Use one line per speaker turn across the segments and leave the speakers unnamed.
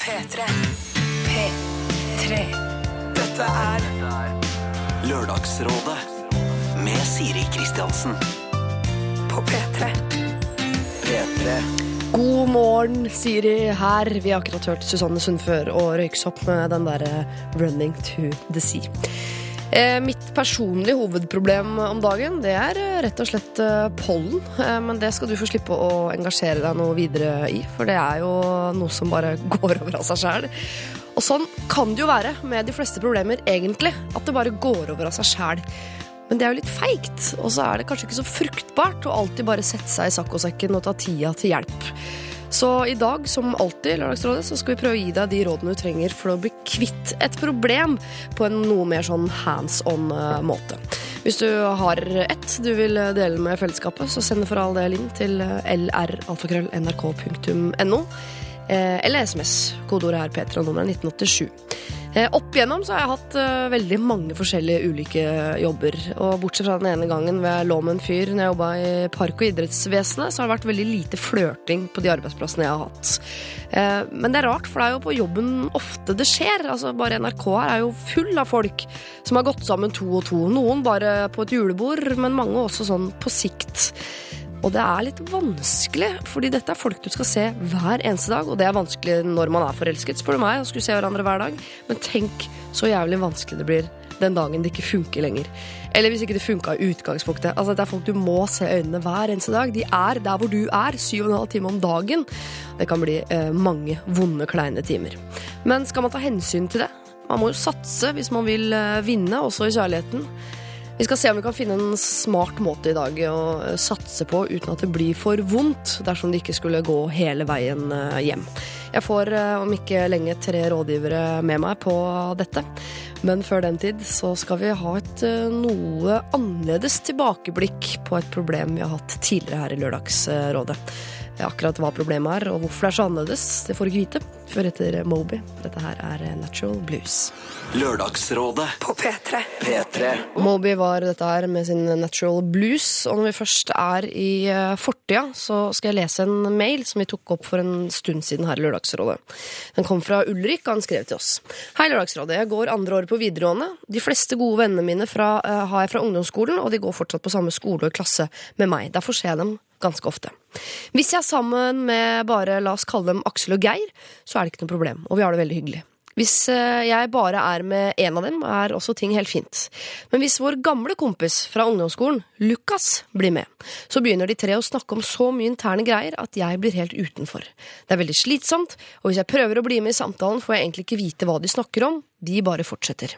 P3. P3. Dette er
Lørdagsrådet med Siri Kristiansen.
på P3.
P3.
God morgen, Siri her. Vi har akkurat hørt Susanne Sundfør og Røyksopp med den derre 'Running to the Sea'. Eh, mitt personlige hovedproblem om dagen det er eh, rett og slett eh, pollen. Men det skal du få slippe å engasjere deg noe videre i, for det er jo noe som bare går over av seg sjæl. Og sånn kan det jo være med de fleste problemer, egentlig. At det bare går over av seg sjæl. Men det er jo litt feigt, og så er det kanskje ikke så fruktbart å alltid bare sette seg i saccosekken og ta tida til hjelp. Så i dag, som alltid, Lørdagsrådet, så skal vi prøve å gi deg de rådene du trenger for å bli kvitt et problem på en noe mer sånn hands on eh. Hvis du har ett du vil dele med fellesskapet, så send for all del inn til lralfakrøll.nrk.no. Eh, eller SMS. Kodeordet er P3 og nummeret 1987. Eh, Opp igjennom så har jeg hatt eh, veldig mange forskjellige ulike jobber. Og bortsett fra den ene gangen hvor jeg lå med en fyr når jeg jobba i Park- og idrettsvesenet, så har det vært veldig lite flørting på de arbeidsplassene jeg har hatt. Eh, Men det er rart, for det er jo på jobben ofte det skjer. Altså Bare NRK her er jo full av folk som har gått sammen to og to. Noen bare på et julebord, men mange også sånn på sikt. Og det er litt vanskelig, fordi dette er folk du skal se hver eneste dag. Og det er vanskelig når man er forelsket, spør du meg, og skulle se hverandre hver dag. Men tenk så jævlig vanskelig det blir den dagen det ikke funker lenger. Eller hvis ikke det funka i utgangspunktet. Altså, det er folk du må se øynene hver eneste dag. De er der hvor du er, syv og en halv time om dagen. Det kan bli eh, mange vonde, kleine timer. Men skal man ta hensyn til det? Man må jo satse hvis man vil eh, vinne, også i kjærligheten. Vi skal se om vi kan finne en smart måte i dag å eh, satse på uten at det blir for vondt dersom det ikke skulle gå hele veien eh, hjem. Jeg får eh, om ikke lenge tre rådgivere med meg på dette. Men før den tid så skal vi ha et noe annerledes tilbakeblikk på et problem vi har hatt tidligere her i Lørdagsrådet. Akkurat hva problemet er og hvorfor det er så annerledes, det får du ikke vite før etter Moby. Dette her er Natural Blues.
Lørdagsrådet.
På P3.
P3.
Moby var dette her med sin Natural Blues. Og når vi først er i eh, fortida, så skal jeg lese en mail som vi tok opp for en stund siden her i Lørdagsrådet. Den kom fra Ulrik, og han skrev til oss. Hei, Lørdagsrådet. Jeg går andre året på videregående. De fleste gode vennene mine fra, uh, har jeg fra ungdomsskolen, og de går fortsatt på samme skole og klasse med meg. Derfor ser jeg dem ganske ofte. Hvis jeg er sammen med bare, la oss kalle dem Aksel og Geir, så er det ikke noe problem, og vi har det veldig hyggelig. Hvis eh, jeg bare er med én av dem, er også ting helt fint. Men hvis vår gamle kompis fra ungdomsskolen, Lukas, blir med, så begynner de tre å snakke om så mye interne greier at jeg blir helt utenfor. Det er veldig slitsomt, og hvis jeg prøver å bli med i samtalen, får jeg egentlig ikke vite hva de snakker om, de bare fortsetter.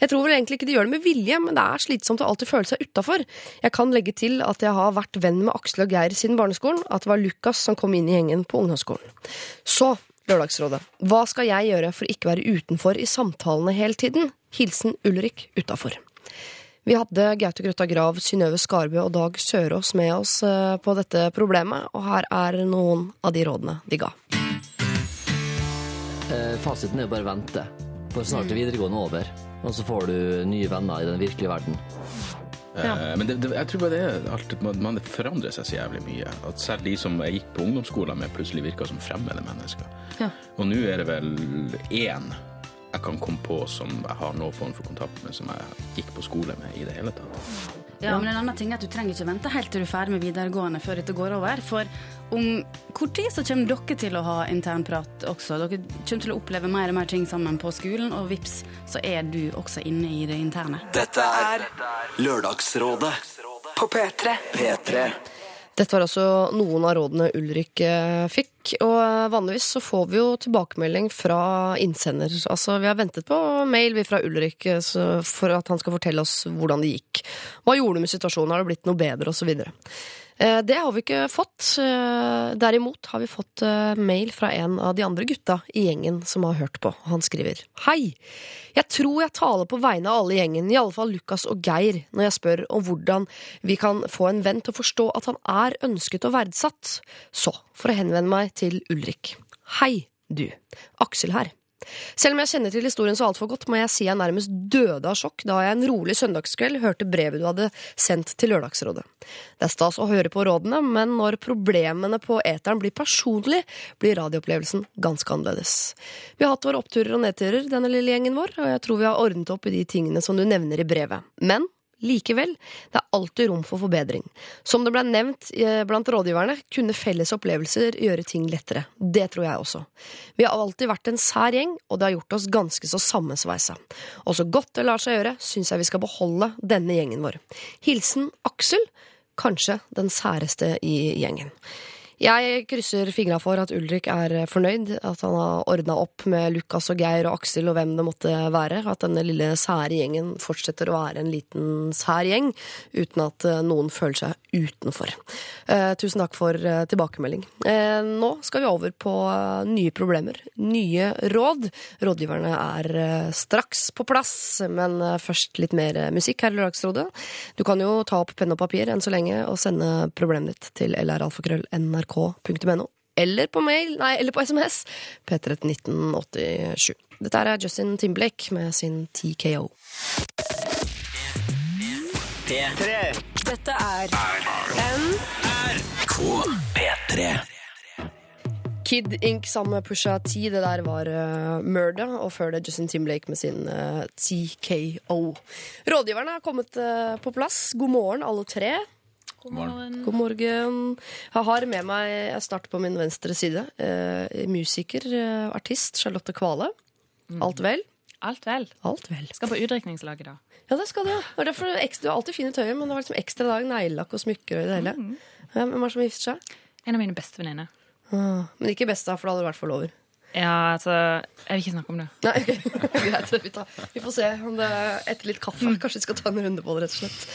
Jeg tror vel egentlig ikke de gjør det med vilje, men det er slitsomt å alltid føle seg utafor. Jeg kan legge til at jeg har vært venn med Aksel og Geir siden barneskolen, at det var Lukas som kom inn i gjengen på ungdomsskolen. Så, Lørdagsrådet, hva skal jeg gjøre for ikke være utenfor i samtalene hele tiden? Hilsen Ulrik utafor. Vi hadde Gaute Grøtta Grav, Synnøve Skarbø og Dag Sørås med oss eh, på dette problemet, og her er noen av de rådene de ga.
Eh, fasiten er jo bare vente. For snart er videregående over, og så får du nye venner i den virkelige verden.
Ja. Men det, det, jeg tror bare det er alt, man, man forandrer seg så jævlig mye. At selv de som jeg gikk på ungdomsskolen med, plutselig virka som fremmede mennesker. Og nå er det vel én jeg kan komme på som jeg har noen form for kontakt med, som jeg gikk på skole med i det hele tatt.
Ja, men en annen ting er at Du trenger ikke vente helt til du er ferdig med videregående før dette går over. For om kort tid så kommer dere til å ha internprat også. Dere kommer til å oppleve mer og mer ting sammen på skolen, og vips, så er du også inne i det interne.
Dette er Lørdagsrådet.
På P3.
P3.
Dette var altså noen av rådene Ulrik eh, fikk. Og eh, vanligvis så får vi jo tilbakemelding fra innsender. Altså, vi har ventet på mail fra Ulrik eh, for at han skal fortelle oss hvordan det gikk. Hva gjorde du med situasjonen? Har det blitt noe bedre? Og så videre. Eh, Det har vi ikke fått. Eh, Derimot har vi fått eh, mail fra en av de andre gutta i gjengen som har hørt på. Han skriver Hei! Jeg tror jeg taler på vegne av alle i gjengen, i alle fall Lukas og Geir, når jeg spør om hvordan vi kan få en venn til å forstå at han er ønsket og verdsatt. Så, for å henvende meg til Ulrik. Hei, du. Aksel her. Selv om jeg kjenner til historien så altfor godt, må jeg si jeg nærmest døde av sjokk da jeg en rolig søndagskveld hørte brevet du hadde sendt til Lørdagsrådet. Det er stas å høre på rådene, men når problemene på eteren blir personlig, blir radioopplevelsen ganske annerledes. Vi har hatt våre oppturer og nedturer, denne lille gjengen vår, og jeg tror vi har ordnet opp i de tingene som du nevner i brevet. Men Likevel, det er alltid rom for forbedring. Som det ble nevnt eh, blant rådgiverne, kunne felles opplevelser gjøre ting lettere. Det tror jeg også. Vi har alltid vært en sær gjeng, og det har gjort oss ganske så sammensveisa. Og så godt det lar seg gjøre, syns jeg vi skal beholde denne gjengen vår. Hilsen Aksel, kanskje den særeste i gjengen. Jeg krysser fingra for at Ulrik er fornøyd, at han har ordna opp med Lukas og Geir og Aksel og hvem det måtte være. At denne lille sære gjengen fortsetter å være en liten sær gjeng, uten at eh, noen føler seg utenfor. Eh, tusen takk for eh, tilbakemelding. Eh, nå skal vi over på eh, nye problemer, nye råd. Rådgiverne er eh, straks på plass, men først litt mer musikk her i Lørdagsrådet. Du kan jo ta opp penn og papir enn så lenge og sende problemet ditt til lralfakrøll.nrk.no, eller på mail, nei, eller på SMS, P31987 Dette er Justin Timberlake med sin TKO.
Dette er
P3.
Kid Ink sammen med Pusha T, det der var uh, Murder, og før det Justin Timberlake med sin uh, TKO. Rådgiverne har kommet uh, på plass. God morgen, alle tre.
God morgen.
God morgen. Jeg har med meg, jeg starter på min venstre side, eh, musiker, eh, artist Charlotte Kvale. Alt vel?
Alt vel.
Alt vel.
Skal på utdrikningslaget, da.
Ja, det skal du. Og derfor, ekstra- du har alltid fine tøyer, men det var liksom ekstra dag, neglelakk og smykker og i det hele. Ja, hvem er det som gifter seg?
En av mine beste venninner.
Ah, men ikke besta, for da hadde du vært forlover.
Ja, altså Jeg vil ikke snakke om det.
Nei, ok. Greit. Vi, tar, vi får se om det etter litt kaffe. Kanskje vi skal ta en runde på det, rett og slett.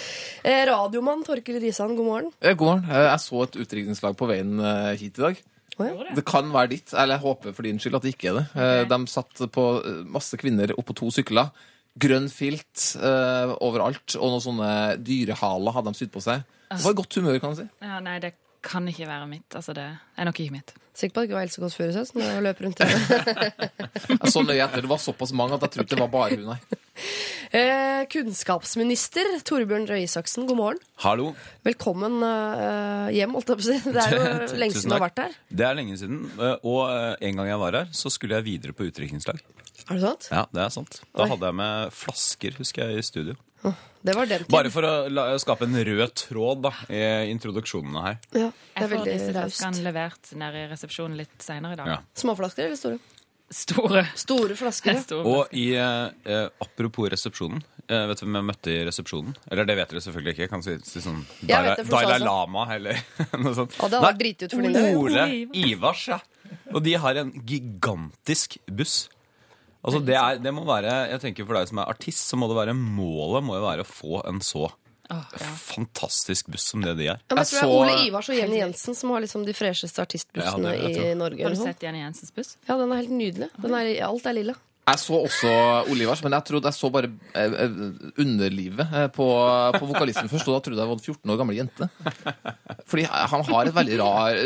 Eh, radiomann Torkil Risan, god morgen.
Eh, God morgen. Eh, Jeg så et utdrikningslag på veien hit i dag.
Oh, ja.
Det kan være ditt, eller jeg håper for din skyld at det ikke er det. Okay. De satt på masse kvinner oppå to sykler. Grønn filt eh, overalt, og noen sånne dyrehaler hadde de sydd på seg. Det var i godt humør, kan du si.
Ja, nei, det kan ikke være mitt. Altså, det er nok ikke mitt.
Sikker på at det ikke var Else Kåss Furuseth jeg løp rundt her.
Jeg så nøye etter. Det var såpass mange at jeg trodde det var bare hun, nei.
Eh, kunnskapsminister Torbjørn Røe Isaksen, god morgen.
Hallo.
Velkommen eh, hjem, holdt jeg på å si. Det er jo lenge siden du har vært her.
Det er lenge siden. eh, Og eh, en gang jeg var her, så skulle jeg videre på utdrikningslag.
Er det sant?
Ja, det er sant. Da
Oi.
hadde jeg med flasker, husker jeg, i studio.
Det var den tiden.
Bare for å la, skape en rød tråd da, i introduksjonene her.
Ja, det er
Jeg får disse flaskene levert nede i resepsjonen litt seinere i dag.
Ja.
Småflasker eller store?
Store.
Store flasker. ja.
Store
Og i, eh, apropos resepsjonen. Eh, vet du hvem jeg møtte i resepsjonen? Eller det vet dere selvfølgelig ikke. Jeg kan si, si sånn Dalai. Lama eller noe sånt.
Og det hadde vært dritut for.
Ole Ivars, ja. Og de har en gigantisk buss. Altså det, er, det må være, jeg tenker For deg som er artist, så må det være målet må jo være å få en så
Oh, ja.
fantastisk buss som det de er.
Ja, men jeg tror det er Ole Ivars og Jenny Jensen som har liksom de fresheste artistbussene
Ja, det
i. Norge.
Har du sett Jenny Jensens buss?
Ja, den er helt nydelig. Den er, alt er lilla.
Jeg så også Olivers, men jeg trodde jeg så bare eh, eh, underlivet eh, på, på vokalisten først, og da trodde jeg det var en 14 år gammel jente. Fordi han har et veldig rar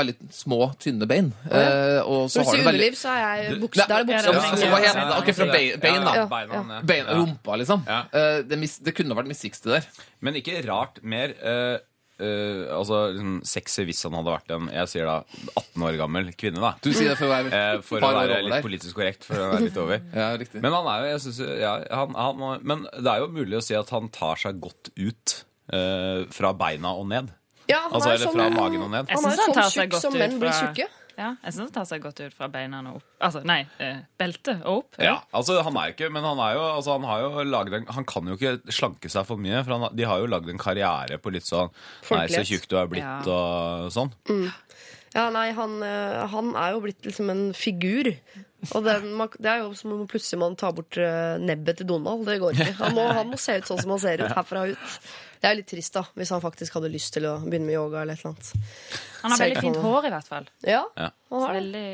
Veldig små, tynne bein. eh, Og så
du
har
sier
veldig
underliv, så er jeg bukse. Da er det
Ja,
buksa.
altså, hva heter det? Ok, fra bein, bein da.
Ja, ja.
Bein, rumpa, liksom.
Ja.
Eh, Det, mis, det kunne vært Miss Sixty der.
Men ikke rart mer eh, eh, Altså liksom sexy hvis han hadde vært en jeg sier da 18 år gammel kvinne, da.
Du sier det for å være
uh, for å være litt
der.
politisk korrekt. For å være litt over.
Ja, riktig.
Men han er jo, jeg synes, ja, han, han, men det er jo mulig å si at han tar seg godt ut uh, fra beina og ned.
Ja, han
Altså,
er
eller
sånn,
fra magen og ned.
Jeg
Han er
han
sånn
tar seg
tjukk
godt
som
ut
menn blir
fra-
tjukke.
Ja, jeg syns han tar seg godt ut fra beina og opp. Altså, nei, eh, beltet og opp.
Ja, altså han er ikke Men han er jo altså, Han har jo laget en Han kan jo ikke slanke seg for mye, for han, de har jo lagd en karriere på litt sånn Nei, så tjukk du er blitt,
Ja.
og sånn.
Ja, nei, han, eh, han er jo blitt liksom en figur. Og den, det er jo som om plutselig man tar bort eh, nebbet til Donald. Det går ikke. Han må, han må se ut sånn som han ser ut herfra ut. Det er jo litt trist, da, hvis han faktisk hadde lyst til å begynne med yoga eller et eller annet.
Han har veldig fint hår, i hvert fall.
Ja,
Ja.
han har det.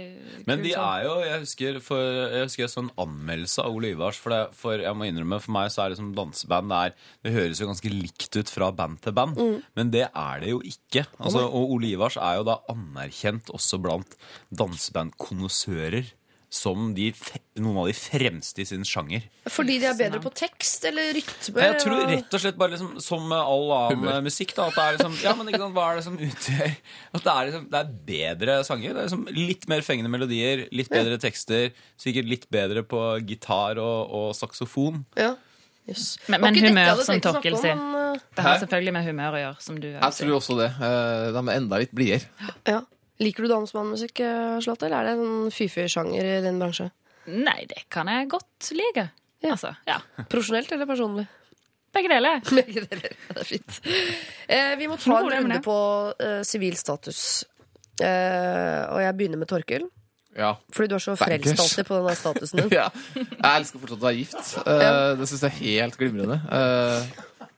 Men de
sånn.
er jo Jeg husker, for, jeg husker jeg så en anmeldelse av Ole Ivars. For, det, for jeg må innrømme, for meg så er det som danseband det, er, det høres jo ganske likt ut fra band til band. Men det er det jo ikke. Altså, og Ole Ivars er jo da anerkjent også blant dansebandkonnoissører. Som de, noen av de fremste i sin sjanger.
Fordi de er bedre på tekst eller rytme?
Jeg tror rett og slett bare liksom, som med all annen
Humør.
eh, musikk, da, at det er liksom Ja, men ikke sant, hva er det som utgjør At det er liksom Det er bedre sanger. Det er liksom litt mer fengende melodier, litt bedre tekster, sikkert litt bedre på gitar og, og saksofon.
Ja. Yes.
Men, men humør, som Torkil sier. Det har
Hæ?
selvfølgelig med humør å gjøre, som du
Jeg tror også det. Eh, De er enda litt blidere.
ja. Liker du dansebandmusikk, Slåtte, eller er det en fy-fy-sjanger i din bransje?
Nei, det kan jeg godt like.
Ja.
Altså, ja.
Profesjonelt eller personlig?
Begge deler.
Begge deler. Det er fint. Eh, vi må ta en runde
på
på eh, status. Eh, og jeg begynner med Torkil.
Ja.
Fordi du er så frelst alltid på denne statusen din.
ja. Jeg elsker fortsatt å være gift. Eh, Det syns jeg er helt glimrende.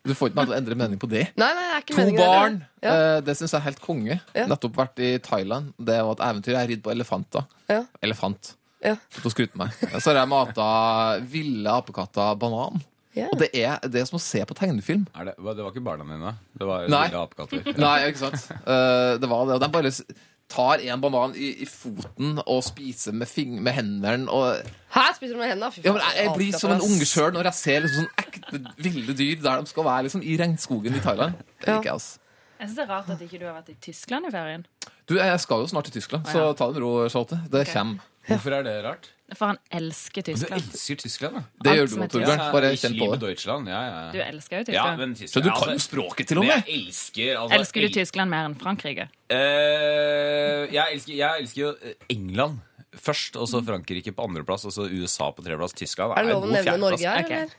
Du får ikke meg til å endre mening på det.
Nei, nei, det er ikke
To
barn,
barn!
Ja.
eh, Det syns jeg er helt konge.
Ja.
Nettopp vært i Thailand. Det var et eventyr. Jeg ridd på elefanter.
Ja.
Elefant.
Ja.
Så har jeg mata ville apekatter banan.
Yeah.
Og det er, det er som å se på tegnefilm.
Er det, det var ikke barna dine? Det var
Nei.
lille apekatter.
Nei, ikke sant? Uh, det var det. Og de bare tar en banan i, i foten og spiser med, fing med hendene. Og
Hæ? spiser du med hendene. Fy
ja, men jeg, jeg blir som en unge sjøl når jeg ser liksom sånn ekte ville dyr der de skal være liksom i regnskogen i Thailand. Det liker jeg, altså.
Jeg synes det er rart at ikke du har vært i Tyskland i ferien.
Du, jeg skal jo snart til Tyskland, så ta det med ro, Charlotte. Det
okay.
kommer.
Hvorfor er det rart?
For han elsker Tyskland.
Du elsker Tyskland, da.
Det gjør du
er
Torbjørn. Bare kjenn på det.
Deutschland. Ja, ja.
Du elsker jo
ja,
Tyskland.
men
Så du kan jo
altså,
språket til og med!
Jeg elsker altså,
Elsker du Tyskland mer enn Frankrike?
Uh, jeg, elsker, jeg elsker jo eh, England først, og så Frankrike på andreplass, og så USA på tredjeplass. Tyskland
Er det lov å nevne. Norge her,
Ok.
eller?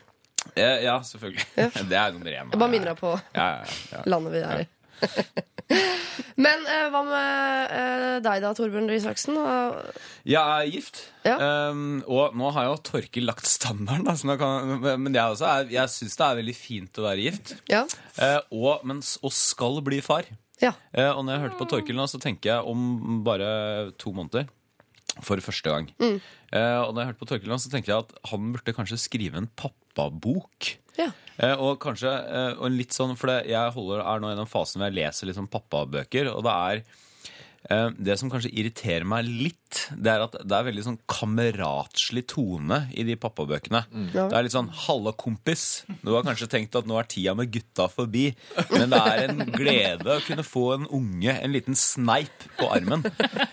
Eh, ja, selvfølgelig. Det er nummer én.
Jeg bare minner deg på
Ja, ja, ja.
landet vi er i. Men eh, hva med eh, deg da, Torbjørn Røe Isaksen?
Jeg er gift,
Ja.
um, og nå har jo Torkil lagt standarden. Da, så nå kan, men jeg, også er, jeg syns det er veldig fint å være gift,
Ja.
Uh, og, men, og skal bli far.
ja.
Uh, og når jeg hørte på Torkil nå, så tenker jeg om bare to måneder. For første gang.
Mm.
Uh, og når jeg hørte på Torkil nå, så tenkte jeg at han burde kanskje skrive en pappabok.
ja.
Eh, og kanskje eh, og litt sånn, For det, jeg holder, er nå i den fasen hvor jeg leser litt sånn pappabøker, og det er Det som kanskje irriterer meg litt, det er at det er veldig sånn kameratslig tone i de pappabøkene.
Ja.
Det er litt sånn 'halla, kompis'. Du har kanskje tenkt at nå er tida med gutta forbi, men det er en glede å kunne få en unge, en liten sneip, på armen.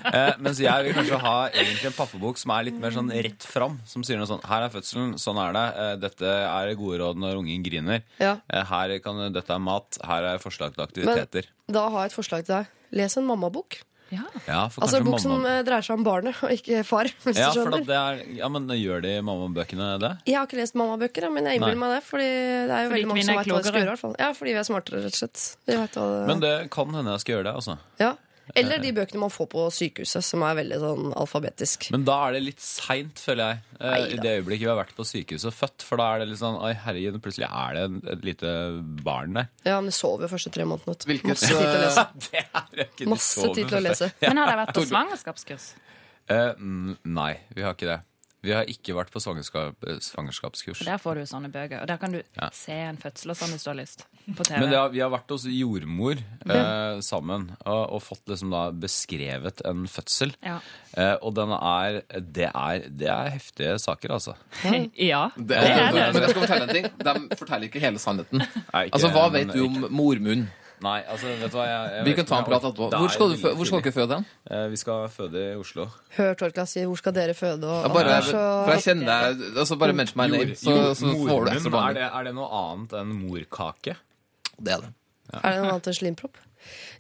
Eh, mens jeg vil kanskje ha egentlig en pappabok som er litt mer sånn rett fram. Som sier noe sånn 'Her er fødselen, sånn er det. Eh, dette er gode råd når ungen griner'.
Ja.
Eh, her kan, dette er mat. Her er forslag til
Men
aktiviteter.
da har jeg et forslag til deg. Les en mammabok.
Ja.
ja, for
Altså bok som
mamma...
eh, dreier seg om barnet, og ikke far. Hvis
Ja,
du
for
skjønner.
det er, ja, men gjør de mammabøkene det?
Jeg har ikke lest mammabøker, men jeg innbiller meg det. Fordi det er jo
Fordi
veldig mange som vet hva de skal gjøre. i hvert fall. Ja, fordi vi er smartere, rett og slett. Vi hva det...
Men det kan hende jeg skal gjøre det, altså.
ja. Eller de bøkene man får på sykehuset, som er veldig sånn alfabetisk.
Men da er det litt seint, føler jeg. Neida. I det øyeblikket vi har vært på sykehuset og født. For da er det litt sånn Oi, herregud, plutselig er det et lite barn der.
Ja, men de sover jo første tre månedene.
Hvilket,
Masse tid til å lese.
det er ikke de
Masse
sover
tid til å lese.
Men har dere vært på svangerskapskurs?
Uh, nei, vi har ikke det. Vi har ikke vært på svangerskap, eh, svangerskapskurs.
Der får du sånne bøker. Og der kan du
Ja.
se en fødsel og sånn hvis du har lyst. På TV.
Men det har, vi har vært hos jordmor eh, sammen og, og fått liksom da beskrevet en fødsel.
Ja.
Eh, og den er det, er det er heftige saker, altså.
ja.
det,
er det.
Men jeg skal fortelle en ting. De forteller ikke hele sannheten.
Nei, ikke
Altså, Hva vet du om mormunn?
Nei, altså, vet du hva jeg, jeg
Vi
vet
kan ta en prat etterpå. Hvor
er
skal, du, fø- hvor skal dere føde hen?
Eh, Vi skal føde i Oslo.
Hør Torkla si 'hvor skal dere føde'? Og,
Ja, bare,
er så...
for jeg kjenner deg altså Bare mention my name, så, så får du ekstra
er,
behandling.
det, er det noe annet enn morkake?
Det er det.
Er det noe annet enn slimpropp?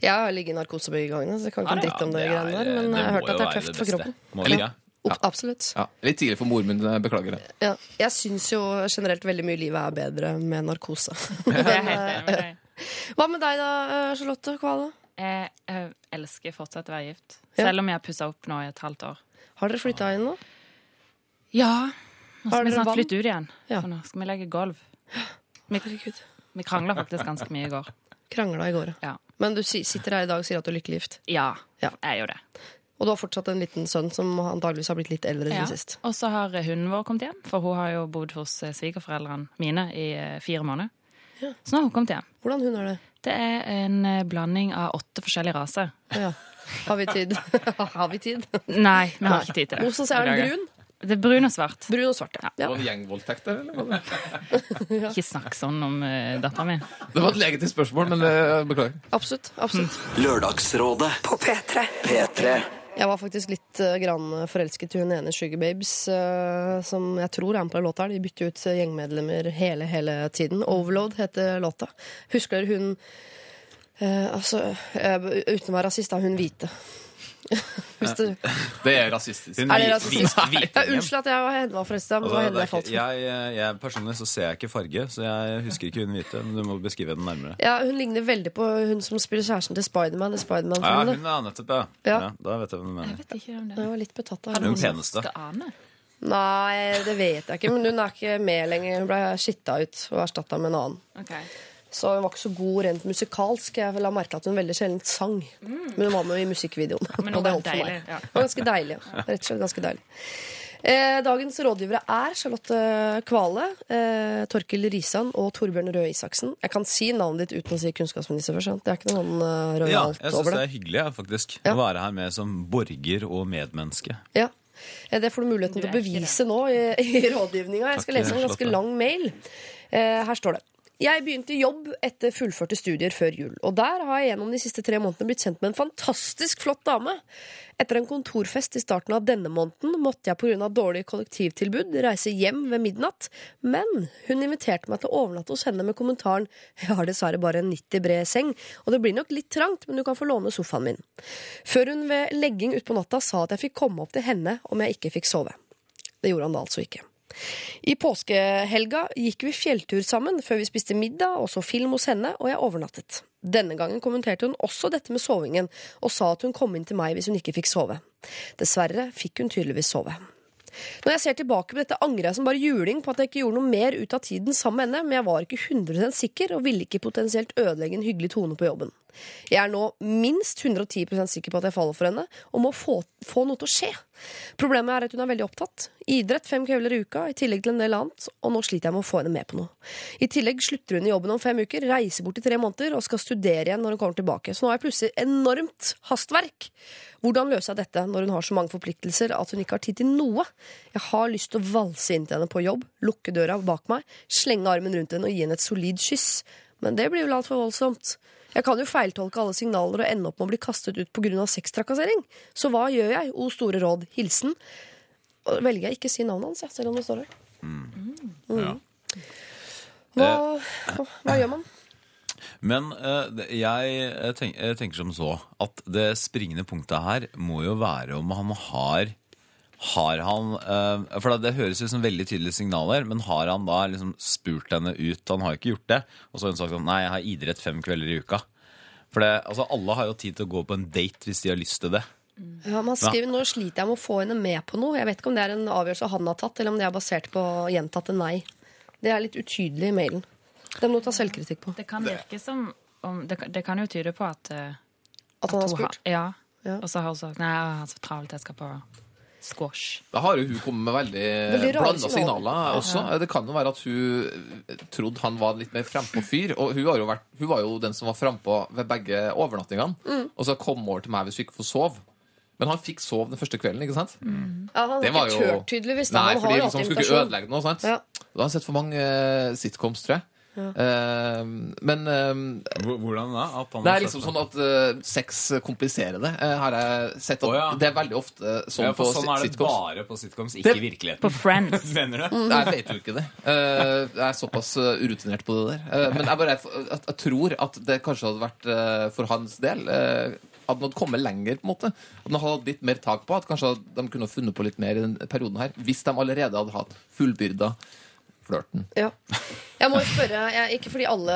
Jeg har ligget i narkose begge gangene, så jeg kan ikke en dritt om det,
Ja,
greiene der.
er-
Men
det
jeg har
må
hørt at det er
være
tøft for
beste.
kroppen.
Må det ikke?
Opp, absolutt.
Ja, litt tidlig for mormunn. jeg Beklager det.
Ja. Jeg syns jo generelt veldig mye livet er bedre med narkose.
Det er jeg helt enig med deg.
Hva med deg da, Charlotte Kvale?
Jeg, jeg elsker fortsatt å være gift. Selv om jeg har pussa opp nå i et halvt år.
Har dere flytta inn nå?
Ja. Nå skal vi snart
vann?
flytte ut igjen.
Ja.
For nå skal vi legge gulv. Vi,
Herregud.
vi krangla faktisk ganske mye i går.
Krangla i går, ja. Men du sitter her i dag og sier at du er lykkelig gift.
Ja,
Ja.
jeg gjør det.
Og du har fortsatt en liten sønn som antageligvis har blitt litt eldre
Ja.
sist.
Og så har hunden vår kommet hjem, for hun har jo bodd hos eh, svigerforeldrene mine i eh, fire måneder. Så nå har hun kommet hjem.
Hvordan hund er det?
Det er en eh, blanding av åtte forskjellige raser.
Ja. Har vi tid? har vi tid?
Nei, vi har ikke tid til det.
Hvordan er den brun?
Det er brun og svart.
Brun og svart, ja.
ja. var en gjengvoldtekt der, eller? ja.
Ikke snakk sånn om uh, dattera mi.
Det var et legitimt spørsmål, men uh, beklager.
Absolutt. absolutt.
Lørdagsrådet
På P3.
P3
Jeg var faktisk litt uh, grann forelsket i hun ene Sugar Babes, eh, som jeg tror er med på den låta. De bytter ut eh, gjengmedlemmer hele, hele tiden. Overload heter låta. Husker dere hun eh, Altså, eh, uten å være rasist, da. Hun hvite. Hvis du,
Det er rasistisk.
Er det rasistisk? Ja, unnskyld at jeg var henne forresten. Det
Altså,
var henne
er
jeg falt for.
jeg, jeg, personlig så ser jeg ikke farge, så jeg husker ikke hun hvite. Men du må beskrive den nærmere.
Ja, Hun ligner veldig på hun som spiller kjæresten til Spiderman i
Ja,
Spiderman-filmene.
hun er nettopp, ja.
Ja.
ja. Da vet jeg hvem du
Jeg
mener.
vet ikke hvem det
Jeg var litt betatt av
Hun peneste.
Nei, det vet jeg ikke, men hun er ikke med lenger. Hun ble skitta ut og erstatta med en annen.
Ok.
Så hun var ikke så god rent musikalsk. Jeg la merke at hun veldig sjelden sang. Men hun var med i musikkvideoen.
Men
og det
var
holdt for meg.
ja.
Hun var ganske deilig. Ja. Rett og slett ganske deilig. Eh, dagens rådgivere er Charlotte Kvale, eh, Torkil Risan og Torbjørn Røe Isaksen. Jeg kan si navnet ditt uten å si kunnskapsminister først. Det er ikke noe røde eh,
Ja,
det
jeg syns
over
det
det.
er hyggelig faktisk
Ja.
å være her med som borger og medmenneske.
Ja. Eh, Det får du muligheten til å bevise nå i, i rådgivninga. Jeg skal
Takk,
lese en ganske
Charlotte.
lang mail. Eh, Her står det. Jeg begynte jobb etter fullførte studier før jul, og der har jeg gjennom de siste tre månedene blitt kjent med en fantastisk flott dame. Etter en kontorfest i starten av denne måneden måtte jeg pga. dårlig kollektivtilbud reise hjem ved midnatt, men hun inviterte meg til å overnatte hos henne med kommentaren 'Jeg har dessverre bare en 90 bred seng, og det blir nok litt trangt, men du kan få låne sofaen min'. Før hun ved legging utpå natta sa at jeg fikk komme opp til henne om jeg ikke fikk sove. Det gjorde han da altså ikke. I påskehelga gikk vi fjelltur sammen før vi spiste middag og så film hos henne, og jeg overnattet. Denne gangen kommenterte hun også dette med sovingen, og sa at hun kom inn til meg hvis hun ikke fikk sove. Dessverre fikk hun tydeligvis sove. Når jeg ser tilbake på dette, angrer jeg som bare juling på at jeg ikke gjorde noe mer ut av tiden sammen med henne, men jeg var ikke 100 sikker og ville ikke potensielt ødelegge en hyggelig tone på jobben. Jeg er nå minst 110% sikker på at jeg faller for henne, og må få, få noe til å skje. Problemet er at hun er veldig opptatt. Idrett fem kvelder i uka, i tillegg til en del annet, og nå sliter jeg med å få henne med på noe. I tillegg slutter hun i jobben om fem uker, reiser bort i tre måneder og skal studere igjen når hun kommer tilbake. Så nå har jeg plutselig enormt hastverk. Hvordan løser jeg dette når hun har så mange forpliktelser at hun ikke har tid til noe? Jeg har lyst til å valse inn til henne på jobb, lukke døra bak meg, slenge armen rundt henne og gi henne et solid kyss. Men det blir vel altfor voldsomt. Jeg kan jo feiltolke alle signaler og ende opp med å bli kastet ut pga. sextrakassering. Så hva gjør jeg? O store råd. Hilsen. Velger jeg ikke å si navnet hans, selv om det står her.
Ja.
Hva, hva gjør man?
Men eh, jeg tenker som så at det springende punktet her må jo være om han har har han eh, For det, det høres ut som veldig tydelige signaler, men har han da liksom spurt henne ut? Han har jo ikke gjort det. Og så har hun sagt sånn Nei, jeg har idrett fem kvelder i uka. For det, altså, alle har jo tid til å gå på en date hvis de har lyst til det.
Ja, man skriver nå sliter jeg med å få henne med på noe. Jeg vet ikke om det er en avgjørelse han har tatt, eller om det er basert på gjentatte nei. Det er litt utydelig i mailen. Det må du ta selvkritikk på.
Det kan virke som om Det, det kan jo tyde på at eh,
At han har
spurt?
spurt.
ja.
Ja.
Og så har hun sagt Nei, jeg har så travelt, jeg skal på squash.
Da har jo hun kommet med veldig,
Veldig
blanda
signaler.
også. Det kan jo være at hun trodde han var litt mer frempå fyr. Og hun, har jo vært, hun var jo den som var frampå ved begge overnattingene.
Mm.
Og så kom over til meg hvis vi ikke får sove. Men han fikk sove den første kvelden, ikke sant?
Ja, han
Det var
ikke
jo-
turt, tydeligvis. da.
Nei,
Han
fordi
har
liksom, han skulle ikke
invitasjon.
ødelegge noe. sant?
Ja.
Da har han sett for mange uh, sitcoms, tror jeg. Eh, men uh,
Hvordan da? At han
det er liksom sånn at uh, sex kompliserer det. eh, har jeg sett at
oh, ja.
Det er veldig ofte sånn
ja,
på sitcoms.
sånn er det
sitcoms.
bare på sitcoms, ikke i virkeligheten.
På Friends.
Mener du?
Nei,
Jeg vet jo ikke det. Eh, Jeg er såpass eh, urutinert på det der. Eh, Men jeg, bare, jeg, jeg tror at det kanskje hadde vært eh, for hans del eh, At han hadde kommet lenger, på en måte. At han hadde litt mer tak på. At kanskje de kunne funnet på litt mer i den perioden her. Hvis de allerede hadde hatt fullbyrda flørten.
Ja. Jeg må spørre, jeg, Ikke fordi alle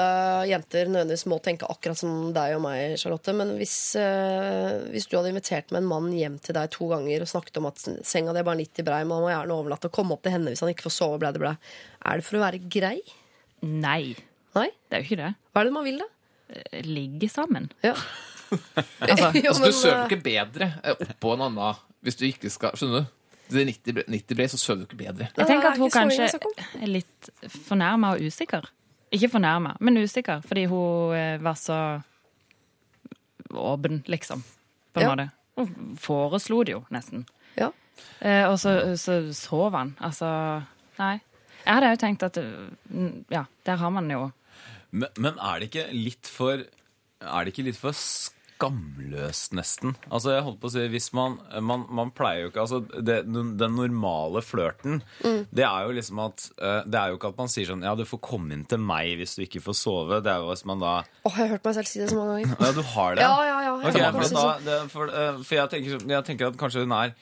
jenter nødvendigvis må tenke akkurat som deg og meg, Charlotte, men hvis, øh, hvis du hadde invitert med en mann hjem til deg to ganger og snakket om at senga di er bare 90 brei, man må gjerne overnatte og komme opp til henne hvis han ikke får sove, blei det blei. Er det for å være grei?
Nei,
Nei?
det er jo ikke det.
Hva er det man vil, da?
Eh, Ligge sammen.
Ja.
Altså,
Jo,
Altså, du sover
eh,
ikke bedre oppå en annen hvis du ikke skal Skjønner du? Det er 90 bre- 90 brei, så sover du ikke bedre.
Jeg tenker at hun kanskje er litt fornærma og usikker. Ikke fornærma, men usikker, fordi hun eh, var så åpen, liksom. på en
Ja.
måte. Hun foreslo det jo, nesten.
Ja.
Eh, og så, så sov han. Altså Nei. Jeg hadde jo tenkt at uh, Ja, der har man jo
Men, men er det ikke litt for Er det ikke litt for skamløst, nesten? Altså, jeg holdt på å si, hvis man Man, man pleier jo ikke Altså, det, den normale flørten, det er jo liksom at eh, Det er jo ikke at man sier sånn Ja, du får komme inn til meg hvis du ikke får sove. Det er jo hvis man da
Åh, jeg har hørt meg selv si det så mange ganger.
Ja, du har det?
Ja, ja, ja. Jeg
men
synes
da,
det.
det, for, eh, for jeg, tenker, jeg tenker at kanskje hun er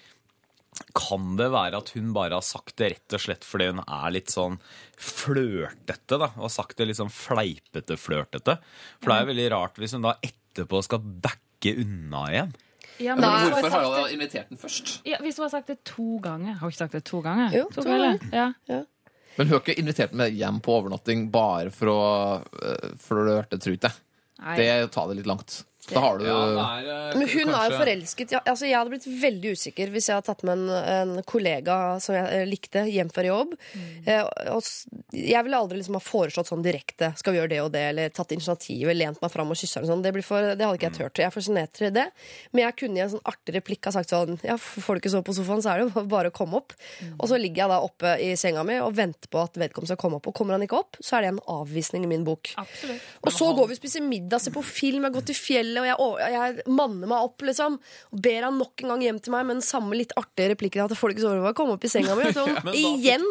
Kan det være at hun bare har sagt det rett og slett fordi hun er litt sånn flørtete? da, Og har sagt det litt sånn fleipete flørtete? For det er jo veldig rart hvis hun da etterpå skal backe unna igjen.
ja, men,
Hvorfor
har
han invitert den først?
ja, hvis hun har sagt det to ganger Har hun ikke sagt det to ganger?
Jo, to ganger.
Ja.
Men hun har ikke invitert meg med hjem på overnatting bare for å uh, flørte, tror jeg. Det tar det litt langt. Da har du
Men hun er jo forelsket. Ja, altså, jeg hadde blitt veldig usikker hvis jeg hadde tatt med en, en kollega som jeg eh, likte, hjem fra jobb. Eh, og jeg ville aldri liksom ha foreslått sånn direkte skal vi gjøre det og det, eller tatt initiativet, lent meg fram og kyssa henne. Sånn. Det, for, det hadde ikke jeg turt. Jeg er for sjenert til det. Men jeg kunne i en sånn artig replikk ha sagt sånn Ja, får du ikke sove på sofaen, så er det jo bare å komme opp. Og så ligger jeg da oppe i senga mi og venter på at vedkommende skal komme opp. Og kommer han ikke opp, så er det en avvisning i min bok.
Absolutt.
Og så går vi og spiser middag, ser på film, jeg har gått i fjellet, og jeg, jeg manner meg opp, liksom. Og ber han nok en gang hjem til meg med den samme litt artige replikken at folk så over kom opp i senga mi.
Sånn, da-
igjen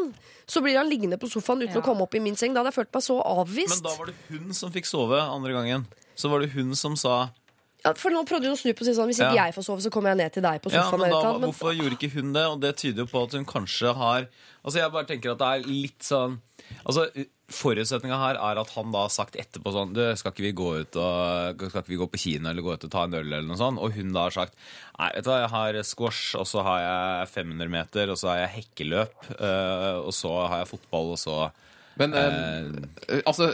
så blir han liggende på sofaen uten
Ja.
å komme opp i min seng. Da hadde jeg følt meg så avvist.
Men da var det hun som fikk sove andre gangen. Så var det hun som sa
Ja, for nå prøvde hun å snu på og si sånn, hvis ikke
Ja.
jeg får sove, så kommer jeg ned til deg på
Ja,
sofaen.
men
eller
da,
men-
Hvorfor gjorde ikke hun det? Og det tyder jo på at hun kanskje har Altså Jeg bare tenker at det er litt sånn Altså Forutsetninga her er at han da har sagt etterpå sånn Du, skal ikke vi gå ut og Skal ikke vi gå på kino eller gå ut og ta en øl eller noe sånt? Og hun da har sagt Nei, vet du hva, jeg har squash, og så har jeg 500 meter, og så har jeg hekkeløp, øh, og så har jeg fotball, og så
Men eh,
eh,
altså,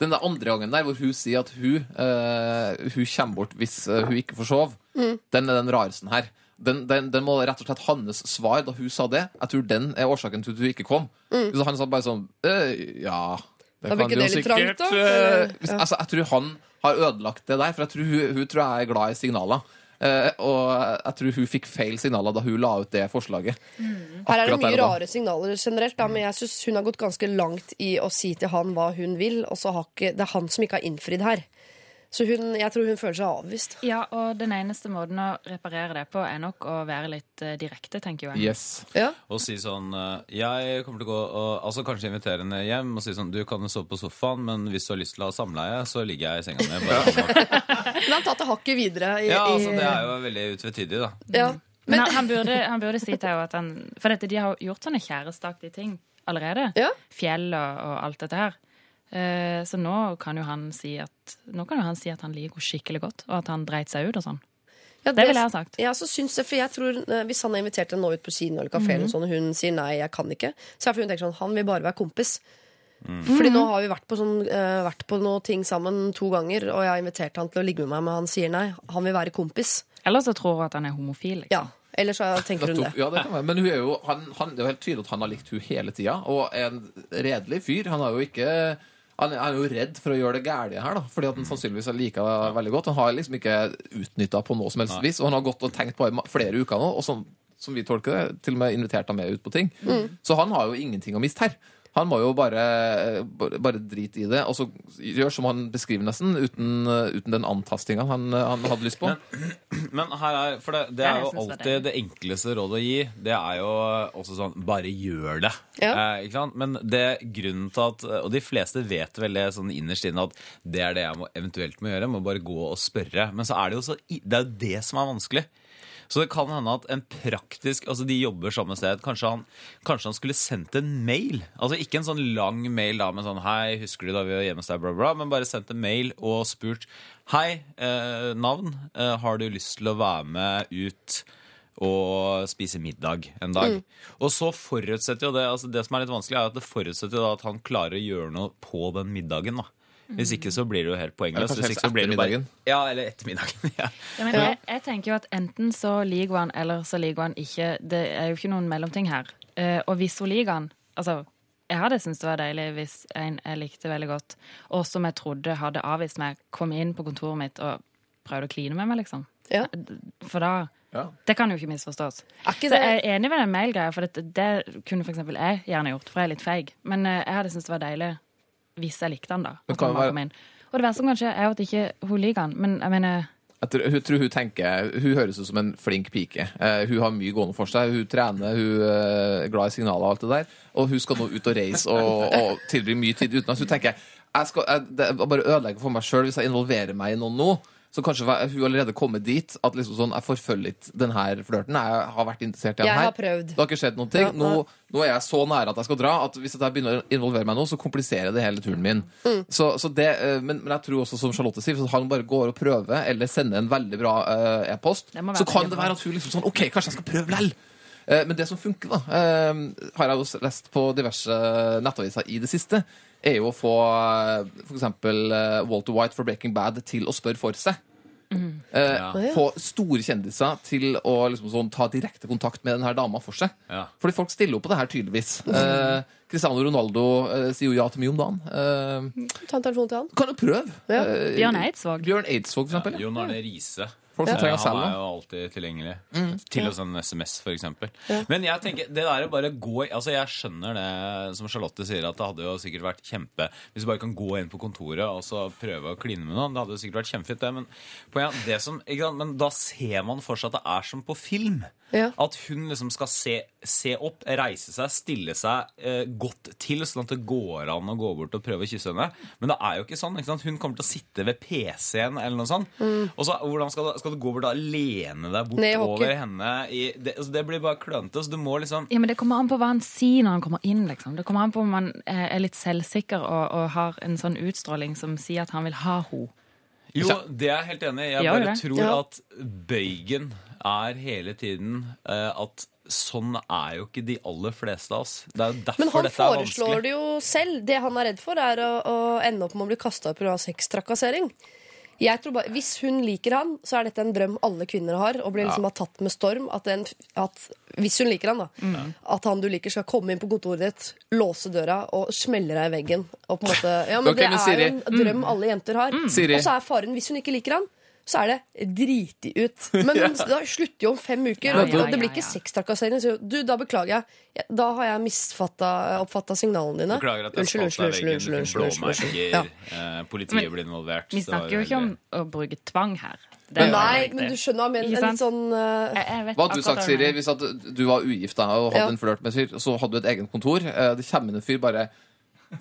den der andre gangen der hvor hun sier at hun, eh, hun kommer bort hvis eh, hun ikke får sove, den er den rareste her. Den, den, den må rett og slett hans svar da hun sa det. Jeg tror den er årsaken til at hun ikke kom. Så han sa bare sånn «Eh, Ja, det
Da ikke
jo
litt trangt,
eh,
ja.
altså, Jeg tror han har ødelagt det der, for jeg tror hun, hun tror jeg er glad i signaler. Uh, og jeg tror hun fikk feil signaler da hun la ut det forslaget.
Her er det mye rare signaler generelt, da, men jeg syns hun har gått ganske langt i å si til han hva hun vil, og så har ikke, det er han som ikke har innfridd her. Så hun, jeg tror hun føler seg avvist.
Ja, og den eneste måten å reparere det på er nok å være litt eh, direkte, tenker jo jeg.
Yes.
Ja.
Og si sånn eh, Jeg kommer til å gå og Altså kanskje invitere henne hjem og si sånn Du kan jo sove på sofaen, men hvis du har lyst til å ha samleie, så ligger jeg i senga mi. Bare.
Men han tar tatt det hakket videre. I,
Ja, altså det er jo veldig utvetydig, da.
ja.
Men han, han, burde, han burde si til henne at han For dette, de har jo gjort sånne kjæresteaktige ting allerede.
Ja.
Fjell og, og alt dette her. Eh, så nå kan jo han si at Nå kan jo han si at han liker henne skikkelig godt, og at han dreit seg ut og sånn.
Ja,
Det ville jeg ha sagt.
Ja, så syns jeg, for jeg tror eh, Hvis han har invitert henne nå ut på kino eller kafé, mm sånn, og hun sier nei, jeg kan ikke, så er det hun tenker sånn Han vil bare være kompis.
Mm.
Fordi nå har vi vært på, sånn, uh, vært på noe ting sammen to ganger, og jeg har invitert han til å ligge med meg, men han sier nei. Han vil være kompis.
Eller så tror hun at han er homofil. Liksom.
Ja. Eller så tenker hun det.
Ja, det kan være. Men hun er jo, han, han, det er jo helt tydelig at han har likt hun hele tida, og er en redelig fyr. Han har jo ikke han er jo redd for å gjøre det gærlige her, da, fordi at han sannsynligvis har liker det veldig godt. Han har liksom ikke utnytta på noe som helst vis, og han har gått og tenkt på det i flere uker nå, og som, som vi tolker det, til og med invitert ham med ut på ting. Så han har jo ingenting å miste her. Han må jo bare, bare, bare drite i det, og så gjøre som han beskriver nesten, uten, uten den antastinga han, han hadde lyst på.
Men her er, for det, det er jo alltid det enkleste rådet å gi. Det er jo også sånn bare gjør det.
Ja.
Eh, ikke sant? Men det grunnen til at Og de fleste vet vel det sånn innerst inne at det er det jeg må, eventuelt må gjøre. Jeg må bare gå og spørre. Men så er det jo så Det er jo det som er vanskelig. Så det kan hende at en praktisk Altså, de jobber samme sted. Kanskje han, kanskje han skulle sendt en mail. Altså ikke en sånn lang mail da med sånn Hei, husker du da vi var hjemme hos deg, bla, bla, men bare sendt en mail og spurt Hei, eh, navn. Eh, har du lyst til å være med ut og spise middag en dag? Og så forutsetter jo det altså Det som er litt vanskelig, er at det forutsetter jo da at han klarer å gjøre noe på den middagen. da Hvis ikke så blir det jo helt
Eller
poengløst.
kanskje helst
blir det bare, ja, eller ettermiddagen. Ja.
Ja, men jeg, jeg tenker jo at enten så liker hun han, eller så liker hun han ikke. Det er jo ikke noen mellomting her. Eh, og hvis hun liker han Altså, jeg hadde syntes det var deilig hvis en jeg likte veldig godt, og som jeg trodde hadde avvist meg, kom inn på kontoret mitt og prøvde å kline med meg, liksom.
Ja.
For da
Ja.
Det kan jo ikke misforstås.
Ikke
Så jeg er enig med den mailgreia, for det, det kunne eksempel jeg gjerne gjort, for jeg er litt feig. Men eh, jeg hadde syntes det var deilig hvis jeg likte han da.
Kan
komme
være-
inn. og det verste som kanskje er at ikke hun liker han. Men jeg mener
Jeg tror, hun tenker Hun høres ut som en flink pike. Eh, hun har mye gående for seg. Hun trener, hun eh, er glad i signaler og alt det der. Og hun skal nå ut og reise og, og tilbringe mye tid utenlands. Hun tenker jeg skal, jeg, det bare ødelegge for meg sjøl hvis jeg involverer meg i noen nå. Så kanskje var- hun allerede kommet dit at liksom sånn, jeg forfølger litt den her flørten. Jeg har vært interessert i den her. Det har ikke skjedd noen ting. Nå, nå er jeg så nære at jeg skal dra, at hvis jeg begynner å involvere meg nå, så kompliserer det hele turen min.
Mm.
Så, så det, eh, men, men jeg tror også, som Charlotte sier, hvis han bare går og prøver, eller sender en veldig bra uh, e-post, så kan det være at hun liksom sånn OK, kanskje jeg skal prøve lell. Eh, Men det som funker, da, har jeg jo lest på diverse nettaviser i det siste, er jo å få f.eks. for eksempel eh, Walter White for Breaking Bad til å spørre for seg. Eh,
Ja.
Få store kjendiser til å liksom sånn, ta direkte kontakt med denne dama for seg.
Ja.
Fordi folk stiller opp på det her, tydeligvis. Eh, Cristiano Ronaldo eh, sier jo ja til mye om dagen. Eh,
Ta en telefon til han.
kan jo prøve.
Ja.
Eh,
Bjørn Eidsvåg.
Bjørn Eidsvåg, for eksempel.
Jon Arne Riise.
Folk som trenger å
han er jo alltid tilgjengelig. Til og sånn SMS, for eksempel. Men jeg tenker, det der å bare gå i- Altså, jeg skjønner det som Charlotte sier, at det hadde jo sikkert vært kjempe Hvis du bare kan gå inn på kontoret og så prøve å kline med noen, det hadde jo sikkert vært kjempefint, det. Men, poenget, det som, ikke sant? men da ser man for seg at det er som på film.
Ja.
At hun liksom skal se, se opp, reise seg, stille seg eh, godt til, sånn at det går an å gå bort og prøve å kysse henne. Men det er jo ikke sånn. ikke sant? Hun kommer til å sitte ved PC-en eller noe sånt. Og så hvordan skal du, skal du gå bort og lene deg bort
Mm. Ned i hockey.
over henne? I, det, altså, det blir bare klønete. Så du må liksom
Ja, men Det kommer an på hva han sier når han kommer inn. liksom. Det kommer an på om han eh, er litt selvsikker og, og har en sånn utstråling som sier at han vil ha henne.
Jo, det er jeg helt enig i. Jeg bare
det?
tror
Ja.
at bøygen er hele tiden uh, at sånn er jo ikke de aller fleste av oss. Det er jo derfor
Men han
dette er
foreslår det jo selv. Det han er redd for, er å, å ende opp med å bli kasta ut pga. sextrakassering. Jeg tror bare, Hvis hun liker han, så er dette en drøm alle kvinner har. Og blir liksom ja. tatt med storm. At, en, at Hvis hun liker han, da.
Mm.
At han du liker, skal komme inn på kontoret ditt, låse døra og smelle deg i veggen. Og på en måte, ja, men Det
men
er
Siri-
en drøm alle jenter har.
Mm.
Og så er faren, hvis hun ikke liker han, så er det driti ut. Men da slutter jo om fem uker.
Ja, ja,
det blir
ja,
ikke
ja.
sextrakassering. Så du, da beklager jeg. Da har jeg oppfatta signalene dine.
Beklager at jeg
Unnskyld, unnskyld, unnskyld, unnskyld,
unnskyld,
unnskyld,
unnskyld.
Ja.
Politiet blir involvert.
Vi snakker jo ikke om å bruke tvang her. Det er
Nei, men du skjønner hva jeg mener. En sånn
vet
Hva hadde du sagt, Siri, hvis at du var ugift da, og hadde
Ja.
en flørt med en fyr, så hadde du et eget kontor? eh, Det kommer inn en fyr bare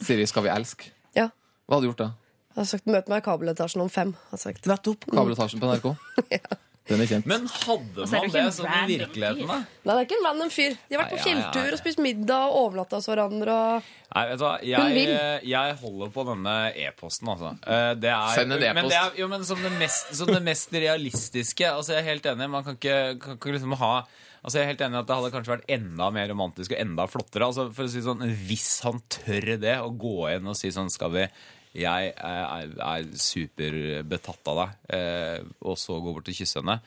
'Siri, skal vi elske?'
Ja.
Hva hadde du gjort da?
Jeg har sagt 'møt meg i kabeletasjen om fem'. Har jeg sagt.
Nettopp. Kabeletasjen på NRK. ja. Den er kjent.
Men hadde
er
man
det
det sånn i virkeligheten, da?
Nei, det er ikke en random fyr. De har vært på
Nei, ja, ja,
fjelltur
ja.
og spist middag og overnatta hos hverandre. Og...
Nei, vet du hva,
Hun vil.
jeg, jeg holder på denne e-posten, altså. Eh, Det er,
Send en e-post.
det er jo, men som det mest, som det mest realistiske Altså, jeg er helt enig, man kan ikke, kan ikke liksom ha Altså, jeg er helt enig at det hadde kanskje vært enda mer romantisk og enda flottere. Altså, for å si sånn, Hvis han tør det, å gå inn og si sånn Skal vi jeg er, er superbetatt av deg, eh, og så gå bort og kysse henne.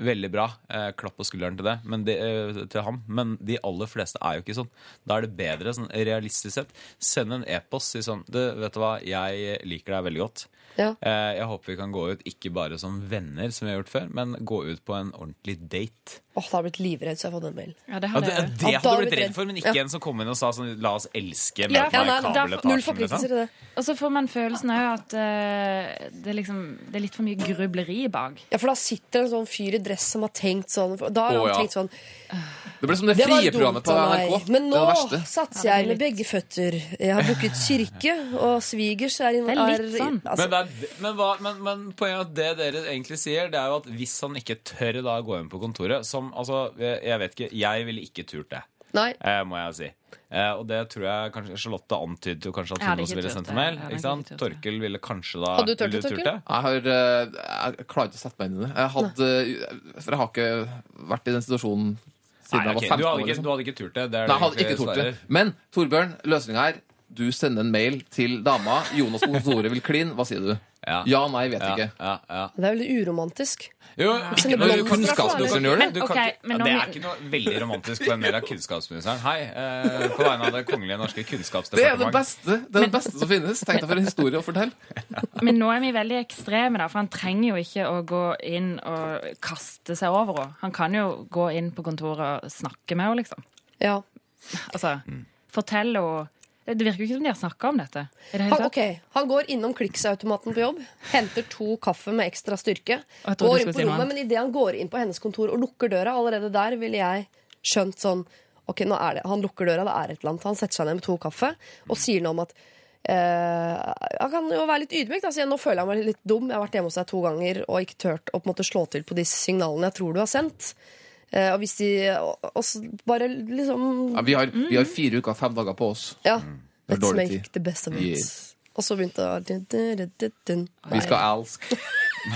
Veldig bra. Eh, klapp på skulderen til det, men det, eh, til ham. Men de aller fleste er jo ikke sånn. Da er det bedre, sånn realistisk sett, send en e-post. Si sånn du, Vet du hva, jeg liker deg veldig godt.
Ja.
Eh, jeg håper vi kan gå ut ikke bare som venner, som vi har gjort før, men gå ut på en ordentlig date.
Åh, da har jeg blitt livredd, så jeg har fått en mail.
Ja, det
Ja, det, det,
det
hadde du blitt redd for, men ikke
Ja.
en som kom inn og sa sånn La oss elske med
Ja, nei, da,
kabeletasjen.
null
liksom.
forpliktelser i det.
Og så får man følelsen av at uh, det, er liksom, det er litt for mye grubleri bak.
Ja, for da sitter en sånn fyr i dress som har tenkt sånn Da har
oh,
han
ja.
tenkt sånn
Det ble som det
Det
frie programmet på NRK.
Men nå
er
satser jeg med begge føtter. Jeg har booket kirke, og svigers er,
Det er sånn.
altså,
Men, er, men, hva, men, men poenget at det dere egentlig sier, det er jo at hvis han ikke tør da gå inn på kontoret som, altså, jeg, vet ikke, jeg ville ikke turt det,
Nei.
eh, må jeg si. Eh, og det tror jeg kanskje Charlotte antydet jo kanskje at hun også ville sendt en mail. Ikke sant? Torkel ville kanskje da
Hadde du turt det, Torkel?
Jeg, har, eh, jeg klarer ikke å sette meg inn i det. Jeg hadde, for jeg har ikke vært i den situasjonen siden
Nei,
jeg var 15
du, hadde
år.
ikke,
Liksom.
du hadde ikke turt det? det
Nei, jeg hadde ikke turt det. Men Torbjørn, løsninga her. Du sender en mail til dama. Jonas kontoret vil klin. Hva sier du?
Ja.
Ja, nei, vet
Ja,
ikke.
ja, ja.
Det er veldig uromantisk.
Jo,
ikke,
men du kan-
fra
Kunnskapsministeren gjør det.
Du kan
Ok,
ikke-
men
ja, det er ikke noe veldig romantisk på en del av kunnskapsministeren. Hei, eh, på vegne av Det kongelige norske
Det er det beste det, er det beste som finnes. Tenk deg for en historie å fortelle.
Men nå er vi veldig ekstreme, da, for han trenger jo ikke å gå inn og kaste seg over henne. Han kan jo gå inn på kontoret og snakke med henne, liksom.
Ja.
Altså, fortelle henne Det virker jo ikke som de har snakka om dette. Det
Han,
okay.
ok, han går innom kliksautomaten på jobb, henter to kaffe med ekstra styrke, går inn på
si
rommet, men idet han går inn på hennes kontor og lukker døra, allerede der ville jeg skjønt sånn Ok, nå er det Han lukker døra, det er et eller annet. Han setter seg ned med to kaffe og sier noe om at Uh, Han kan jo være litt ydmyk. Da. Nå føler jeg meg litt dum. Jeg har vært hjemme hos deg to ganger og ikke turt å måte slå til på de signalene jeg tror du har sendt. Eh, og hvis de og, og bare liksom
Ja, vi, har, vi har fire uker fem dager på oss.
Ja.
Mm.
Let's make
tid.
the best of it.
Yes.
Og så begynte å dun, dun.
Vi skal elske.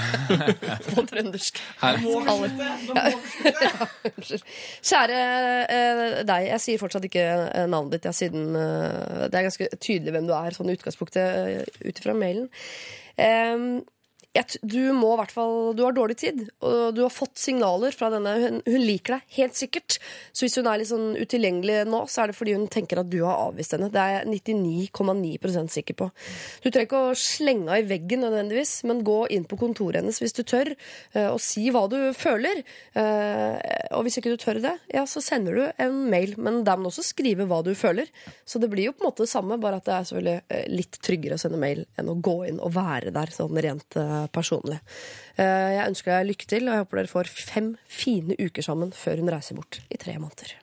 på trøndersk.
Her.
Alle- Ja. Ja, Kjære eh, deg, jeg sier fortsatt ikke eh, navnet ditt, ja, siden eh, det er ganske tydelig hvem du er, sånn i utgangspunktet ut ifra mailen. T- du må hvert fall Du har dårlig tid, og du har fått signaler fra denne. Hun, hun liker deg helt sikkert. Så hvis hun er litt sånn utilgjengelig nå, så er det fordi hun tenker at du har avvist henne. Det er jeg 99,9% sikker på. Du trenger ikke å slenge henne i veggen nødvendigvis, men gå inn på kontoret hennes hvis du tør, eh, og si hva du føler. Eh, Og hvis ikke du tør det, ja, så sender du en mail. Men der må du også skrive hva du føler. Så det blir jo på en måte det samme, bare at det er selvfølgelig eh, litt tryggere å sende mail enn å gå inn og være der sånn rent personlig. Eh, Jeg ønsker deg lykke til, og jeg håper dere får fem fine uker sammen før hun reiser bort i tre måneder.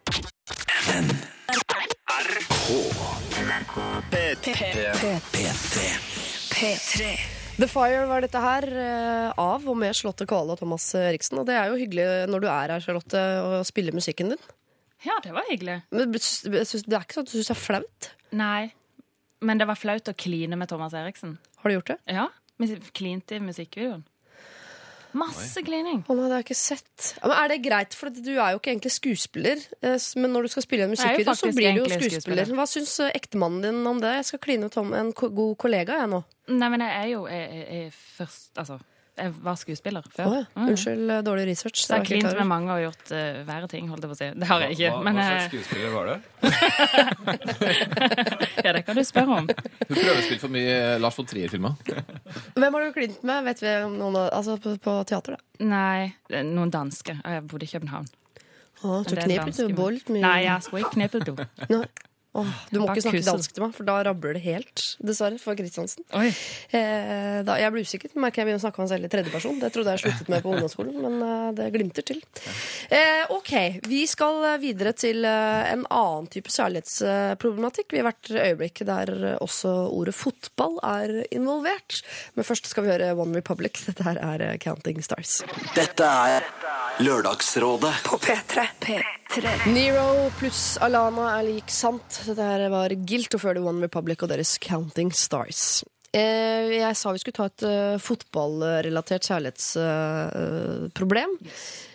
P3.
The Fire var dette her, eh, av og med Charlotte Kvale og Thomas Eriksen. Og det er jo hyggelig når du er her, Charlotte, og spiller musikken din.
Ja, det var hyggelig.
Men det er ikke sånn at du syns det er flaut?
Nei. Men det var flaut å kline med Thomas Eriksen.
Har du gjort det?
Ja. Klinte i musikkvideoen. Masse klining.
Å nei, det har jeg ikke sett. Ja, men Er det greit, for du er jo ikke egentlig skuespiller. eh, Men når du skal spille en musikkvideo, så blir du jo skuespiller.
skuespiller.
Hva syns eh, ektemannen din om det? Jeg skal kline med Tom, en god kollega, jeg nå.
Nei, men jeg er jo jeg, jeg, jeg først Altså, jeg var skuespiller før.
Oh, ja.
Mm.
Unnskyld eh, dårlig research.
Så jeg har klint med mange og gjort uh, verre ting, holdt jeg på å si. Det har jeg ikke.
Hva,
men
hva
eh,
slags skuespiller var det?
ja, det kan du spørre om.
Hun spille for mye Lars von Trier-filmer.
Hvem har du klint med? Vet vi om noen altså på, på teater, da?
Nei, noen danske. Jeg bodde i København.
Å,
Men
du knepet
men-
bolt mye
Nei, jeg skulle ikke knepet to.
Åh, du må ikke snakke dansk til meg, for da rabler det helt. Dessverre, for Kristiansen.
Oi.
Eh, da, jeg blir usikker. Merker jeg begynner å snakke om meg selv i tredjeperson. Det trodde jeg sluttet med på ungdomsskolen, men eh, det glimter til. Eh, ok, vi skal videre til eh, en annen type særlighetsproblematikk. Vi har vært i øyeblikk der også ordet fotball er involvert. Men først skal vi høre One Republic. Dette her er Counting Stars.
Dette er Lørdagsrådet
På P3. P3.
Nero pluss Alana er lik sant. Dette her var Guilt og før det One Republic og deres Counting Stars. Eh, jeg sa vi skulle ta et eh, fotballrelatert kjærlighetsproblem.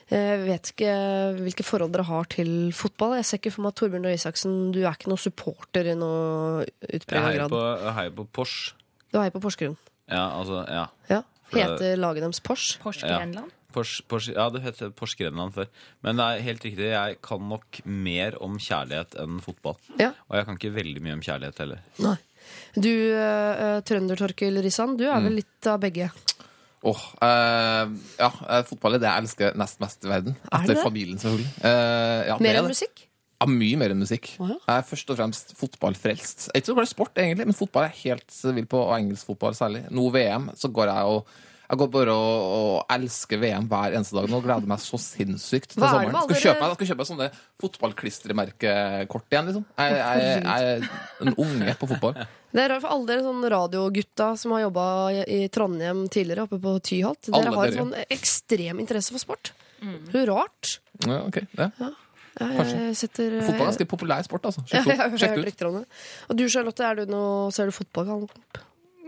Jeg vet ikke hvilke forhold dere har til fotball. Jeg ser ikke for meg at Torbjørn Røe Isaksen, du er ikke noen supporter i noe
Jeg
utpreget grad.
på, jeg heier på Porsch.
Du heier på Porsgrunn.
Ja, altså, ja.
Ja. Heter laget deres Porsch?
Porsche Grenland.
Porsche, Porsche, ja, det het Grenland før. Men det er helt riktig, jeg kan nok mer om kjærlighet enn fotball.
Ja.
Og jeg kan ikke veldig mye om kjærlighet heller.
Nei. Du, uh, Trønder-Torkil Rissan, du er
Mm.
vel litt av begge?
Åh, eh, ja, eh, fotball er det jeg elsker nest mest i verden.
Er det
Etter
det?
familien, selvfølgelig. Eh, ja,
Mer
er
enn musikk?
Ja, mye mer enn musikk.
Oh, ja.
Jeg er først og fremst fotballfrelst. Jeg er ikke så glad i sport, egentlig, men fotball er jeg helt vill på, og engelsk fotball særlig. Nå VM, så går jeg og jeg går bare og, og elsker VM hver eneste dag nå og gleder meg så sinnssykt til
er det
sommeren.
Jeg
Skal kjøpe, meg- skal kjøpe meg sånne fotballklistremerkekort igjen, liksom. Jeg, jeg, jeg er en unge på fotball.
Det er rart for alle dere sånn radiogutta som har jobba i, Trondheim tidligere, oppe på Tyholt. Dere
Alle
har en
dere.
sånn ekstrem interesse for sport. Så rart.
Ja, ok, ja.
ja. jeg setter
Fotball er ganske populær sport, altså.
ja,
Sjekk
jeg, har
ut.
Hørt
det
rykter om det. Og du Charlotte, er du noe, ser du fotball?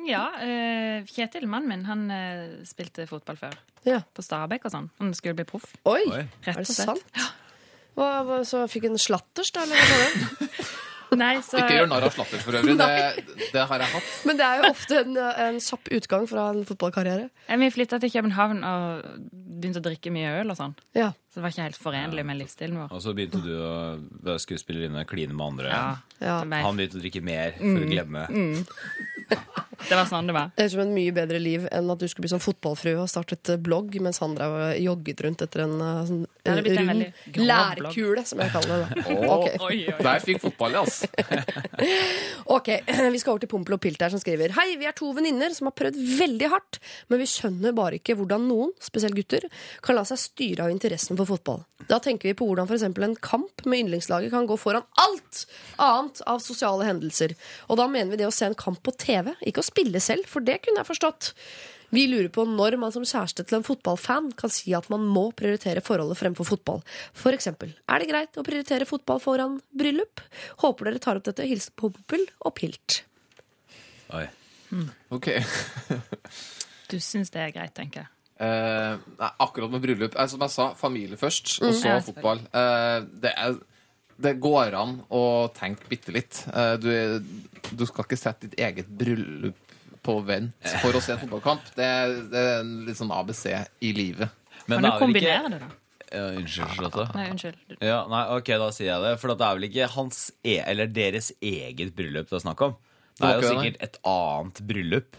Ja, eh, Kjetil, mannen min, han eh, spilte fotball før.
Ja.
På Stabæk og sånn. Han skulle bli proff.
Oi!
Oi.
Rett
Er det sant? Ja. hva, så fikk en slatters, da? Eller hva var det?
Nei, så
Ikke gjør narr av slatters, for øvrig. Det, det har jeg hatt.
Men det er jo ofte en, en kjapp utgang fra en fotballkarriere.
Vi flytta til København og begynte å drikke mye øl og sånn.
Ja.
Så det var ikke helt forenlig med livsstilen vår.
Og så begynte du å være skuespillerinne, kline med andre.
Ja,
Ja.
Han begynte å drikke mer for å glemme.
Det var sånn det var.
Det er som et mye bedre liv enn at du skulle bli sånn fotballfrue og startet blogg mens han drev og jogget rundt etter en eh, sånn
en
rund lærkule, som jeg kaller det. da.
oi,
oi.
Der fikk fotball, altså.
Ok, Vi skal over til Pompel og Pilt her som skriver Hei, vi er to venninner som har prøvd veldig hardt, men vi skjønner bare ikke hvordan noen, spesielt gutter, kan la seg styre av interessen for fotball. Da tenker vi på hvordan f.eks. en kamp med yndlingslaget kan gå foran alt annet av sosiale hendelser. Og da mener vi det å se en kamp på TV, ikke å spille selv, for det kunne jeg forstått. Vi lurer på når man som kjæreste til en fotballfan kan si at man må prioritere forholdet fremfor fotball. For eksempel, er det greit å prioritere fotball foran bryllup? Håper dere tar opp dette. Hilsen Pompel og Pilt.
Oi.
Ok.
Du syns det er greit, tenker jeg.
Eh, nei, akkurat med bryllup eh, Som jeg sa, familie først, og så
mm.
fotball. Eh, det, er, det går an å tenke bitte litt. Eh, du, du skal ikke sette ditt eget bryllup på vent for å se en fotballkamp. Det, er- det er en litt sånn ABC i livet.
Men
Kan du
er
kombinere det, da?
Ja, unnskyld, Charlotte.
Nei, unnskyld.
Ja, nei, ok, da sier jeg det. For det er vel ikke hans e eller deres eget bryllup det er snakk om. Det er jo sikkert et annet bryllup.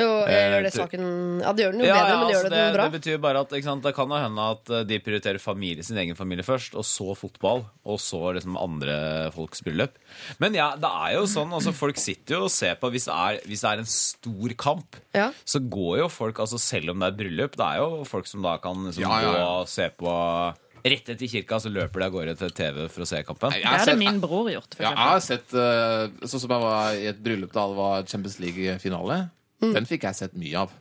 Jo, gjør det saken Ja, det gjør den jo
Ja,
bedre,
ja,
men det gjør
altså,
det den bra.
det betyr bare at ikke sant, det kan jo hende at eh, de prioriterer familie, sin egen familie først, og så fotball, og så liksom andre folks bryllup. Men ja, det er jo sånn, altså folk sitter jo og ser på Hvis det er, hvis det er en stor kamp,
Ja.
så går jo folk, altså selv om det er bryllup, det er jo folk som da kan liksom
Ja, ja, ja.
gå og se på Rett etter kirka så løper de av gårde til TV for å se kampen.
Det
har
hadde min bror gjort, for
Ja, jeg har sett eh, Sånn som jeg var i et bryllup da det var Champions League-finale. Den fikk jeg sett mye av.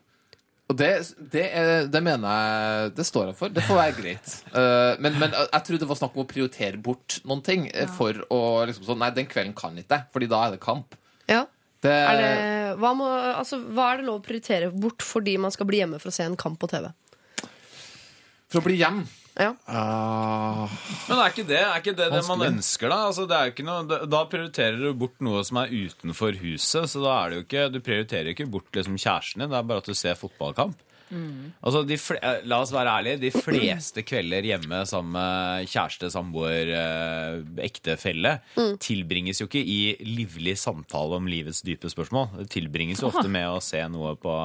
Og det, det, er, det mener jeg Det står jeg for. Det får være greit. Uh, men, men jeg tror det var snakk om å prioritere bort noen ting Ja. for å liksom sånn Nei, den kvelden kan ikke jeg, Fordi da er det kamp.
Ja.
Det,
Er det, hva, må, altså, hva er det lov å prioritere bort fordi man skal bli hjemme for å se en kamp på TV?
For å bli hjem
Ja.
Uh...
Men er ikke det er ikke det, det man ønsker, da? Altså, det er ikke noe, da- da prioriterer du bort noe som er utenfor huset. Så da er det jo ikke, du prioriterer ikke bort liksom kjæresten din, det er bare at du ser fotballkamp. Altså, de eh, La oss være ærlige. De fleste kvelder hjemme sammen med kjæreste, samboer, ektefelle mm. tilbringes jo ikke i livlig samtale om livets dype spørsmål. Det tilbringes jo ofte med å se noe på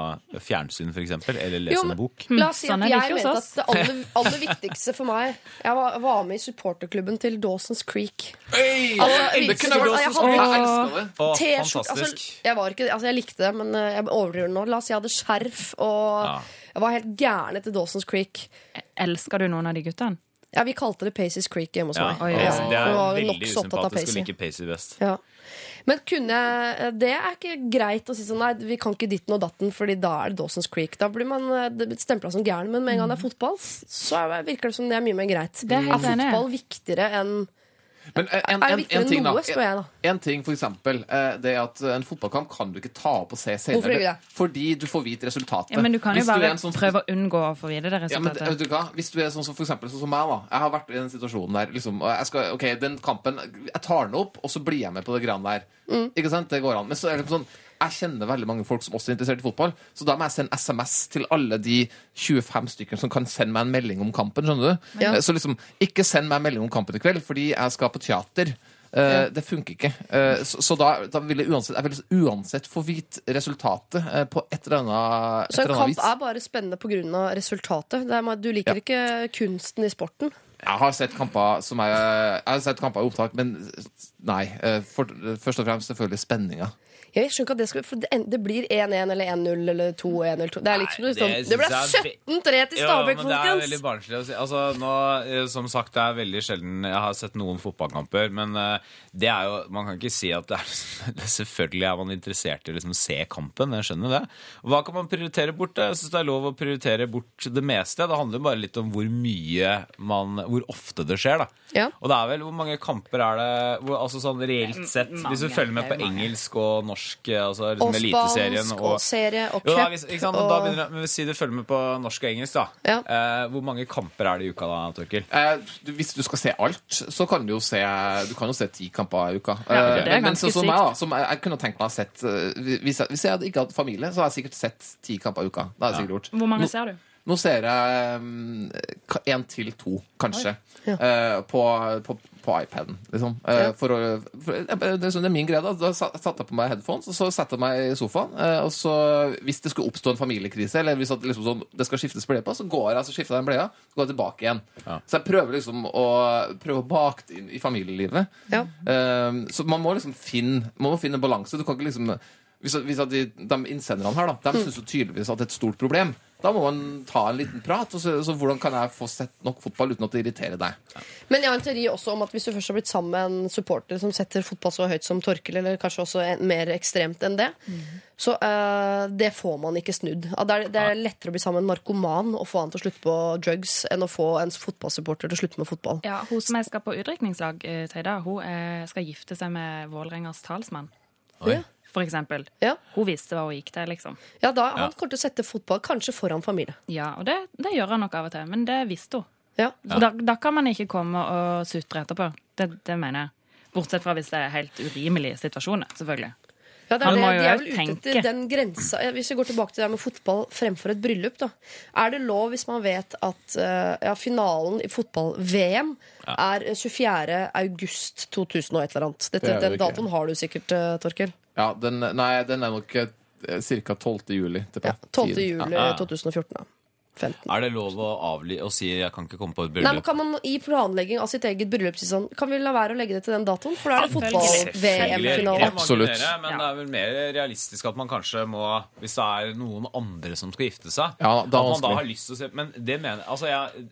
fjernsyn, f.eks., eller lese
Jo, men-
en bok.
La oss si
Sånn
at
er
jeg
ikke
mente at det aller, aller viktigste for meg Jeg var, var med i supporterklubben til Dawson's Creek.
Øy!
Altså, jeg
sånn.
hadde-
Jeg.
Å, fantastisk.
altså, jeg, ikke, altså, jeg likte det, men eh, jeg overdriver nå. La oss si jeg hadde skjerf, og
Ja.
Jeg var helt gæren etter Dawson's Creek.
Elsker du noen av de guttene?
Ja, Vi kalte det Pacey's Creek hjemme hos
Ja,
meg.
Ja.
er- det er veldig usympatisk å
Pacey.
like Pacey best.
Ja. Men kunne Det er ikke greit å si sånn Nei, vi kan ikke ditten og datten, Fordi da er det Dawson's Creek. Da blir man stempla som gæren. Men med en gang det er fotball, så er- virker det som det er mye mer greit.
Det er er
fotball viktigere enn
Men en, en,
Er
en, en ting, da.
da.
En ting, for eksempel, eh, det er at en fotballkamp kan du ikke ta opp og se senere.
Hvorfor ikke det?
Fordi du får vite resultatet.
Ja, men du kan jo
Hvis
bare
sånn-
prøve å unngå å få vite det
Ja, men vet
resultatet.
du hva? Hvis du er sånn som for eksempel sånn som meg, da. Jeg har vært i den situasjonen der. Liksom, og jeg skal, ok, den kampen Jeg tar den opp, og så blir jeg med på det greiene der.
Mm.
Ikke sant? Det går an. Men så er det sånn jeg kjenner veldig mange folk som også er interessert i fotball, så da må jeg sende SMS til alle de 25 stykkene som kan sende meg en melding om kampen. skjønner du?
Ja.
Eh, Så liksom, ikke send meg en melding om kampen i kveld, fordi jeg skal på teater. Eh, Det funker ikke. Eh, så, så da, da vil jeg uansett, jeg vil uansett få vite resultatet på et eller annet, et
Så en
eller annet
kamp
vis.
er bare spennende pga. resultatet. Det er, du liker
Ja.
ikke kunsten i sporten.
Jeg har sett kamper som er, jeg har sett kamper i opptak, men nei. For, først og fremst selvfølgelig spenninga.
Jeg skjønner ikke at Det skal for det, det blir 1-1 eller 1-0 eller 2-1 eller 2 Det er litt
Nei,
det, sånn,
det
ble
synes jeg er
17-3 til
Ja,
Stabæk,
folkens! det er veldig barnslig å si. Altså, nå, eh, som sagt, det er veldig sjelden jeg har sett noen fotballkamper, men eh, det er jo Man kan ikke si at det er det Selvfølgelig er man interessert i å liksom se kampen, jeg skjønner det. Hva kan man prioritere bort? Jeg syns det er lov å prioritere bort det meste. Det handler bare litt om hvor mye man Hvor ofte det skjer. da.
Ja.
Og det er vel, Hvor mange kamper er det hvor, altså sånn reelt sett, hvis du følger med på engelsk og norsk, eh, altså liksom
Og
Eliteserien
spansk og serie og
jo, da,
cup.
hvis, ikke sant? Og da begynner, jeg, men Si du følger med på norsk og engelsk, da.
Ja.
Eh, hvor mange kamper er det i uka da, Torkil?
Eh, du, hvis du skal se alt, så kan du jo se Du kan jo se ti kamper i uka.
Ja, det er
Eh, men, men sånn som jeg, da, som jeg, jeg kunne tenkt meg å ha sett eh, hvis, jeg, hvis jeg hadde ikke hatt familie, så hadde jeg sikkert sett ti kamper i uka. Det hadde jeg sikkert gjort.
Hvor mange ser du?
Nå ser jeg én til to, kanskje, eh, på, på, på iPaden. Liksom. Uh,
Ja.
for å, for, eh, det, er sånn, det er min greie. Da, da sa- satte jeg på meg headphones, og så satte jeg meg i sofaen. Uh, og så, hvis det skulle oppstå en familiekrise, eller hvis at, liksom, sånn, det skal skiftes bleie på, så går jeg så skifter jeg den bleia, så går jeg tilbake igjen. Så jeg prøver liksom å prøve å bake det inn i familielivet.
Ja.
Så man må liksom finne, man må finne balanse. Du kan ikke liksom hvis, hvis at de, de innsenderne her da, de syns jo tydeligvis at det er et stort problem. Da må man ta en liten prat. Og så, så hvordan kan jeg få sett nok fotball uten at det irriterer deg?
Men jeg har en teori også om at hvis du først har blitt sammen med en supporter som setter fotball så høyt som Torkel, eller kanskje også en, mer ekstremt enn det, så uh, det får man ikke snudd. Det er, det er lettere å bli sammen med en narkoman og få han til å slutte på drugs enn å få en fotballsupporter til å slutte med fotball.
Ja, Hun som jeg skal på utdrikningslag, i dag, hun eh, skal gifte seg med Vålerengas talsmann.
Ja.
For eksempel.
Ja.
Hun visste hva hun gikk til, liksom.
Ja, da Han kommer til å sette fotball kanskje foran familie.
Ja, Og det, det gjør han nok av og til, men det visste hun.
Ja.
Så da, da kan man ikke komme og sutre etterpå. Det, det mener jeg. Bortsett fra hvis det er helt urimelige situasjoner, selvfølgelig.
Ja, det er
Han
det. De er vel ute etter den grensa Hvis vi går tilbake til det med fotball fremfor et bryllup, da. Er det lov hvis man vet at eh, ja, finalen i fotball-VM er 24. august 2000 og et eller annet? Dette,
Det det
den datoen har du sikkert, eh, Torkel.
Ja, den, nei, den er nok ca. 12. juli.
Ja, 12. juli
Ja.
2014. Da. 15.
Er det lov å, avli og si 'jeg kan ikke komme på et
Nei, men
bryllup'?
Kan man i planlegging av sitt eget bryllup si sånn Kan vi la være å legge det til den datoen? For da er det fotball-VM-finale.
Absolutt.
Men det er vel mer realistisk at man kanskje må Hvis det er noen andre som skal gifte seg,
Ja, da
at man da har lyst til å se Men det mener altså jeg,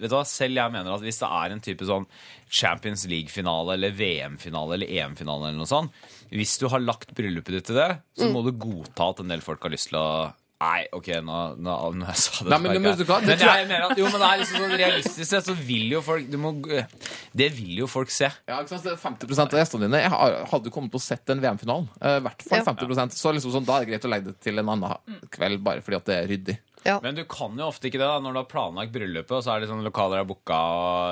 vet du hva, Selv jeg mener at hvis det er en type sånn Champions League-finale eller VM-finale eller EM-finale eller noe sånt Hvis du har lagt bryllupet ditt til det, så må du godta at en del folk har lyst til å Nei, OK, nå, nå, nå jeg sa det
Nei, men- men hva, det
Men jeg mener at, jo, men det er liksom sånn realistisk sett, så vil jo folk du må, Det vil jo folk se.
Ja, ikke sant? Er 50 av gjestene dine jeg hadde kommet til å sett den VM-finalen. Eh, I hvert fall
Ja.
50 Så liksom sånn, da er det greit å legge det til en annen kveld, bare fordi at det er ryddig.
Ja.
Men du kan jo ofte ikke det da når du har planlagt bryllupet, og så er det sånn lokaler er booka,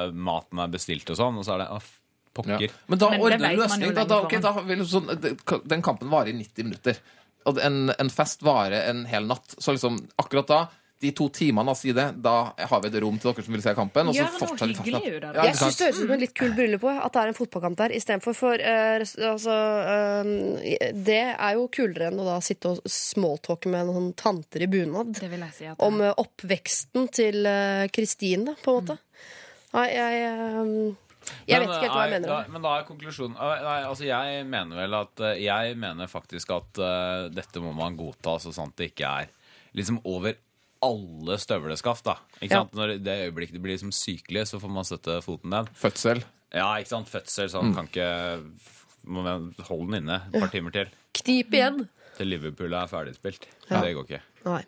og maten er bestilt og sånn, og så er det oh, pokker.
Ja. Men da ordner
du
løsning. Da, da, ok, da vil sånn, det- den kampen varer i 90 minutter. Og en, en fest varer en hel natt. Så liksom, akkurat da, de to timene av side, da har vi et rom til dere som vil se kampen. Og så
ja,
fortsetter vi festen.
det.
Ja,
Jeg syns det høres ut som en litt kul bryllup òg, at det er en fotballkamp der istedenfor. For uh, altså, uh, det er jo kulere enn å da sitte og smalltalke med noen tanter i bunad
Det vil jeg si at
om uh, oppveksten til Kristin Kristine, på en måte. Nei, jeg Jeg vet ikke helt hva jeg
er-
mener.
Da, men da er konklusjonen Nei, altså jeg mener vel at eh, Jeg mener faktisk at uh, dette må man godta, så sant det ikke er liksom over alle støvleskaft. da Ikke
Ja.
sant? Når det øyeblikket det blir liksom sykelig, så får man støtte foten ned.
Fødsel.
Ja, ikke sant? Fødsel, sånn
Mm.
kan ikke må Hold den inne et par timer til.
Knip igjen.
Til Liverpool er ferdigspilt.
Ja.
Det går ikke.
Nei.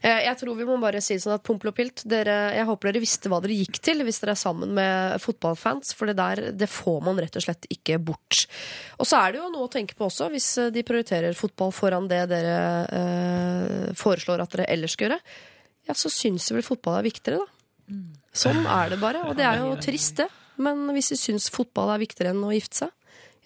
Eh, Jeg tror vi må bare si sånn at Pompel og Pilt, dere, jeg håper dere visste hva dere gikk til hvis dere er sammen med fotballfans, for det der det får man rett og slett ikke bort. Og så er det jo noe å tenke på også, hvis eh, de prioriterer fotball foran det dere eh, foreslår at dere ellers skal gjøre, ja, så syns de vel fotball er viktigere, da. Sånn er det bare, og det er jo trist, det. Men hvis de syns fotball er viktigere enn å gifte seg,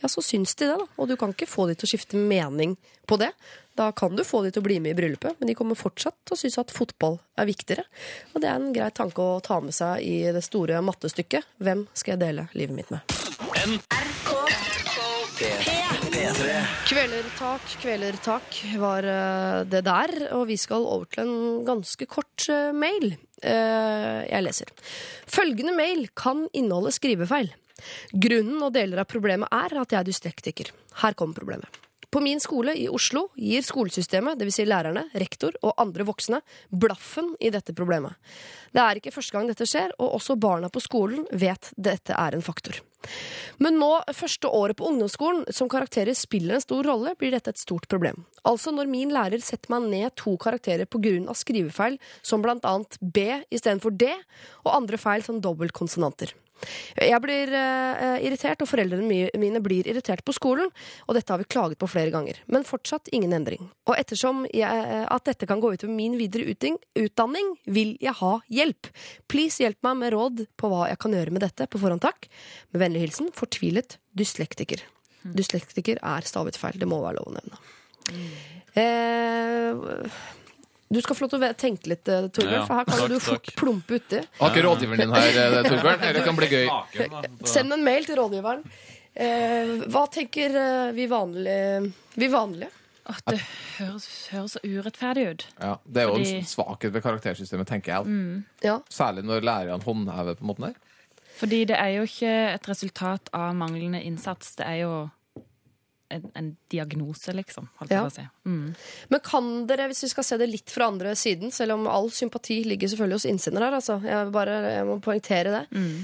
ja, så syns de det, da. Og du kan ikke få de til å skifte mening på det. Da kan du få de til å bli med i bryllupet, men de kommer fortsatt til å synes at fotball er viktigere. Og det er en grei tanke å ta med seg i det store mattestykket. Hvem skal jeg dele livet mitt med?
P3.
Kvelertak, kvelertak var eh, det der, og vi skal over til en ganske kort eh, mail. Eh, Jeg leser. Følgende mail kan inneholde skrivefeil. Grunnen og deler av problemet er at jeg er dyslektiker. Her kommer problemet. På min skole i Oslo gir skolesystemet, dvs. Si lærerne, rektor og andre voksne, blaffen i dette problemet. Det er ikke første gang dette skjer, og også barna på skolen vet dette er en faktor. Men nå, første året på ungdomsskolen, som karakterer spiller en stor rolle, blir dette et stort problem. Altså når min lærer setter meg ned to karakterer på grunn av skrivefeil som blant annet B istedenfor D, og andre feil som dobbeltkonsonanter. Jeg blir uh, irritert, og foreldrene mine blir irritert på skolen, og dette har vi klaget på flere ganger. Men fortsatt ingen endring. Og ettersom jeg, uh, at dette kan gå utover min videre utdanning, vil jeg ha hjelp. Please hjelp meg med råd på hva jeg kan gjøre med dette. På forhånd takk. Med vennlig hilsen fortvilet dyslektiker. Dyslektiker er stavet feil. Det må være lov å nevne. Eh, du skal få lov til å tenke litt, eh, Torbjørn,
Ja,
for her kan
takk,
du fort
takk.
plumpe uti.
Har ikke rådgiveren din her, eh, Torbjørn? Det kan bli gøy.
Send en mail til rådgiveren. Eh, hva tenker eh, vi vanlige, vi vanlige?
At det høres, høres urettferdig ut.
Ja, det er jo
Fordi-
en svakhet ved karaktersystemet, tenker jeg.
Ja.
Særlig når læreren håndhever på en måte der.
Fordi det er jo ikke et resultat av manglende innsats. Det er jo en, en diagnose, liksom.
Ja.
si. Mm.
Men kan dere, hvis vi skal se det litt fra andre siden, selv om all sympati ligger selvfølgelig hos innsender her, altså. Jeg, bare, jeg må poengtere det.
Mm.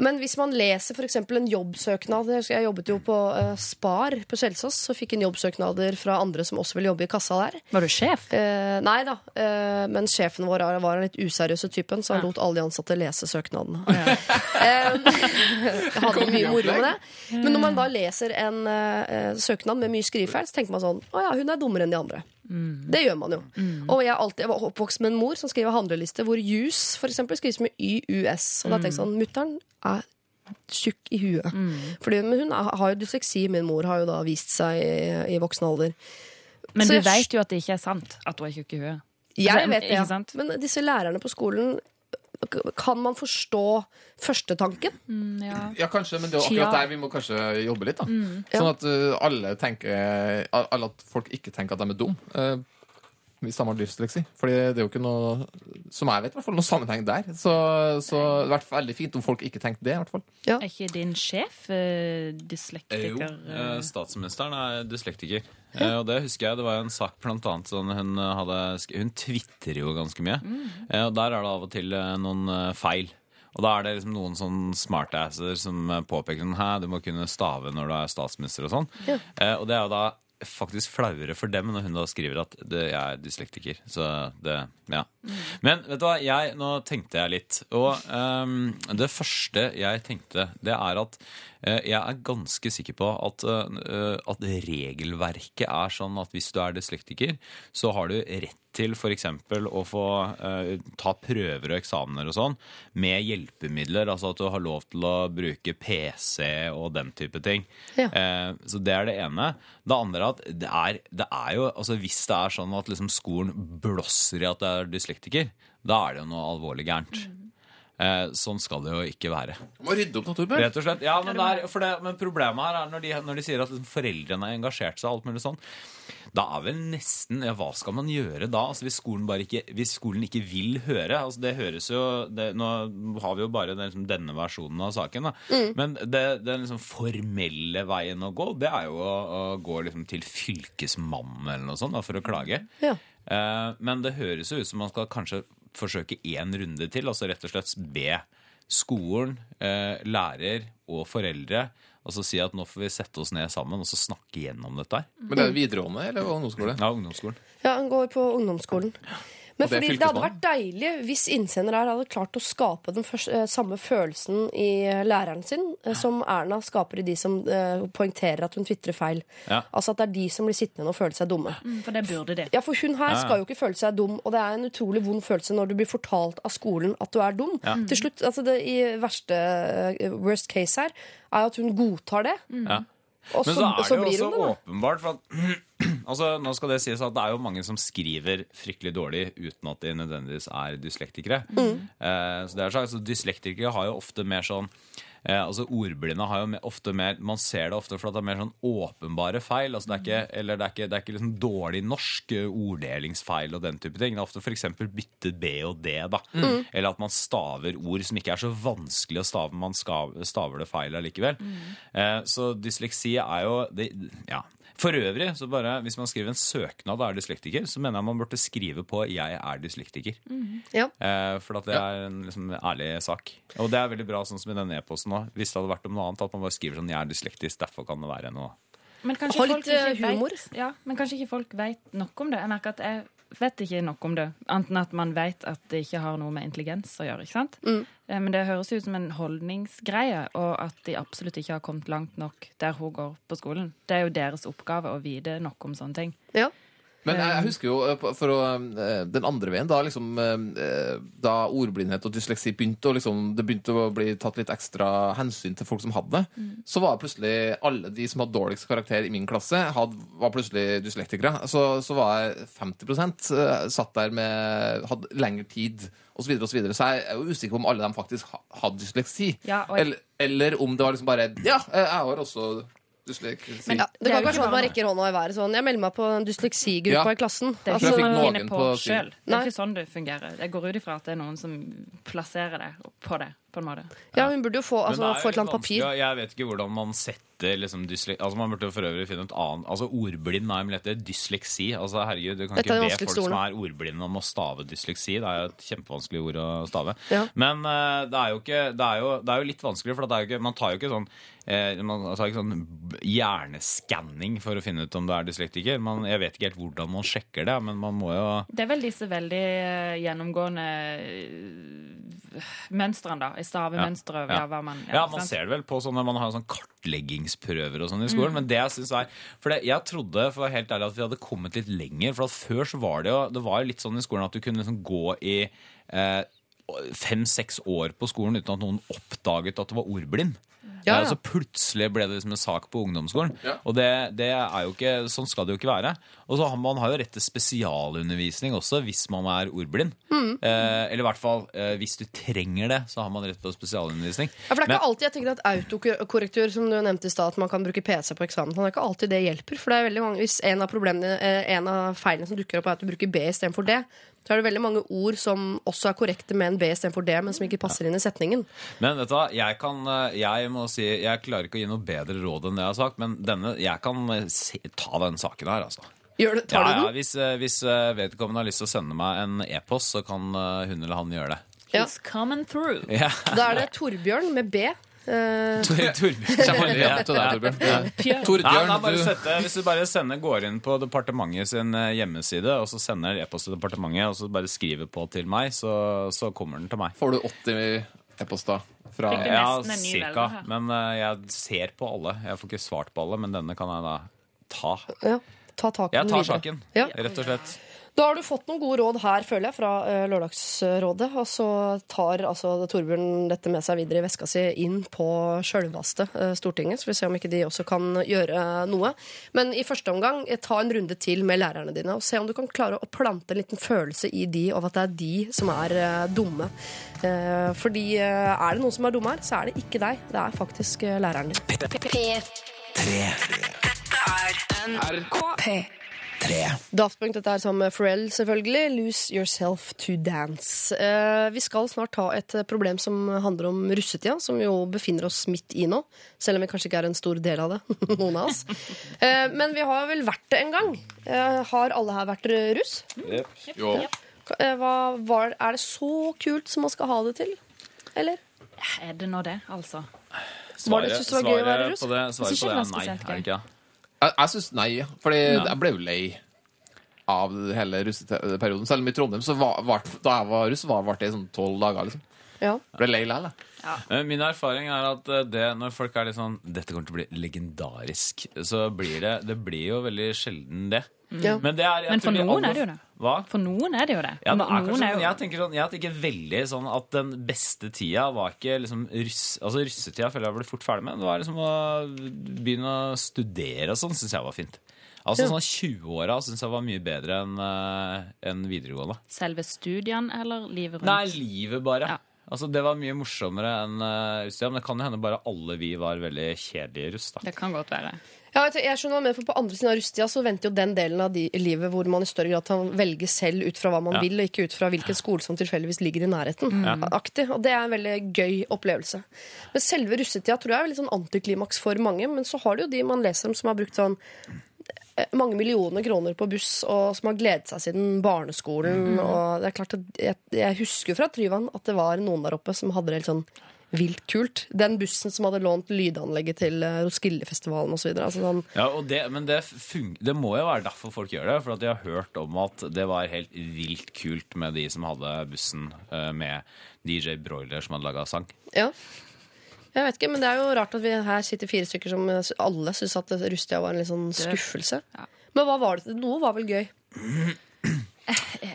Men hvis man leser f.eks. en jobbsøknad Jeg jobbet jo på eh, Spar på Kjelsås og fikk inn jobbsøknader fra andre som også ville jobbe i kassa der.
Var du sjef?
Eh, nei da, eh, men sjefen vår var den litt useriøse typen, så han lot alle de ansatte lese søknadene. Ja. hadde mye moro med det. Men når man da leser en eh, søknad med mye skrivefeil, så tenker man sånn Å ja, hun er dummere enn de andre. Det gjør man jo. Og jeg, alltid, jeg var oppvokst med en mor som skriver handleliste hvor jus for eksempel, skrives med YUS. Og da tenker jeg sånn Mutter'n er tjukk i huet. Fordi, men hun er, har jo dysleksi. Min mor har jo da vist seg i, i voksen alder.
Men
Så
du
veit
vet jo at det ikke er sant at hun er tjukk i huet.
Jeg
Altså,
vet det, ja. Men disse lærerne på skolen Kan man forstå førstetanken?
Mm, ja.
Ja, kanskje, men det er akkurat der vi må kanskje jobbe litt. da
Ja.
Sånn at uh, alle tenker Alle at folk ikke tenker at de er dumme. Hvis han har dysleksi. Fordi det er jo ikke noe Som jeg vet, i hvert fall, noe sammenheng der. Så, så det hadde vært veldig fint om folk ikke tenkte det. i hvert fall
Er ikke din sjef uh,
Eh, Jo,
dyslektiker?
eh,
eh?
statsministeren er dyslektiker. Eh, og det husker jeg, det var en sak blant annet sånn hun hadde Hun twitterer jo ganske mye. Eh, og der er det av og til noen feil. Og da er det liksom noen sånn smartasser som påpeker sånn Hæ, du må kunne stave når du er statsminister og sånn. Eh, og det er jo da faktisk flauere for dem når hun da skriver at det, jeg er dyslektiker. Så det, ja. Men vet du hva, jeg, nå tenkte jeg litt. Og um, det første jeg tenkte, det er at jeg er ganske sikker på at, eh, at regelverket er sånn at hvis du er dyslektiker, så har du rett til f.eks. å få eh, ta prøver og eksamener og sånn med hjelpemidler. Altså at du har lov til å bruke PC og den type ting.
Ja.
Eh, så det er det ene. Det andre er at det er, det er jo altså Hvis det er sånn at liksom skolen blåser i at det er dyslektiker, da er det jo noe alvorlig gærent. Eh, sånn skal det jo ikke være.
Du må rydde opp, da, Torbjørn.
Rett og slett. Ja, men, er, for det, men problemet her er når de, når de sier at liksom foreldrene har engasjert seg, og alt mulig sånn, da er vel nesten ja, Hva skal man gjøre da? Altså, hvis, skolen bare ikke, hvis skolen ikke vil høre altså, Det høres jo det, Nå har vi jo bare den, liksom, denne versjonen av saken, da. Men det, den liksom formelle veien å gå, det er jo å, å gå liksom, til Fylkesmannen eller noe sånt da, for å klage.
Ja.
Eh, men det høres jo ut som man skal kanskje forsøke én runde til. Altså rett og slett be skolen, eh, lærer og foreldre og så si at nå får vi sette oss ned sammen og så snakke gjennom dette her.
Men det er videregående eller ungdomsskole?
Ja, ungdomsskolen.
Ja, han går på ungdomsskolen. Men
Og det
fordi det hadde vært deilig hvis innsender her hadde klart å skape den først- eh, samme følelsen i eh, læreren sin ja. som Erna skaper i de som uh, poengterer at hun tvitrer feil.
Ja.
Altså at det er de som blir sittende og føle seg dumme.
Mm, For det burde de.
Ja, for hun her
Ja.
skal jo ikke føle seg dum, og det er en utrolig vond følelse når du blir fortalt av skolen at du er dum. Til slutt, altså det i verste eh, worst case her, er at hun godtar det.
Ja.
Og
Men
så,
så er det jo også
det,
åpenbart for at altså, Nå skal det sies at det er jo mange som skriver fryktelig dårlig uten at de nødvendigvis er dyslektikere.
Mm.
Eh, så det er sagt, så Dyslektikere har jo ofte mer sånn eh, altså Ordblinde har jo ofte mer Man ser det ofte for at det er mer sånn åpenbare feil. altså Det er ikke, eller det er ikke, det er ikke liksom dårlig norsk eh, orddelingsfeil og den type ting. Det er ofte f.eks. bytte B og D. da
Mm.
Eller at man staver ord som ikke er så vanskelig å stave, men man staver det feil allikevel. Eh, så dysleksi er jo det, Ja. For øvrig, så bare, hvis man skriver en søknad og er dyslektiker, så mener jeg man burde skrive på 'jeg er dyslektiker'.
Ja.
Eh, for at det er en liksom, ærlig sak. Og det er veldig bra, sånn som i denne e-posten nå. Hvis det hadde vært om noe annet, at man bare skriver sånn 'jeg er dyslektisk', derfor kan det være noe
Men kanskje
Ha
folk ikke
eh, humor.
Vet, ja, men kanskje ikke folk vet nok om det. Jeg merker at jeg vet ikke nok om det, anten at man vet at det ikke har noe med intelligens å gjøre. ikke sant?
Mm.
Eh, Men det høres ut som en holdningsgreie, og at de absolutt ikke har kommet langt nok der hun går på skolen. Det er jo deres oppgave å vite nok om sånne ting.
Ja.
Men jeg, jeg husker jo eh, for å, eh, den andre veien, da, liksom, eh, da ordblindhet og dysleksi begynte, og liksom, det begynte å bli tatt litt ekstra hensyn til folk som hadde det, så var plutselig alle de som hadde dårligst karakter i min klasse, hadde, var plutselig dyslektikere. Så, så var jeg 50 eh, satt der med hadde lengre tid, osv. Så, videre, og så, så jeg er jo usikker på om alle dem faktisk hadde dysleksi.
Ja, og-
eller, eller om det var liksom bare Ja, jeg har også dysleksi.
Men-
Ja,
Det
det kan
jo
være
ikke
sånn at man rekker hånda i været sånn. Jeg melder meg på en dysleksigruppe
Ja.
i klassen.
Det er
Altså,
jeg
ikke
fikk
noe
noen
på
på
sjøl. Det er ikke sånn det fungerer. Jeg går ut ifra at det er noen som plasserer det på det, på en måte.
ja, hun burde jo få, altså, få et eller annet papir.
Jeg vet ikke hvordan man setter liksom dysleksi Altså Man burde jo for øvrig finne et annet Altså Ordblind, nei, men dette er dysleksi. Altså herregud, Du kan
Dette
ikke be folk som er ordblinde om å stave dysleksi. Det er jo et kjempevanskelig ord å stave.
Ja.
Men uh, det er jo ikke Det er jo, det er jo litt vanskelig, for det er jo ikke, man tar jo ikke sånn man tar ikke sånn hjerneskanning for å finne ut om du er dyslektiker. Man, jeg vet ikke helt hvordan man sjekker det, men man må jo
Det er vel disse veldig eh, gjennomgående eh, mønstrene, da. I stavemønstre. Ja.
Ja.
man,
Ja,
ja,
man ser det vel på sånne Man har sånn kartleggingsprøver og sånn i
Mm.
skolen. Men det jeg synes er For det, jeg trodde for å være helt ærlig at vi hadde kommet litt lenger. For at før så var det jo Det var jo litt sånn i skolen at du kunne liksom gå i eh, fem-seks år på skolen uten at noen oppdaget at du var ordblind.
Ja,
Eh,
ja.
Så plutselig ble det liksom en sak på ungdomsskolen.
Ja.
Og det, det er jo ikke, sånn skal det jo ikke være. Og så har man har jo rett til spesialundervisning også hvis man er ordblind.
Mm.
Eh, eller i hvert fall eh, hvis du trenger det, så har man rett til spesialundervisning.
Ja, for det er
Men-
ikke alltid jeg tenker at autokorrektur, som du nevnte i stad, at man kan bruke PC på eksamen, det er ikke alltid det hjelper. For det er veldig mange, hvis en av eh, en av feilene som dukker opp, er at du bruker B istedenfor D, så er det veldig mange ord som også er korrekte med en B istedenfor D, men som ikke passer inn i setningen.
Men vet du hva, jeg kan eh, Jeg må si Jeg klarer ikke å gi noe bedre råd enn det jeg har sagt, men denne Jeg kan eh, se, ta den saken her, altså.
Gjør det, tar
Ja,
du
ja,
den?
hvis, eh, hvis vedkommende har lyst til å sende meg en e-post, så kan hun eller han gjøre det.
Ja.
It's coming through.
Ja.
Da er det Torbjørn med B. Eh,
Torbjørn.
Ja.
Nei, hvis du bare sender, går inn på departementet sin eh, hjemmeside, og så sender e-post til departementet, og så bare skriver på til meg, så, så kommer den til meg.
får du 80 e-poster fra
Ja, cirka. Men uh, jeg ser på alle. Jeg får ikke svart på alle, men denne kan jeg da ta.
ja, ta tak i
Jeg tar saken,
Ja.
rett og slett.
Da har du fått noen gode råd her, føler jeg, fra eh, Lørdagsrådet. Og så tar altså Torbjørn dette med seg videre i veska si inn på sjølveste eh, Stortinget. Så vi ser om ikke de også kan gjøre noe. Men i første omgang, eh, ta en runde til med lærerne dine, og se om du kan klare å plante en liten følelse i de av at det er de som er eh, dumme. Eh, fordi eh, er det noen som er dumme her, så er det ikke deg. Det er faktisk eh, læreren din.
Tre.
Daft Punk, dette er sammen med Pharrell, selvfølgelig. Lose yourself to dance. Eh, vi skal snart ta et problem som handler om russetida, som vi jo befinner oss midt i nå. Selv om vi kanskje ikke er en stor del av det, noen av oss. Eh, men vi har vel vært det en gang. Eh, har alle her vært russ?
Jo.
Eh, hva, er det så kult som man skal ha det til? Eller?
Er det nå det, altså?
Var det- synes det var gøy å være russ?
på det, svaret på det
det
er nei. Er det ikke?
Jeg, jeg syns nei, fordi
Ja.
jeg ble jo lei av hele russeperioden. Selv om i Trondheim, så var, var, da jeg var russ, var, var det i sånn tolv dager. liksom.
Ja.
Ble lei likevel. jeg.
Eh, Min erfaring er at eh, det, når folk er litt sånn Dette kommer til å bli legendarisk. Så blir det Det blir jo veldig sjelden det.
Mm.
Men, det er, jeg
Men for noen er det jo det.
Hva?
For noen er det jo det.
Ja, det er kanskje,
er jo-
jeg tenker sånn, jeg tenker veldig sånn at den beste tida var ikke liksom russ, altså russetida føler jeg ble fort ferdig med. Det var liksom å begynne å studere og sånn, syns jeg var fint. Altså
Ja.
sånn 20-åra syns jeg var mye bedre enn en enn videregående.
Selve studiene eller livet rundt?
Nei, livet bare.
Ja.
Altså Det var mye morsommere enn uh, russetida, men det kan jo hende bare alle vi var veldig kjedelige russ. da.
Det kan godt være.
Ja, jeg, skjønner hva mener, for På andre siden av rusttida så venter jo den delen av de, livet hvor man i større grad kan velge selv ut fra hva man
Ja.
vil, og ikke ut fra hvilken skole som tilfeldigvis ligger i nærheten.
Mm.
Aktig, og Det er en veldig gøy opplevelse. Men selve russetida tror jeg er veldig sånn antiklimaks for mange. Men så har du jo de man leser om som har brukt sånn mange millioner kroner på buss, og som har gledet seg siden barneskolen. Og det er klart at jeg, jeg husker fra Tryvann at det var noen der oppe som hadde det helt sånn vilt kult. Den bussen som hadde lånt lydanlegget til eh, Roskildefestivalen osv. Altså sånn,
Ja, det, men det, det må jo være derfor folk gjør det. For at de har hørt om at det var helt vilt kult med de som hadde bussen eh, med DJ Broiler som hadde laga sang.
ja. Jeg vet ikke, men det er jo rart at vi her sitter fire stykker som alle syns at Rustia var en litt sånn skuffelse. Men hva var det? Noe var vel gøy?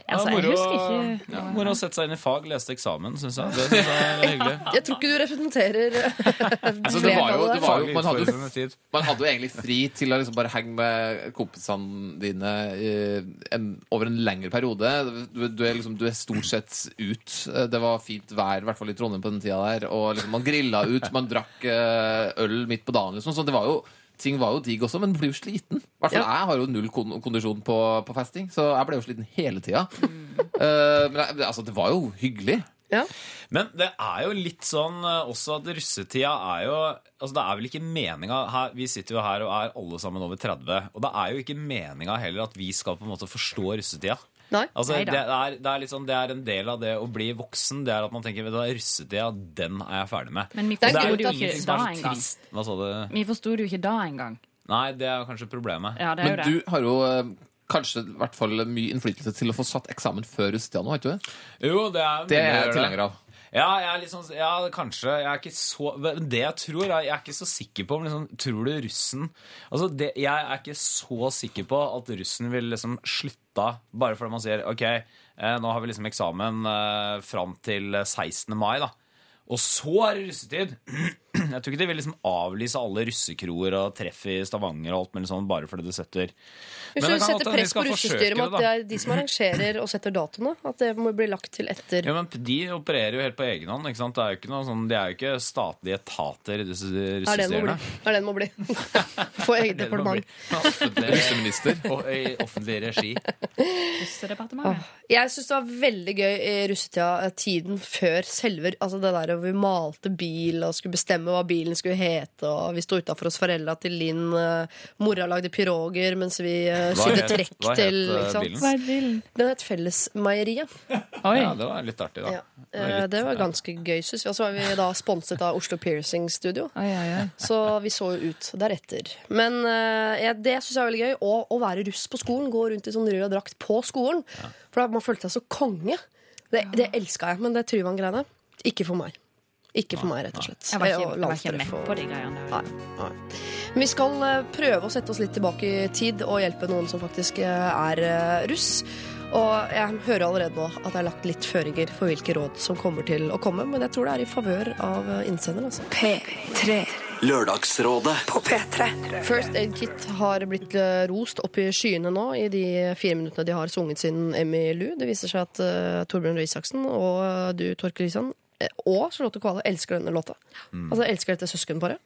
Altså, jeg husker ikke
Ja, Moro å sette seg inn i fag, leste eksamen, syns jeg. Det synes jeg er hyggelig.
Jeg tror ikke du representerer
Altså, det var jo, det var jo, man, hadde jo, man hadde jo egentlig fri til å liksom bare henge med kompisene dine eh, en, over en lengre periode. Du, du, er liksom, du er stort sett ut. Eh, Det var fint vær, i hvert fall i Trondheim på den tida der. Og liksom, man grilla ut, man drakk eh, øl midt på dagen. Liksom. Så det var jo Ting var jo digg også, men blir jo sliten. I hvert fall
Ja.
Jeg har jo null kon kondisjon på, på festing, så jeg ble jo sliten hele tida. uh, men jeg- altså, det var jo hyggelig.
Ja.
Men det er jo litt sånn eh, også at russetida er jo Altså Det er vel ikke meninga Vi sitter jo her og er alle sammen over 30, og det er jo ikke meninga heller at vi skal på en måte forstå russetida. Altså, det, er, det, er litt sånn, det er en del av det å bli voksen. Det er at man tenker vet du russetida, den er jeg ferdig med.
Men vi
er
det er
forsto det jo ikke da
er
engang.
Hva sa du?
Vi forsto det jo ikke da engang.
Nei, det er kanskje problemet.
Ja, det er jo
Men
det.
du har jo eh, kanskje i hvert fall mye innflytelse til å få satt eksamen før russetida nå, har ikke du?
Jo, det er
Det er jeg tilhenger av.
Ja, jeg er litt sånn, ja, kanskje. Jeg er ikke så Det jeg tror, Jeg er ikke så sikker på om liksom, Tror du russen Altså, det, Jeg er ikke så sikker på at russen vil liksom slutta bare fordi man sier OK, eh, nå har vi liksom eksamen eh, fram til 16. mai, da. Og så er det russetid! Jeg tror ikke de vil liksom avlyse alle russekroer og treff i Stavanger og alt mulig sånn bare fordi det setter
Hvis du setter press på russestyret
om
at det er de som arrangerer og setter datoene, at det må bli lagt til etter
Ja, men De opererer jo helt på egen hånd. ikke sant? Det er jo ikke noe sånn, De er jo ikke statlige etater, disse
Er det den må bli? Den må. Få eget
Det
departement.
Russeminister.
Og i offentlig regi.
Russedepartementet.
Jeg syns det var veldig gøy i russetida, eh, tiden før selve Altså det der hvor vi malte bil og skulle bestemme hva bilen skulle hete, og vi sto utafor hos foreldra til Linn. eh, Mora lagde piroger mens vi
Hva
sydde trekk
hva het,
til
eh,
ikke
bilen?
Hva er bilen?
Den het Fellesmeieriet.
Oi.
Ja, det var litt artig, da.
Ja.
Det var
Eh,
litt-
Det var
ja.
ganske gøy, syns vi. Og så var vi da sponset av Oslo Piercing Studio.
Ai, ai, ai.
Så vi så jo ut deretter. Men eh, ja, det syns jeg er veldig gøy. Og å være russ på skolen. Gå rundt i sånn rød drakt på skolen. For da man følte seg så konge. Det, det elska jeg. Men det Tryvann-greiene, ikke for meg. Ikke for meg, rett og slett.
Jeg var ikke, jeg var ikke med på de greiene.
Nei, vi skal eh, prøve å sette oss litt tilbake i tid og hjelpe noen som faktisk eh, er eh, russ. Og jeg hører allerede nå at det er lagt litt føringer for hvilke råd som kommer til å komme, men jeg tror det er i favør av innsenderen. innsender. Altså.
P3
Lørdagsrådet.
på P3.
First Aid Kit har blitt rost opp i skyene nå i de fire minuttene de har sunget sin Emmy Lou. Det viser seg at uh, Torbjørn Røe Isaksen og du, Torkel Risan, og Charlotte Kvale elsker denne låta. Altså elsker dette søskenparet.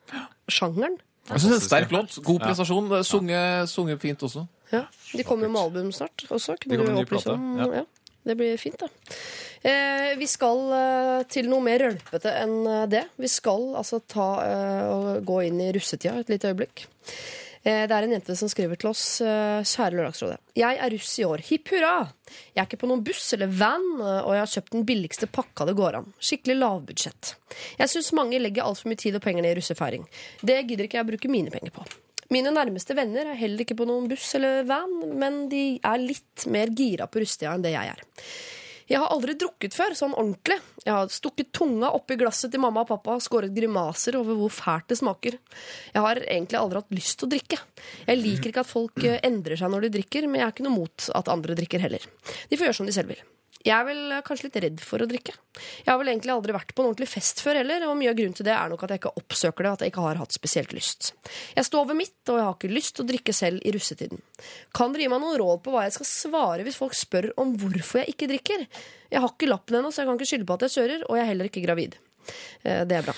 Sjangeren.
Jeg synes det er en sterk låt. God prestasjon. Sunget sunge fint også.
Ja, De kommer jo med album snart også. Kunne
de kommer
du
ny
opplyse
plate,
om?
ja.
Ja. Det blir fint, da. Eh, vi skal eh, til noe mer rølpete enn eh, det. Vi skal altså ta eh, og gå inn i russetida et lite øyeblikk. Eh, det er en jente som skriver til oss. Eh, Kjære Lørdagsrådet. Jeg er russ i år. Hipp hurra! Jeg er ikke på noen buss eller van, eh, og jeg har kjøpt den billigste pakka det går an. Skikkelig lavbudsjett. Jeg syns mange legger altfor mye tid og penger ned i russefeiring. Det gidder ikke jeg å bruke mine penger på. Mine nærmeste venner er heller ikke på noen buss eller van, men de er litt mer gira på russetida enn det jeg er. Jeg har aldri drukket før, sånn ordentlig. Jeg har stukket tunga oppi glasset til mamma og pappa og skåret grimaser over hvor fælt det smaker. Jeg har egentlig aldri hatt lyst til å drikke. Jeg liker ikke at folk eh, endrer seg når de drikker, men jeg er ikke noe mot at andre drikker heller. De får gjøre som de selv vil. Jeg er vel eh, kanskje litt redd for å drikke. Jeg har vel egentlig aldri vært på en ordentlig fest før heller, og mye av grunnen til det er nok at jeg ikke oppsøker det, at jeg ikke har hatt spesielt lyst. Jeg står ved mitt, og jeg har ikke lyst til å drikke selv i russetiden. Kan dere gi meg noen råd på hva jeg skal svare hvis folk spør om hvorfor jeg ikke drikker? Jeg har ikke lappen ennå, så jeg kan ikke skylde på at jeg kjører, og jeg er heller ikke gravid. Eh, Det er bra.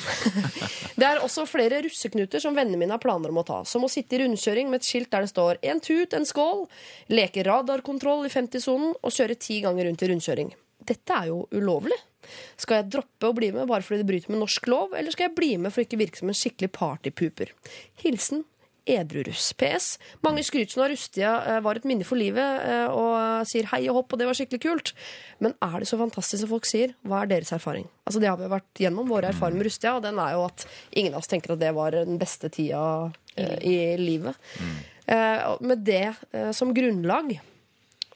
Det er også flere russeknuter som vennene mine har planer om å ta. Som å sitte i rundkjøring med et skilt der det står 'en tut, en skål', leke radarkontroll i 50-sonen og kjøre ti ganger rundt i rundkjøring. Dette er jo ulovlig. Skal jeg droppe å bli med bare fordi det bryter med norsk lov, eller skal jeg bli med for ikke virke som en skikkelig partypuper? Hilsen edruruss. PS. Mange skryter nå av Rustia eh, var et minne for livet eh, og sier hei og hopp, og det var skikkelig kult. Men er det så fantastisk som folk sier? Hva er deres erfaring? Altså Det har vi jo vært gjennom, våre erfaringer med Rustia, og den er jo at ingen av oss tenker at det var den beste tida eh, i livet. Eh, med det som grunnlag,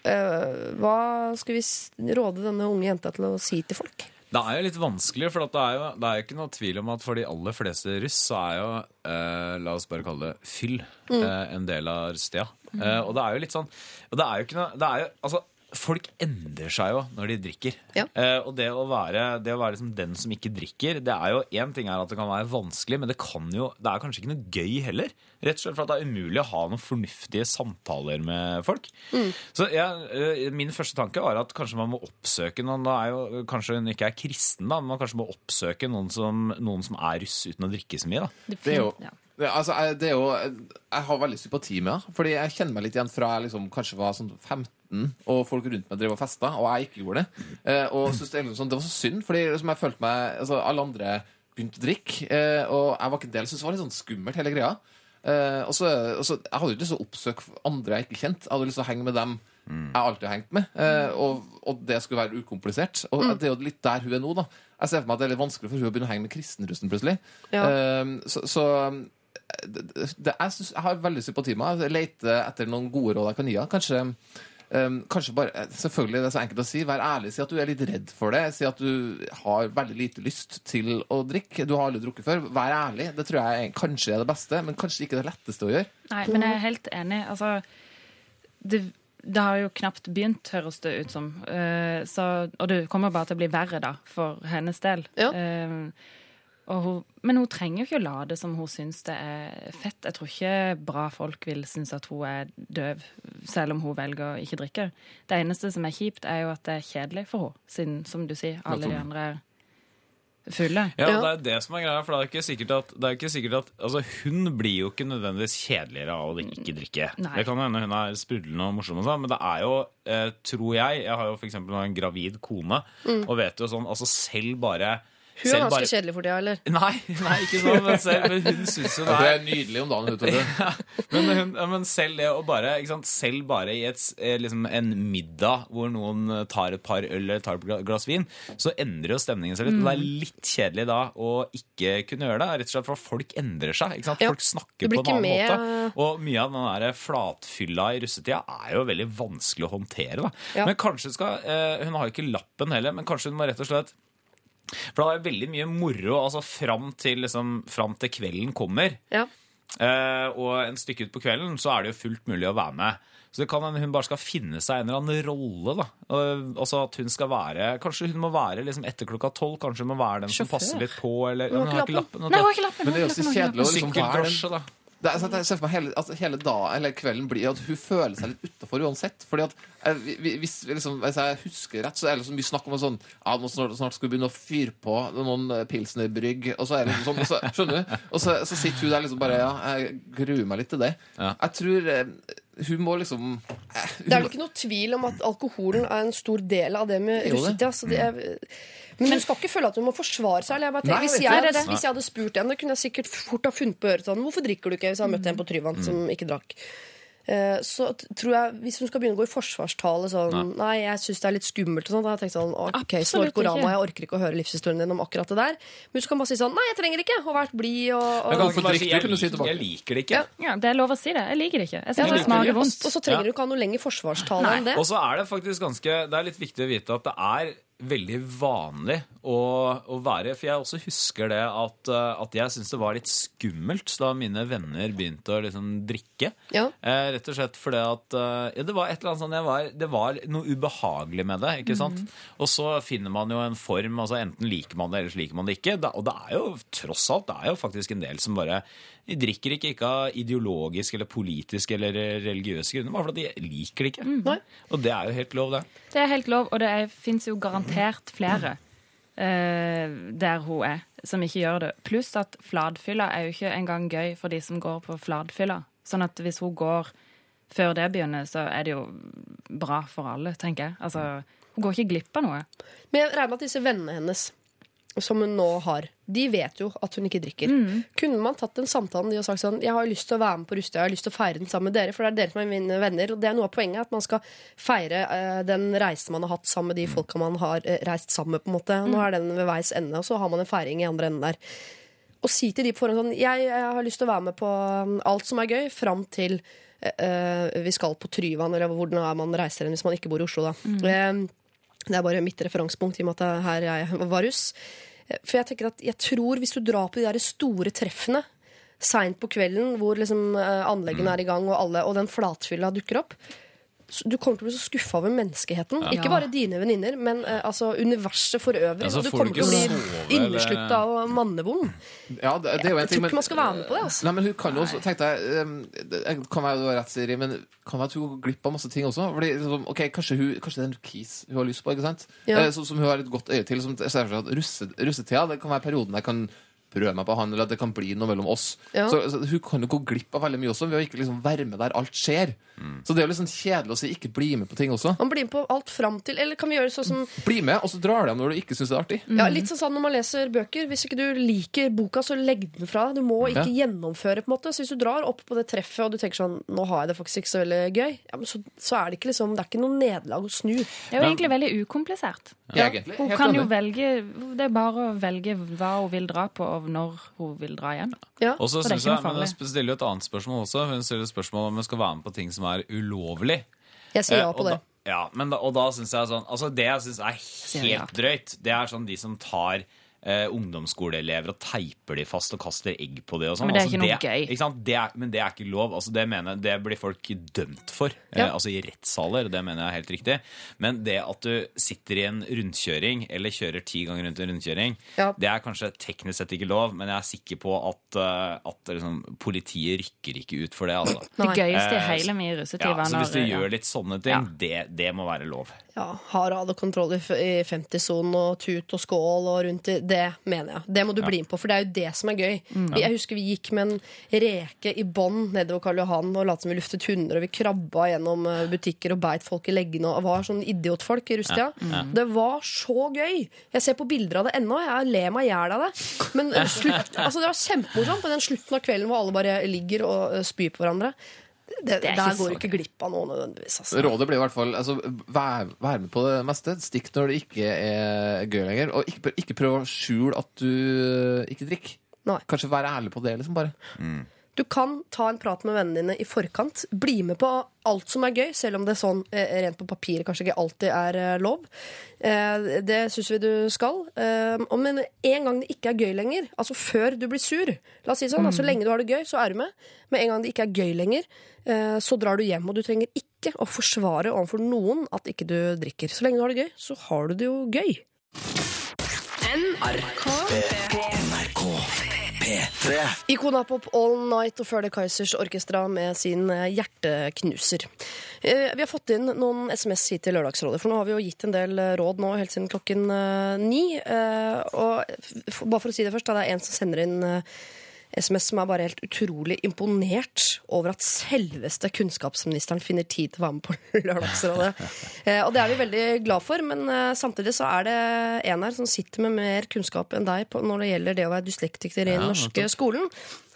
hva skal vi råde denne unge jenta til å si til folk?
Det er jo litt vanskelig, for det er jo det er jo ikke noe tvil om at for de aller fleste russ så er jo, eh, la oss bare kalle det fyll, eh, en del av russetida. Eh, og det er jo litt sånn og det er jo ikke noe, det er jo, altså, Folk endrer seg jo når de drikker.
Ja.
Uh, og det å være, det å være liksom den som ikke drikker det er jo Én ting er at det kan være vanskelig, men det, kan jo, det er kanskje ikke noe gøy heller. Rett og slett for at det er umulig å ha noen fornuftige samtaler med folk. Så jeg, uh, Min første tanke var at kanskje man må oppsøke noen da er jo, Kanskje hun ikke er kristen, da, men man kanskje må oppsøke noen som, noen som er russ uten å drikke så mye. da.
Det er jo,
Ja.
Det, altså, jeg- det er jo Jeg har veldig sympati med henne. Fordi jeg kjenner meg litt igjen fra jeg liksom, kanskje var sånn 15, og folk rundt meg drev og festa, og jeg ikke gjorde det. Eh, og synes det, sånn, det var så synd, fordi liksom, jeg følte meg altså, Alle andre begynte å drikke, eh, og jeg var ikke en del. Syntes det var litt sånn skummelt, hele greia. Eh, og så, jeg hadde jo ikke lyst til å oppsøke andre jeg ikke kjente. Jeg hadde lyst til å henge med dem jeg alltid har hengt med. Eh, og, og det skulle være ukomplisert. Og det er jo litt der hun er nå, da. Jeg ser for meg at det er litt vanskelig for hun å begynne å henge med kristenrussen plutselig.
Ja.
Eh, så, så det, det, jeg, synes, jeg har veldig sympati med henne. Jeg leter etter noen gode råd jeg kan gi henne. Kanskje Um, kanskje bare, selvfølgelig det er så enkelt å si Vær ærlig, si at du er litt redd for det Si at du har veldig lite lyst til å drikke Du har aldri drukket før Vær ærlig, det tror jeg er- kanskje er det beste Men kanskje ikke det letteste å gjøre
Nei, men jeg er helt enig. Altså, det, det har jo knapt begynt, høres det ut som. Uh, så, og det kommer bare til å bli verre, da, for hennes del.
Ja.
Eh, og hun, men hun trenger jo ikke å late som hun syns det er fett. Jeg tror ikke bra folk vil synes at hun er døv, selv om hun velger å ikke drikke. Det eneste som er kjipt, er jo at det er kjedelig for henne, siden, som du sier, alle de andre er fulle.
Ja. Det er det som er greia, for det er ikke sikkert at, det er ikke sikkert at altså, Hun blir jo ikke nødvendigvis kjedeligere av å ikke drikke.
Nei.
Det kan hende hun er sprudlende og morsom, og sånn, men det er jo, eh, tror jeg Jeg har jo for eksempel en gravid kone, og vet jo sånn altså selv bare
Hun er ganske
bare-
kjedelig for tida, eller?
Nei, nei, ikke sånn, men, selv, men hun syns jo det
Det
er
er nydelig om dagen ute
ja, men, hun, men selv det å bare ikke sant, Selv bare i et, eh, liksom en middag hvor noen eh, tar et par øl eller tar et gla- glass vin, så endrer jo stemningen seg litt. Det er
Mm.
litt kjedelig da å ikke kunne gjøre det. Rett og slett for folk endrer seg. Ikke sant?
Ja,
Folk snakker på en annen
med...
måte. Og mye av den der flatfylla i russetida er jo veldig vanskelig å håndtere. da.
Ja.
Men kanskje skal eh, Hun har jo ikke lappen heller, men kanskje hun må rett og slett for da er det veldig mye moro altså fram til, liksom, fram til kvelden kommer.
Ja.
Eh, og en stykke ut på kvelden så er det jo fullt mulig å være med. Så det kan hende hun bare skal finne seg en eller annen rolle. da. Altså at hun skal være, Kanskje hun må være liksom etter klokka tolv. Kanskje hun må være den som passer litt på. Eller,
Hun har ikke lappen.
Nei, hun har ikke lappen.
Men det er jo så kjedelig å liksom være den er, sånn jeg ser for meg hele, at hele dag, eller kvelden blir at hun føler seg litt utafor uansett. Fordi at eh, vi- vi- hvis, liksom, hvis jeg husker rett, så er det liksom mye snakk om sånn ja, nå snart, snart skal vi begynne å fyre på noen eh, pilsnerbrygg. Og så er det liksom sånn, og så, skjønner du? Og så, så sitter hun der liksom bare Ja, jeg gruer meg litt til det.
Ja.
Jeg tror eh, hun må liksom eh, hun
Det er jo ikke noe tvil om at alkoholen er en stor del av det med russetida. så det er- Men hun skal ikke føle at hun må forsvare seg. Eller jeg tenker,
Nei,
hvis,
jeg det.
hvis jeg hadde spurt henne, kunne jeg sikkert fort ha funnet på øret sånn Hvorfor drikker du ikke? Hvis jeg hadde møtt en på Tryvann som ikke drakk. Eh, Så tror jeg, Hvis hun skal begynne å gå i forsvarstale sånn Nei, jeg syns det er litt skummelt, og sånn, da har jeg tenkt sånn OK, Snorkorama,
ikke.
jeg orker ikke å høre livshistorien din om akkurat det der. Men hun kan bare si sånn Nei, jeg trenger ikke, og vært blid og, og
drikker du?
jeg,
si
jeg liker det ikke.
Ja, Det er lov å si det. Jeg liker det ikke. Jeg syns det smaker vondt.
og så trenger
Ja.
du ikke ha noe lenger forsvarstale enn det.
Og så er det faktisk ganske Det er litt viktig å vite at det er veldig vanlig å, å være For jeg også husker det at, eh, at jeg syntes det var litt skummelt da mine venner begynte å liksom drikke.
Ja.
Eh, rett og slett fordi at eh, ja, Det var et eller annet sånn jeg var, Det var noe ubehagelig med det. ikke sant? Og så finner man jo en form. altså Enten liker man det, eller så liker man det ikke. Da, og det er jo tross alt det er jo faktisk en del som bare de drikker ikke, ikke av ideologiske eller politiske eller religiøse grunner, bare fordi de liker det ikke.
Mm.
Og det er jo helt lov, det.
Det er helt lov, og det fins jo garantert flere uh, der hun er, som ikke gjør det. Pluss at flatfylla er jo ikke engang gøy for de som går på flatfylla. Sånn at hvis hun går før det begynner, så er det jo bra for alle, tenker jeg. Altså, hun går ikke glipp av noe.
Men jeg regner med at disse vennene hennes, som hun nå har, de vet jo at hun ikke drikker. Kunne man tatt den samtalen de og sagt sånn Jeg har lyst til å være med på Rustøya, jeg har lyst til å feire den sammen med dere, for det er dere som er mine venner. Og det er noe av poenget, at man skal feire uh, den reisen man har hatt sammen med de folka man har uh, reist sammen med, på en måte. Nå er den ved veis ende, og så har man en feiring i andre enden der. Og si til de på forhånd sånn jeg, jeg har lyst til å være med på um, alt som er gøy, fram til uh, vi skal på Tryvann, eller hvor er man reiser hen hvis man ikke bor i Oslo, da. Eh, det er bare mitt referansepunkt i og med at er her jeg var russ. Eh, For jeg tenker at jeg tror hvis du drar på de der store treffene seint på kvelden, hvor liksom eh, anleggene er i gang, og, alle, og den flatfylla dukker opp Du kommer til å bli så skuffa over menneskeheten. Ikke bare dine venninner, men uh, altså universet for øvrig.
Ja,
du kommer til å bli inneslutta og mannevond.
Ja, det, det er jo en
Jeg
ting,
tror ikke man skal være med på det. altså.
Nei, men hun kan jo også, tenkte jeg, um, kan være du har rett, Siri, men kan være at hun går glipp av masse ting også. Fordi, liksom, ok, kanskje, hun, kanskje det er en kis hun har lyst på, ikke sant?
Ja.
Eh, som, som hun har et godt øye til. Som, jeg russe, russetida det kan være perioden jeg kan prøve meg på han, eller at det kan bli noe mellom oss.
Ja.
Så, så hun kan jo gå glipp av veldig mye også ved å ikke liksom være med der alt skjer. Så det er jo litt sånn kjedelig å si ikke bli med på ting også.
Man blir med på alt fram til Eller kan vi gjøre sånn som
Bli med, og så drar du hjem når du ikke syns det er artig.
ja, Litt sånn når man leser bøker. Hvis ikke du liker boka, så legg den fra deg. Du må ikke gjennomføre. på en måte Så hvis du drar opp på det treffet og du tenker sånn Nå har jeg det faktisk ikke så veldig gøy, ja, men så, så er det ikke liksom Det er ikke noe nederlag å snu.
Det er jo egentlig veldig ukomplisert.
Egentlig.
Hun kan jo velge Det er bare å velge hva hun vil dra på, og når hun vil dra igjen.
Ja.
Og så jeg, men Hun stiller jo et annet spørsmål også. Hun stiller spørsmål om hun skal være med på ting som er ulovlig.
Jeg sier ja
Eh,
på det.
Da, ja, men da, og da synes jeg sånn Altså, det jeg syns er helt drøyt, det er sånn de som tar eh, ungdomsskoleelever og teiper de fast og kaster egg på det og sånn.
Men det er
Altså,
ikke noe gøy.
Ikke sant? Det er, men det er ikke lov. Altså, det, mener, det blir folk dømt for. Eh, altså i rettssaler. Det mener jeg er helt riktig. Men det at du sitter i en rundkjøring, eller kjører ti ganger rundt en rundkjøring,
Ja.
det er kanskje teknisk sett ikke lov, men jeg er sikker på at, eh, at liksom, politiet rykker ikke ut for det. Altså.
Det gøyeste i
Eh,
hele min russetid
Ja,
var
så hvis du gjør litt sånne ting,
Ja.
det, det må være lov.
Ja, Har alle kontroll i 50-sonen og tut og skål og rundt i Det mener jeg. Det må du bli med på, for det er jo det som er gøy. Vi- Jeg husker vi gikk med en reke i bånd nedover Karl Johan og lot som vi luftet hunder, og vi krabba gjennom eh, butikker og beit folk i leggene og var sånn idiotfolk i rusttida. Det var så gøy! Jeg ser på bilder av det ennå, jeg ler meg i hjel av det. Men slutt, altså det var kjempemorsomt, men den slutten av kvelden hvor alle bare ligger og eh, spyr på hverandre det,
er ikke
Der går du ikke glipp av noe nødvendigvis. Altså.
Rådet blir i hvert fall altså, vær, vær med på det meste. Stikk når det ikke er gøy lenger. Og ikke, ikke prøv å skjule at du ikke drikker.
Nei.
Kanskje være ærlig på det, liksom, bare.
Du kan ta en prat med vennene dine i forkant. Bli med på alt som er gøy, selv om det sånn eh, rent på papiret kanskje ikke alltid er eh, lov. Eh, det syns vi du skal. Eh, men en gang det ikke er gøy lenger, altså før du blir sur La oss si sånn, mm. Så lenge du har det gøy, så er du med. Men en gang det ikke er gøy lenger, eh, så drar du hjem. Og du trenger ikke å forsvare overfor noen at ikke du drikker. Så lenge du har det gøy, så har du det jo gøy.
NRK. NRK P3
Ikona Pop All Night og før det Kaizers Orkestra med sin eh, hjerteknuser. Eh, Vi har fått inn noen SMS hit til Lørdagsrådet, for nå har vi jo gitt en del eh, råd nå helt siden klokken ni. Og bare for å si det først, det er en som sender inn SMS som er bare helt utrolig imponert over at selveste kunnskapsministeren finner tid til å være med på Lørdagsrådet. Eh, Og det er vi veldig glad for, men eh, samtidig så er det en her som sitter med mer kunnskap enn deg på, når det gjelder det å være dyslektiker i den norske skolen.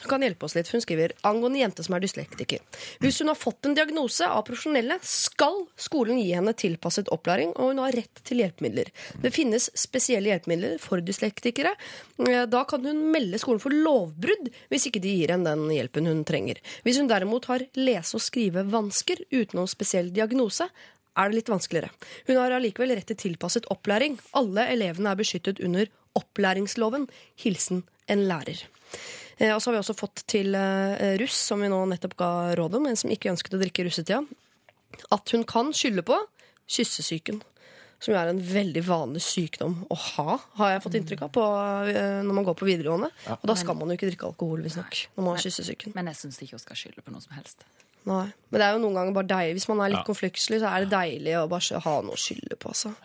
Kan hjelpe oss litt, hun skriver angående jente som er dyslektiker. Hvis hun har fått en diagnose av profesjonelle, skal skolen gi henne tilpasset opplæring, og hun har rett til hjelpemidler. Det finnes spesielle hjelpemidler for dyslektikere. Eh, Da kan hun melde skolen for lovbrudd hvis ikke de gir henne den hjelpen hun trenger. Hvis hun derimot har lese- og skrivevansker uten noen spesiell diagnose, er det litt vanskeligere. Hun har allikevel rett til tilpasset opplæring. Alle elevene er beskyttet under opplæringsloven. Hilsen en lærer. Eh, Og så har vi også fått til eh, russ, som vi nå nettopp ga råd om, en som ikke ønsket å drikke i russetida, at hun kan skylde på kyssesyken. Som jo er en veldig vanlig sykdom å ha, har jeg fått inntrykk av, på, eh, når man går på videregående. Og da skal man jo ikke drikke alkohol, visstnok, når man har kyssesyken.
Men jeg syns ikke hun skal skylde på noe som helst.
Nei. Men det er jo noen ganger bare deilig Hvis man er litt
Ja.
konfliktslig, så er det deilig å bare ha noe å skylde på. Altså.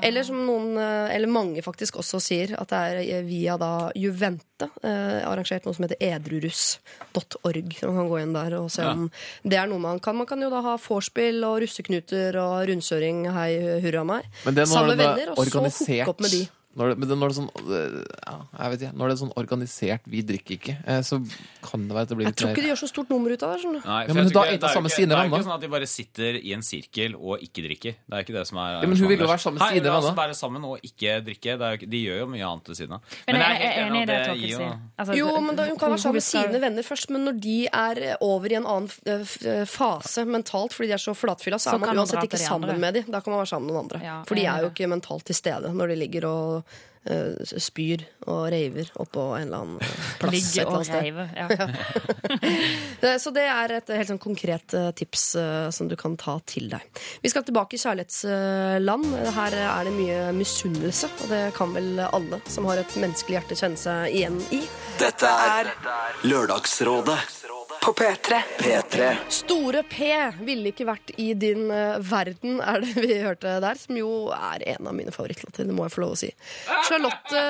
Eller som noen, eh, eller mange faktisk også sier, at det er eh, via da Juvente eh, arrangert noe som heter edruruss.org. Man kan gå inn der og se om det er noe man kan. Man kan jo da ha vorspiel og russeknuter og rundkjøring, hei hurra meg. Sammen med
er
venner, og så hooke opp med de.
Når det, men det, når det er sånn øh, ja, jeg vet ikke, Når det er sånn organisert 'vi drikker ikke', eh, så kan det være at det blir
Jeg tror ikke de gjør så stort nummer ut av det.
Nei,
Ja, men
jeg
da er
er jo
sammen
ikke-
sine
Det er jo ikke sånn at de bare sitter i en sirkel og ikke drikker. Det er ikke det som er
Ja, men hun vil jo være sammen med sine venner.
være sammen og ikke drikke. Det er jo, de gjør jo mye annet ved siden av.
Men jeg
det
er enig i det Torkel
jo-
sier. Altså,
Jo, men da, Hun kan være sammen med sine venner først, men når de er over i en annen eh, eh, fase mentalt fordi de er så flatfylla, så er man uansett ikke sammen med dem. Da kan man være sammen med noen andre. For de
er
jo ikke mentalt til stede når de ligger og eh, spyr og raver oppå en eller annen eh, plass. et eller
og
annet sted.
reive. Ja.
Det- Så det er et helt sånn konkret eh, tips uh, som du kan ta til deg. Vi skal tilbake i kjærlighetsland. Her er det mye misunnelse, og det kan vel alle som har et menneskelig hjerte kjenne seg igjen i.
Dette er Lørdagsrådet
På P3.
P3.
Store P ville ikke vært i din eh, verden, er det vi hørte der. Som jo er en av mine favorittlåter, det må jeg få lov å si. Charlotte,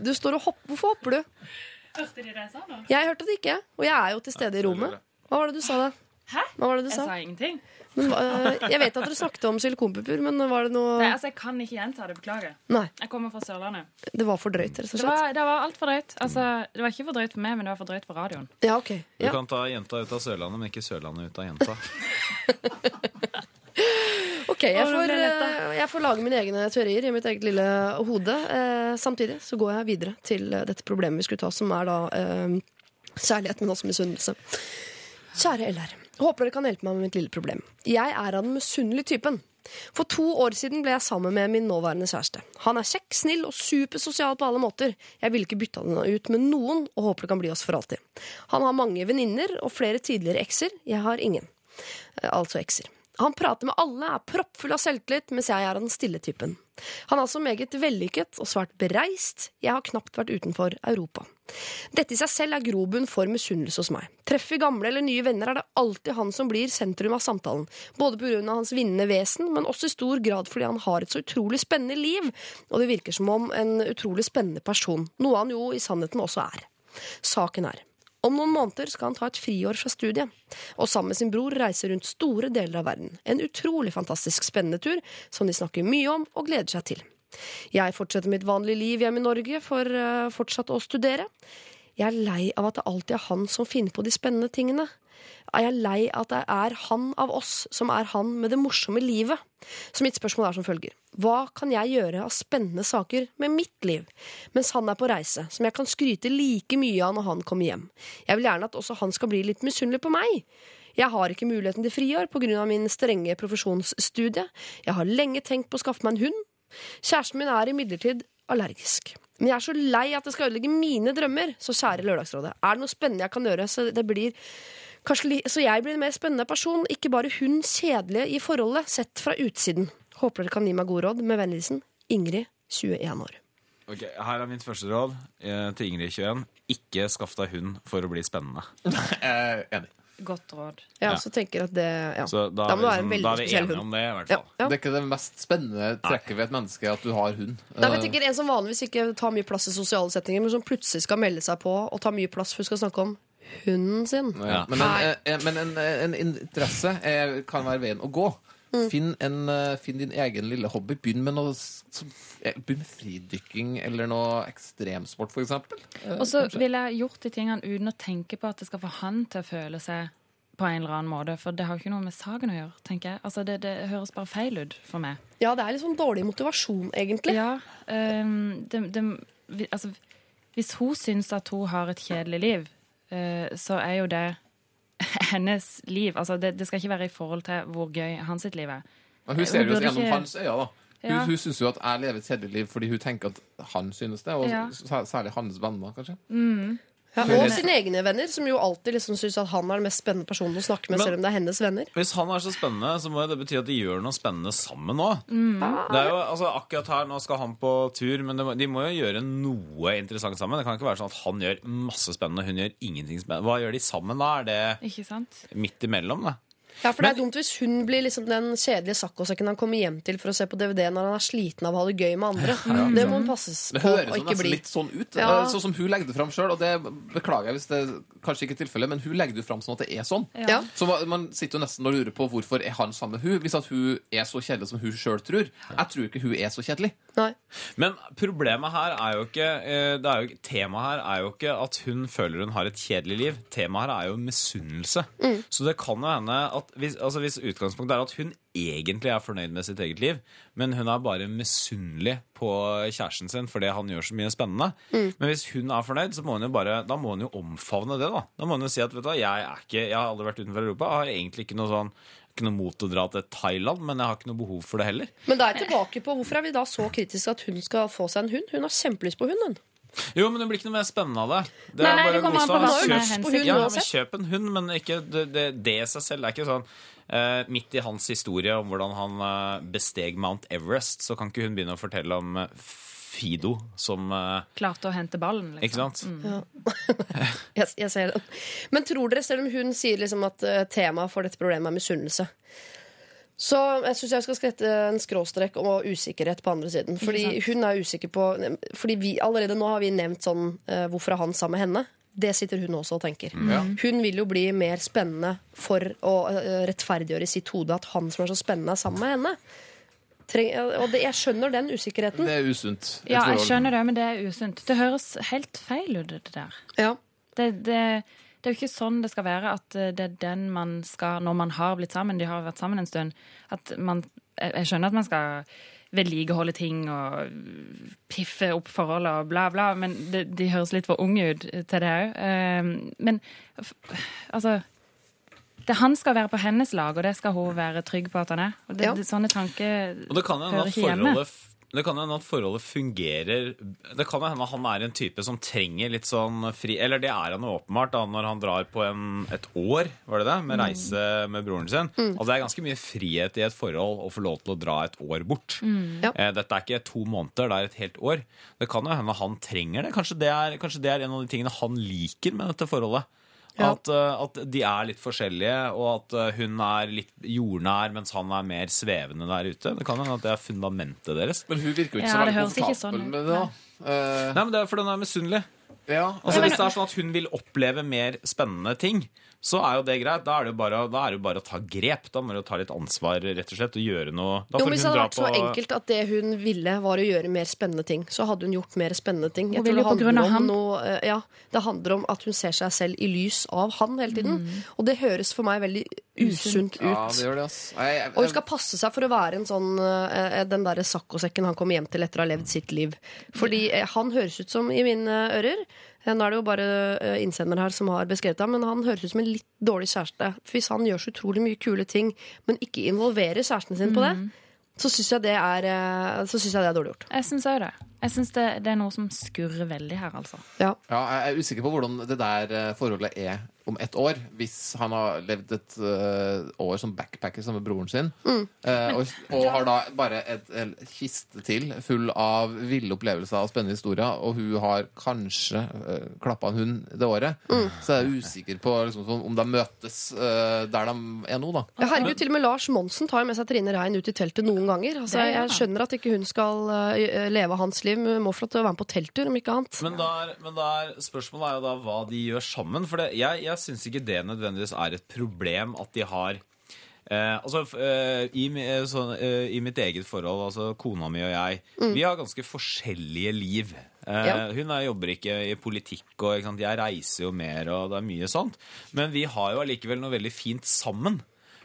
du står og hopper. Hvorfor hopper du?
Hørte de det jeg sa nå?
Jeg hørte det ikke, og jeg er jo til stede i rommet. Hva var det du sa da?
Hæ?
Hva var det du
Jeg
sa?
sa ingenting.
Men, eh, jeg vet at dere snakket om silikonpupper, men var det noe
Nei, altså, jeg kan ikke gjenta det. Beklager.
Nei,
Jeg kommer fra Sørlandet.
det var for drøyt, rett og
Det
slett.
var, det var altfor drøyt. Altså, det var ikke for drøyt for meg, men det var for drøyt for radioen.
Ja, ok.
Du
Ja.
kan ta jenta ut av Sørlandet, men ikke Sørlandet ut av jenta.
Ok, jeg får, eh, jeg får lage mine egne teorier i mitt eget lille hode. Eh, samtidig så går jeg videre til dette problemet vi skulle ta, som er da eh, kjærlighet, men også misunnelse. Kjære LR. Håper dere kan hjelpe meg med mitt lille problem. Jeg er av den misunnelige typen. For to år siden ble jeg sammen med min nåværende kjæreste. Han er kjekk, snill og supersosial på alle måter. Jeg ville ikke bytta den ut med noen, og håper det kan bli oss for alltid. Han har mange venninner og flere tidligere ekser. Jeg har ingen. Eh, Altså ekser. Han prater med alle, er proppfull av selvtillit, mens jeg er den stille typen. Han er altså meget vellykket og svært bereist. Jeg har knapt vært utenfor Europa. Dette i seg selv er grobunn for misunnelse hos meg. Treffer gamle eller nye venner er det alltid han som blir sentrum av samtalen. Både pga. hans vinnende vesen, men også i stor grad fordi han har et så utrolig spennende liv, og det virker som om en utrolig spennende person. Noe han jo i sannheten også er. Saken er om noen måneder skal han ta et friår fra studiet, og sammen med sin bror reise rundt store deler av verden. En utrolig fantastisk spennende tur som de snakker mye om og gleder seg til. Jeg fortsetter mitt vanlige liv hjemme i Norge for uh, fortsatt å studere. Jeg er lei av at det alltid er han som finner på de spennende tingene. Jeg er lei av at det er han av oss som er han med det morsomme livet. Så mitt spørsmål er som følger. Hva kan jeg gjøre av spennende saker med mitt liv, mens han er på reise, som jeg kan skryte like mye av når han kommer hjem? Jeg vil gjerne at også han skal bli litt misunnelig på meg. Jeg har ikke muligheten til friår pga. min strenge profesjonsstudie. Jeg har lenge tenkt på å skaffe meg en hund. Kjæresten min er imidlertid allergisk. Men jeg er så lei at det skal ødelegge mine drømmer. Så kjære Lørdagsrådet, er det noe spennende jeg kan gjøre så, blir, kanskje, så jeg blir en mer spennende person, ikke bare hun kjedelige i forholdet, sett fra utsiden? Håper dere kan gi meg gode råd. Med vennligheten Ingrid, 21 år.
Ok, Her er mitt første råd eh, til Ingrid 21. Ikke skaff deg hund for å bli spennende.
Eh, enig.
Godt råd.
Ja,
Ja.
så tenker jeg at det ja.
Så da,
Da
er
må
vi,
være en
liksom,
veldig
da er vi enige
hund.
om det, i hvert fall.
ja.
Det er ikke det mest spennende trekket ved et menneske at du har hund.
Nei, jeg tenker En som vanligvis ikke tar mye plass i sosiale settinger, men som plutselig skal melde seg på og ta mye plass for å skal snakke om hunden sin.
Ja, men en, eh, men en, en interesse er, kan være veien å gå. Finn, en, eh, finn din egen lille hobby. Begynn med noe Begynn med fridykking eller noe ekstremsport, for eksempel. Eh,
Og så ville jeg gjort de tingene uten å tenke på at det skal få han til å føle seg på en eller annen måte. For det har ikke noe med saken å gjøre, tenker jeg. Altså, det, det høres bare feil ut for meg.
Ja, det er litt sånn dårlig motivasjon, egentlig.
Ja, um, det, det, altså, hvis hun syns at hun har et kjedelig liv, uh, så er jo det hennes liv. Altså, det, det skal ikke være i forhold til hvor gøy hans liv er.
Men hun ser jo gjennom
ikke-
hans øyne. da Hun,
Ja.
hun syns jo at jeg lever et kjedelig liv fordi hun tenker at han synes det. Og
Ja.
særlig hans venner, kanskje.
Ja, og sine egne venner, som jo alltid liksom syns at han er den mest spennende personen å snakke med,
Men-
selv om det er hennes venner.
Hvis han er så spennende, så må det bety at de gjør noe spennende sammen nå.
Mm.
Det er jo, altså Akkurat her, nå skal han på tur, men det må, de må jo gjøre noe interessant sammen. Det kan ikke være sånn at han gjør masse spennende, hun gjør ingenting spennende. Hva gjør de sammen da? Er det
Ikke sant?
midt imellom, da?
Ja, for det er dumt hvis hun blir liksom den kjedelige saccosekken han kommer hjem til for å se på DVD når han er sliten av å ha det gøy med andre. Det må hun passes
Det
på
høres
å ikke bli.
litt sånn ut.
Ja.
Sånn som hun legger det fram sjøl, og det beklager jeg hvis det kanskje ikke er tilfellet, men hun legger det fram sånn at det er sånn.
Ja.
Så man sitter jo nesten og lurer på hvorfor er han sammen med hun, hvis at hun er så kjedelig som hun sjøl tror. Jeg tror ikke hun er så kjedelig.
Nei.
Men problemet her er jo ikke eh, det er jo, Temaet her er jo ikke at hun føler hun har et kjedelig liv. Temaet her er jo misunnelse. Så det kan jo hende at hvis, altså hvis utgangspunktet er at hun egentlig er fornøyd med sitt eget liv, men hun er bare misunnelig på kjæresten sin fordi han gjør så mye spennende. Men hvis hun er fornøyd, så må hun jo bare Da må hun jo omfavne det, da. Da må hun jo si at vet du hva, jeg er ikke Jeg har aldri vært utenfor Europa. Jeg har egentlig ikke noe sånn ikke noe mot å dra til Thailand, men jeg har ikke noe behov for det heller.
Men da er jeg tilbake på hvorfor er vi da så kritiske at hun skal få seg en hund? Hun har kjempelyst på hund, hun.
Jo, men det blir ikke noe mer spennende av det. Det er
nei,
bare
det kommer an
god
på hva som er
Kjøp-
hensikten.
Ja, men kjøp en hund, men ikke det, det, det i seg selv. Det er ikke sånn Uh, Midt i hans historie om hvordan han uh, besteg Mount Everest, så kan ikke hun begynne å fortelle om uh, Fido som
Klarte å hente ballen, liksom.
Ikke sant?
Jeg, jeg ser den. Men tror dere, selv om hun sier liksom at uh, temaet for dette problemet er misunnelse Så jeg syns jeg skal skrette en skråstrek og usikkerhet på andre siden. Fordi hun er usikker på Fordi vi, allerede nå har vi nevnt sånn uh, hvorfor er han sammen med henne. Det sitter hun også og tenker.
Ja.
Hun vil jo bli mer spennende for å uh, rettferdiggjøre i sitt hode at han som er så spennende, er sammen med henne. Treng, og det, jeg skjønner den usikkerheten.
Det er usunt.
Ja, jeg skjønner det, men det er usunt. Det høres helt feil ut, det der.
Ja.
Det, det, det er jo ikke sånn det skal være, at eh, det er den man skal Når man har blitt sammen, de har vært sammen en stund at man, Jeg skjønner at man skal vedlikeholde ting og piffe opp forholdet og bla, bla, men de, de høres litt for unge ut til det òg. Men altså det, Han skal være på hennes lag, og det skal hun være trygg på at han er. Og det,
Ja.
det, sånne tanker
Og det kan hende
hører
at
ikke hjemme.
forholdet det kan hende at forholdet fungerer Det kan hende at han er en type som trenger litt sånn fri Eller det er han jo åpenbart da, når han drar på en, et år, var det det? Med reise med broren sin. Altså det er ganske mye frihet i et forhold å få lov til å dra et år bort.
Ja.
Eh, Dette er ikke to måneder, det er et helt år. Det kan jo hende han trenger det. Kanskje det er, kanskje det er en av de tingene han liker med dette forholdet.
Ja.
At, eh, at de er litt forskjellige, og at eh, hun er litt jordnær, mens han er mer svevende der ute. Det kan hende at det er fundamentet deres.
Men hun virker jo ikke
Ja,
så veldig
sånn
komfortabel med det. da. Eh,
Nei, men Det er fordi hun er misunnelig.
ja.
Altså, hvis det er sånn at hun vil oppleve mer spennende ting, så er jo det greit. Da er det jo bare, da er det jo bare å ta grep. Da må du ta litt ansvar rett og slett, og gjøre noe. Da
Jo,
får
Hvis det hadde vært så
på
enkelt at det hun ville, var å gjøre mer spennende ting, så hadde hun gjort mer spennende ting. Jeg tror det
jo på grunn
handler om
han.
noe eh, Ja, det handler om at hun ser seg selv i lys av han hele tiden. Og det høres for meg veldig usunt ut.
ja, det gjør det, ass. Jeg, jeg,
Og hun skal passe seg for å være en sånn eh, den derre saccosekken han kommer hjem til etter å ha levd sitt liv. Fordi eh, han høres ut som, i mine ører eh, Nå er det jo bare eh, innsender her som har beskrevet ham, men han høres ut som en litt dårlig kjæreste. Hvis han gjør så utrolig mye kule ting, men ikke involverer kjæresten sin på det, så syns jeg, det er, eh, så synes jeg det er dårlig gjort.
Jeg syns òg det. Jeg syns det, det er noe som skurrer veldig her, altså.
Ja.
Ja, jeg er usikker på hvordan det der eh, forholdet er om ett år. Hvis han har levd et uh, år som backpacker sammen med broren sin, eh, og, og har da bare et, et kiste til full av ville opplevelser og spennende historier, og hun har kanskje uh, klappa en hund det året, så er jeg usikker på liksom, sånn, om de møtes uh, der de er nå, da.
Ja, herregud, Til og med Lars Monsen tar jo med seg Trine Rein ut i teltet noen ganger. Altså, jeg skjønner at ikke hun skal leve hans liv, men må få lov til å være med på telttur, om ikke annet.
Men, da er, men da er, spørsmålet er jo da hva de gjør sammen. For det, jeg, jeg syns ikke det nødvendigvis er et problem at de har eh, altså, eh, i, så, eh, sånn, eh, I mitt eget forhold, altså kona mi og jeg, vi har ganske forskjellige liv. Eh,
Ja.
Hun er, jobber ikke i politikk, og ikke jeg reiser jo mer, og det er mye sånt. Men vi har jo allikevel noe veldig fint sammen.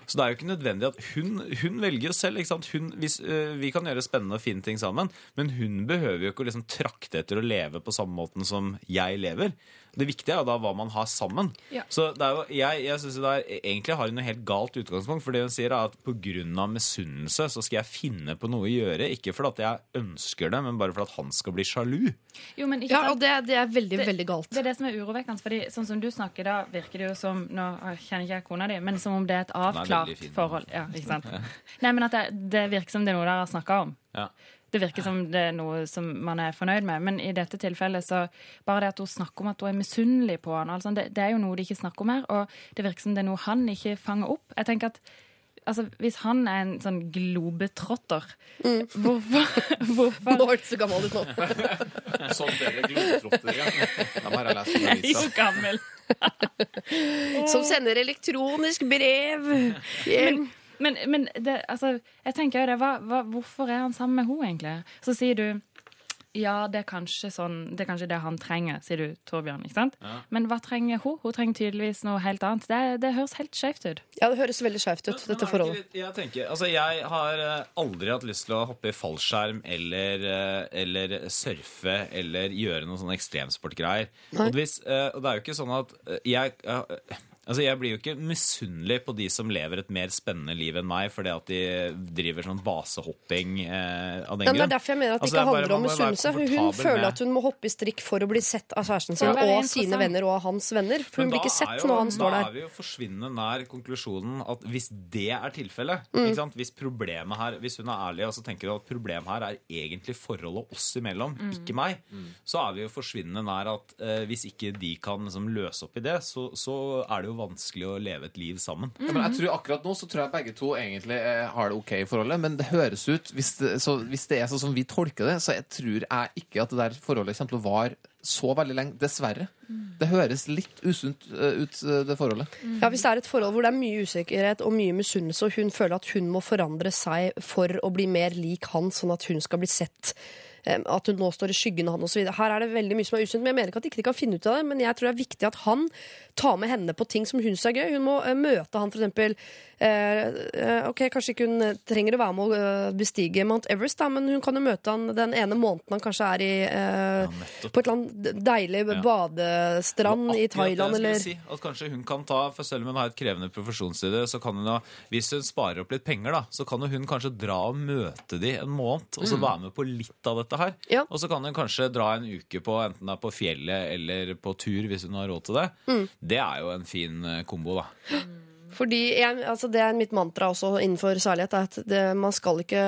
Så det er jo ikke nødvendig at hun, hun velger jo selv. Hun, hvis, øh, vi kan gjøre spennende og fine ting sammen, men hun behøver jo ikke å liksom trakte etter å leve på samme måten som jeg lever. Det viktige er jo da hva man har sammen.
Ja.
Så det er jo, jeg, jeg er, Egentlig har hun noe helt galt utgangspunkt. For det hun sier er at pga. misunnelse så skal jeg finne på noe å gjøre. Ikke fordi jeg ønsker det, men bare fordi han skal bli sjalu.
Jo, men ikke
Ja,
sant?
og det, det er veldig,
Det-
veldig galt.
Det er det som er urovekkende. Fordi sånn som du snakker, da virker det jo som Nå kjenner ikke jeg kona di, men som om det er et avklart
fin.
forhold. Ja, ikke sant? Nei, men at det, det virker som det er noe dere har snakka om.
Ja.
Det virker som det er noe som man er fornøyd med, men i dette tilfellet så bare det at hun snakker om at hun er misunnelig på han, altså, det, det er jo noe de ikke snakker om her, og det virker som det er noe han ikke fanger opp. Jeg tenker at altså, hvis han er en sånn globetrotter, hvorfor, hvorfor
Nå hørtes du gammel ut nå.
Sånn deler globetrotter, ja. Da må jeg lese
Jeg er
så
jo gammel.
Som sender elektronisk brev hjem.
Men, men det, altså, jeg tenker jo det, hva, hva, hvorfor er han sammen med henne egentlig? Så sier du ja, det er kanskje sånn, det er kanskje det han trenger, sier du, Torbjørn. ikke sant? Men hva trenger hun? Hun trenger tydeligvis noe helt annet. Det, det høres helt skjevt ut.
Ja, det høres veldig skjevt ut,
Men
dette forholdet.
ikke Jeg tenker, altså jeg har eh, aldri hatt lyst til å hoppe i fallskjerm eller, eh, eller surfe eller gjøre noen sånne ekstremsportgreier. Og, hvis, eh, og det er jo ikke sånn at jeg Altså Jeg blir jo ikke misunnelig på de som lever et mer spennende liv enn meg fordi at de driver sånn basehopping eh, av den
Ja, men det er derfor jeg mener at det
Altså,
ikke
er bare-
handler om misunnelse. Hun
komfortabel
føler
med-
at hun må hoppe i strikk for å bli sett av kjæresten sin og av sine venner og av hans venner. For hun blir ikke sett
jo-
når han står der.
Da er vi jo forsvinnende nær konklusjonen at hvis det er tilfellet
Mm.
ikke sant? Hvis problemet her, hvis hun er ærlig og så tenker hun at problemet her er egentlig forholdet oss imellom,
Mm.
ikke meg, så er vi jo forsvinnende nær at eh, hvis ikke de kan liksom, løse opp i det, så, så er det jo vanskelig å leve et liv sammen.
Ja, men jeg tror Akkurat nå så tror jeg begge to egentlig eh, har det ok i forholdet, men det høres ut Hvis det, så, hvis det er sånn som vi tolker det, så jeg tror jeg ikke at det der forholdet kommer til å vare så veldig lenge. Dessverre. Det høres litt usunt eh, ut, eh, det forholdet.
Ja, Hvis det er et forhold hvor det er mye usikkerhet og mye misunnelse, og hun føler at hun må forandre seg for å bli mer lik han, sånn at hun skal bli sett at hun nå står i skyggen av han osv. Her er det veldig mye som er usunt. Men jeg mener ikke at de ikke kan finne ut av det. Men jeg tror det er viktig at han tar med henne på ting som hun syns er gøy. Hun må eh, møte han f.eks. Eh, eh, ok, Kanskje ikke hun trenger å være med å bestige Mount Everest, da, men hun kan jo møte han den ene måneden han kanskje er i ja, på et eller annet deilig badestrand i Thailand eller
si, at kanskje hun kan ta, for Selv om hun har et krevende profesjonsside, så kan hun da, hvis hun sparer opp litt penger, da, så kan hun kanskje dra og møte de en måned, og så være med på litt av dette her.
Mm. Ja.
Og så kan hun kanskje dra en uke på enten det er på fjellet eller på tur, hvis hun har råd til det.
Mm.
Det er jo en fin eh, kombo, da.
Fordi jeg, altså Det er mitt mantra også innenfor særlighet. er at det, man, skal ikke,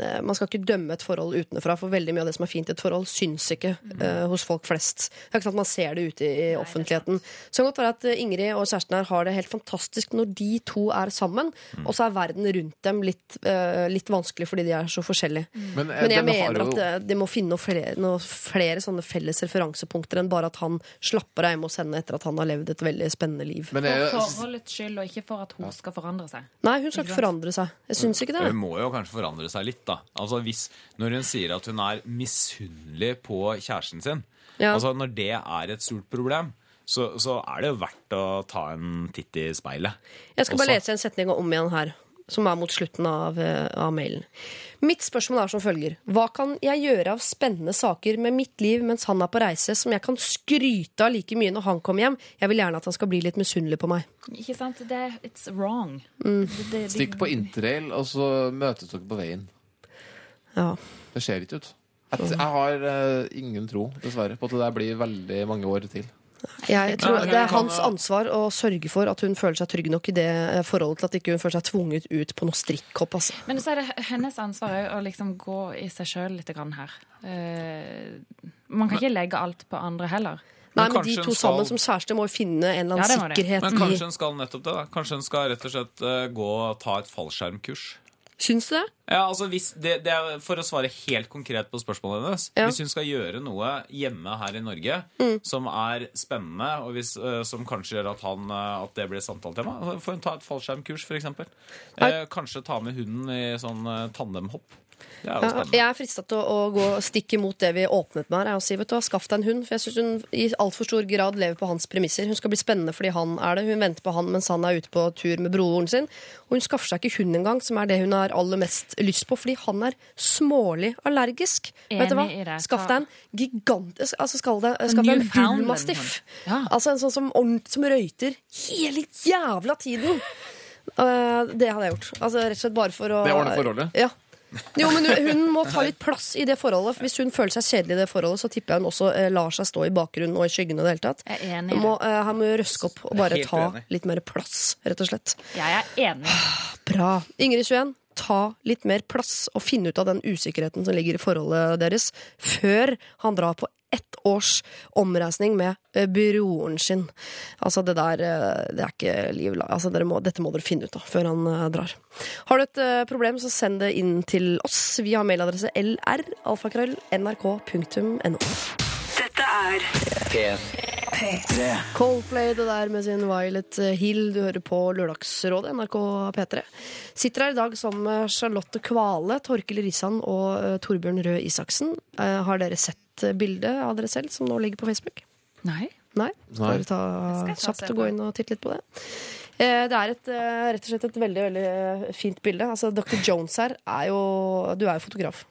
eh, man skal ikke dømme et forhold utenfra, for veldig mye av det som er fint i et forhold, syns ikke eh, hos folk flest. Det er ikke sant man ser det ute i, i offentligheten. Så det kan godt være at eh, Ingrid og kjæresten her har det helt fantastisk når de to er sammen, og så er verden rundt dem litt, uh, litt vanskelig fordi de er så forskjellige.
Men, eh,
Men jeg mener
jo-
at de må finne noe flere, noe flere sånne felles referansepunkter enn bare at han slapper av hjemme hos henne etter at han har levd et veldig spennende liv.
Men det er
For forholdets skyld, og ikke for at hun skal forandre seg.
Nei, hun skal ikke forandre seg. Jeg syns ikke det.
Hun må jo kanskje forandre seg litt, da. Altså hvis, Når hun sier at hun er misunnelig på kjæresten sin,
Ja.
altså når det er et stort problem, så, så er det jo verdt å ta en titt i speilet.
Jeg skal bare
Også.
lese en setning om igjen her, som er mot slutten av, eh, av mailen. Mitt spørsmål er som følger. Hva kan jeg gjøre av spennende saker med mitt liv mens han er på reise, som jeg kan skryte av like mye når han kommer hjem? Jeg vil gjerne at han skal bli litt misunnelig på meg.
Ikke sant? Det, it's wrong.
Mm.
Det, det,
Stikk på interrail, og så møtes dere på veien.
Ja.
Det ser ikke ut. Jeg, jeg har uh, ingen tro, dessverre, på at det der blir veldig mange år til.
Jeg tror Det er hans ansvar å sørge for at hun føler seg trygg nok i det eh, forholdet til at ikke hun føler seg tvunget ut på noe strikkhopp. Altså.
Men så er det hennes ansvar òg å liksom gå i seg sjøl litt grann her. Eh, man kan ikke legge alt på andre heller.
Nei,
Men
men de to
skal-
sammen som kjærester må jo finne en eller annen
ja,
sikkerhet
Men kanskje hun skal nettopp det. da Kanskje hun skal rett og slett eh, gå og ta et fallskjermkurs.
Syns du det?
Ja, altså hvis det, det er For å svare helt konkret på spørsmålet hennes.
Ja.
Hvis hun skal gjøre noe hjemme her i Norge
Mm.
som er spennende, og hvis, eh, som kanskje gjør at, han, eh, at det blir samtaletema, får hun ta et fallskjermkurs, f.eks. Eh, kanskje ta med hunden i sånn eh, tandemhopp.
Ja, jeg er frista til å, å gå stikk imot det vi åpnet med her. Og si, vet du, hva, Skaff deg en hund. For jeg syns hun i altfor stor grad lever på hans premisser. Hun skal bli spennende fordi han er det. Hun venter på han mens han er ute på tur med broren sin. Og hun skaffer seg ikke hund engang, som er det hun har aller mest lyst på, fordi han er smålig allergisk. vet du hva?
Enig.
Skaff deg en gigantisk Altså, skal det, skaff deg en bullmastiff.
Ja.
Altså en sånn som, som røyter hele jævla tiden. Eh, det hadde jeg gjort. Altså Rett og slett bare for å
Det ordner forholdet?
Ja. Jo, men hun- må ta litt plass i det forholdet. For Hvis hun føler seg kjedelig i det forholdet, så tipper jeg hun også eh, lar seg stå i bakgrunnen og i skyggene. det hele tatt.
Jeg er enig i
Hun må, eh, han må røske opp og bare
Helt
ta
enig.
litt mer plass, rett og slett.
Jeg er enig.
Bra. Ingrid 21, ta litt mer plass og finne ut av den usikkerheten som ligger i forholdet deres, før han drar på ett års omreisning med eh, broren sin. Altså, det der eh, Det er ikke liv altså, dere må, Dette må dere finne ut av før han eh, drar. Har du et eh, problem, så send det inn til oss. Vi har mailadresse lr.alfakrøll.nrk.no.
Dette er
P3.
Coldplay, det der med sin Violet Hill. Du hører på Lørdagsrådet, NRK P3. Sitter her i dag sammen med Charlotte Kvale, Torkil Risan og eh, Torbjørn Røe Isaksen. Eh, har dere sett eh, bildet av dere selv som nå ligger på Facebook?
Nei.
Nei? Skal
Nei.
dere ta kjapt og gå inn og titte litt på det? Eh, Det er et, eh, rett og slett et veldig veldig eh, fint bilde. Altså, Dr. Jones her er jo Du er jo fotograf.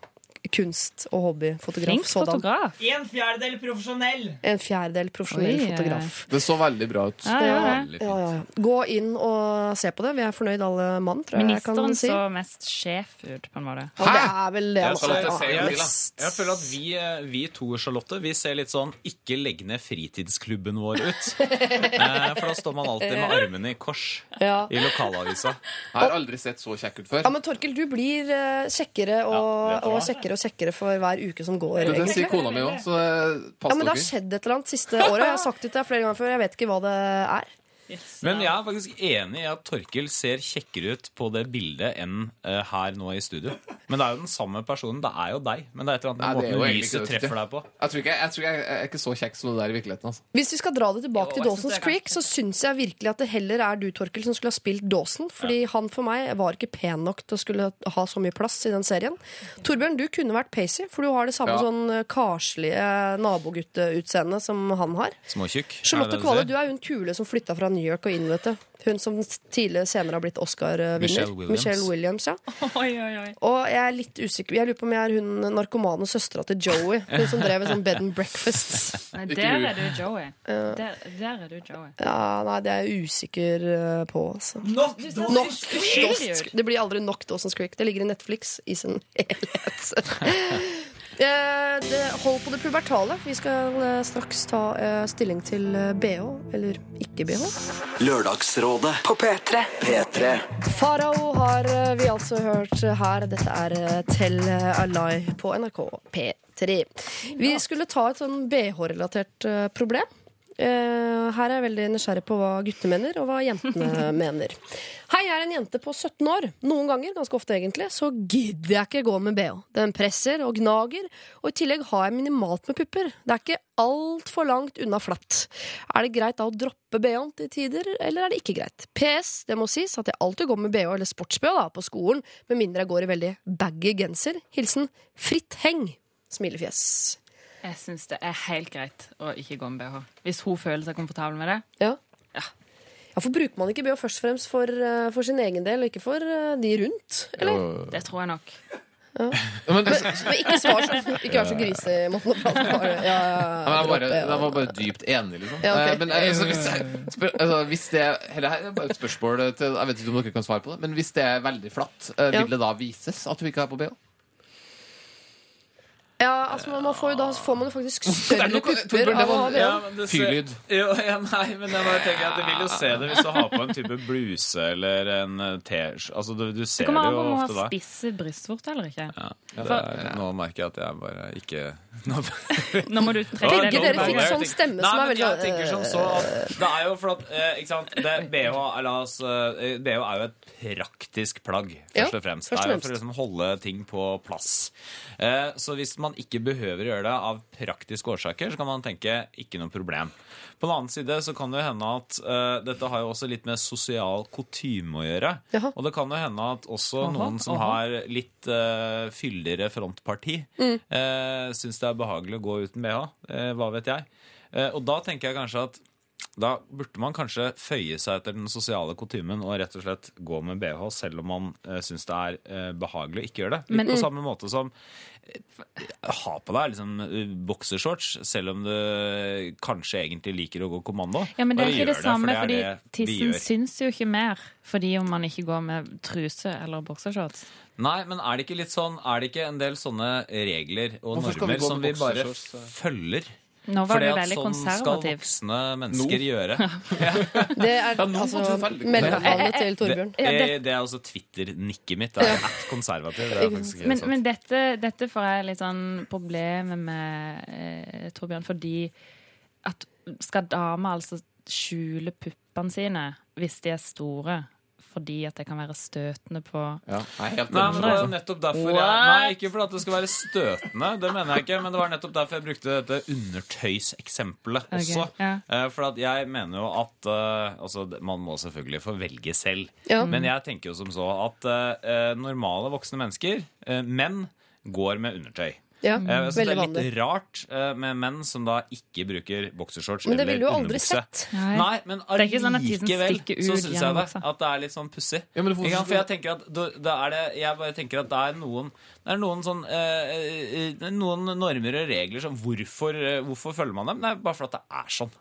Kunst- og hobbyfotograf.
Flink fotograf.
En fjerdedel profesjonell.
En fjerdedel profesjonell
Oi,
fotograf.
Det så veldig bra ut.
Ja, ja, ja.
Ja, ja, ja. Gå inn og se på det. Vi er fornøyd alle mann, tror jeg jeg kan
Ministeren
si.
så mest sjef ut, på en måte.
Ja, det er vel det. Altså.
jeg, jeg, føler at vi, eh, vi to, Charlotte, vi ser litt sånn ikke legg ned fritidsklubben vår ut. Eh, for da står man alltid med armene i kors
Ja.
i lokalavisa.
Jeg har aldri sett så kjekk ut før.
Ja, men Torkel, du blir eh, kjekkere og,
Ja,
og
hva?
Kjekkere og kjekkere for hver uke som går.
Det, det sier kona mi òg, så pass dere.
Ja, men Det har skjedd et eller annet siste året. Jeg har sagt det til deg flere ganger før. Jeg vet ikke hva det er.
Men jeg er faktisk enig i at Torkel ser kjekkere ut på det bildet enn uh, her nå i studio. Men det er jo den samme personen. Det er jo deg. Men det er et eller annet med måten lyset treffer deg på.
Jeg tror, ikke, jeg tror ikke jeg er ikke så kjekk som det der i virkeligheten. Altså.
Hvis vi skal dra det tilbake
Jo,
til Dawson's Creek, så syns jeg virkelig at det heller er du, Torkel, som skulle ha spilt Dawson. Fordi han for meg var ikke pen nok til å skulle ha så mye plass i den serien. Torbjørn, du kunne vært Pacey, for du har det samme
Ja.
sånn eh, karslige nabogutteutseendet som han har.
Småtjukk.
Charlotte Kvale, du er jo en kule som flytta fra New York og inn, vet du. Hun som tidligere senere har blitt Oscar-vinner.
Michelle Williams.
Michelle Williams ja.
Oi, oi, oi.
Og jeg er litt usikker Jeg lurer på om jeg er hun narkomane søstera til Joey. Hun som drev en sånn bed and breakfast.
Nei, der er du Joey. Der, der er du Joey.
Ja, nei, det er jeg usikker eh, på, altså. Nok
Creek.
Det blir aldri nok Dawson's Creek. Det ligger i Netflix i sin helhet. Eh, det, hold på det pubertale. Vi skal eh, straks ta eh, stilling til BH, eller ikke BH.
Lørdagsrådet
på P3.
P3.
Farao har vi altså hørt her. Dette er Tell Alive på NRK P3. Vi skulle ta et sånn BH-relatert problem. Eh, her er jeg veldig nysgjerrig på hva guttene mener, og hva jentene mener. Hei, jeg er en jente på 17 år. Noen ganger, ganske ofte egentlig, så gidder jeg ikke gå med BH. Den presser og gnager, og i tillegg har jeg minimalt med pupper. Det er ikke altfor langt unna flatt. Er det greit da å droppe BH-en til tider, eller er det ikke greit? PS, det må sies at jeg alltid går med BH eller sports-BH på skolen, med mindre jeg går i veldig baggy genser. Hilsen Fritt Heng. Smilefjes.
Jeg syns det er helt greit å ikke gå med BH. Hvis hun føler seg komfortabel med det.
Ja.
Ja.
Ja, for Bruker man ikke BH først og fremst for, eh, for sin egen del, og ikke for eh, de rundt? Eller?
Det tror jeg nok.
Ja, men, det,
Men ikke svar sånn. Ikke vær så grisig. i måten å prate på. Ja, ja,
Ja, jeg, jeg var bare dypt enig, liksom.
Ja, ok.
Eh, Men altså, hvis, jeg, spør, altså, hvis det Dette er bare et spørsmål til Jeg vet ikke om dere kan svare på det, men hvis det er veldig flatt, vil det da vises at du ikke er på BH?
Ja, altså, man får da får man jo faktisk større
noe,
pupper av å ha
var-
Ja, det ser-
Fyrlyd.
Jo, ja, nei, men jeg bare tenker at Du vil jo se det hvis du har på en type bluse eller en eh, T-skjorte. Altså, du, du
Det
ser det
kommer an
jo
på om
du
har
da.
spisse brystvorter eller ikke.
Ja, ja er, nå merker jeg at jeg bare ikke nå,
Nå må du trekke
deg
det
dere fikk sånn stemme
Nei,
som er
men
veldig
jeg tenker som så at Det er jo for at eh, Ikke sant det, BH, eller, altså, eh, BH er jo et praktisk plagg, først og fremst.
først og
det er jo for å liksom holde ting på plass. Eh, så hvis man ikke behøver å gjøre det av praktiske årsaker, så kan man tenke ikke noe problem. På den annen side så kan det hende at uh, dette har jo også litt med sosial kutyme å gjøre.
Jaha.
Og det kan jo hende at også
Aha,
noen som
aha.
har litt uh, fyldigere frontparti, mm. uh, syns det er behagelig å gå uten BH. Hva vet jeg. Og da tenker jeg kanskje at da burde man kanskje føye seg etter den sosiale kutymen og rett og slett gå med BH, selv om man uh, syns det er uh, behagelig å ikke gjøre det. Litt
Men-
på samme måte som uh, ha på deg liksom eh, boksershorts, selv om du kanskje egentlig liker å gå kommando.
Ja, men det er ikke det samme, fordi
det for det fordi
tissen syns jo ikke mer fordi om man ikke går med truse eller boksershorts.
Nei, men er det ikke litt sånn Er det ikke en del sånne regler og
Hvorfor vi
normer som vi bare følger?
Nå var
Fordi
du
at
veldig
sånn skal voksne mennesker gjøre.
Det er
Ja,
altså mellomnavnet til
Det,
Torbjørn.
Det,
det- det er også Twitter-nikket mitt. Det er at konservativ. Det er
Men, men dette, dette får jeg litt sånn problemer med, eh, Torbjørn, fordi at skal damer altså skjule puppene sine hvis de er store, fordi at det kan være støtende på
Ja, er helt
Nei, men det var nettopp derfor jeg Nei, ikke fordi det skal være støtende, det mener jeg ikke, men det var nettopp derfor jeg brukte dette undertøyseksempelet
okay,
også.
ja.
Eh, For at jeg mener jo at eh, Altså, man må selvfølgelig få velge selv.
Ja.
Men jeg tenker jo som så at eh, normale voksne mennesker, eh, menn, går med undertøy.
Ja,
Eh, Jeg synes det er
vanlig.
litt rart eh, med menn som da ikke bruker boksershorts
Men det
eller
ville du aldri sett.
Nei.
Nei, men
Det er ikke sånn
allikevel
stikker
så syns jeg det. At det er litt sånn pussig.
Ja?
For jeg tenker at da, da er det Jeg bare tenker at det er noen Det er noen sånn eh, eh, Noen normer og regler som hvorfor, eh, hvorfor følger man dem? Nei, bare fordi det er sånn.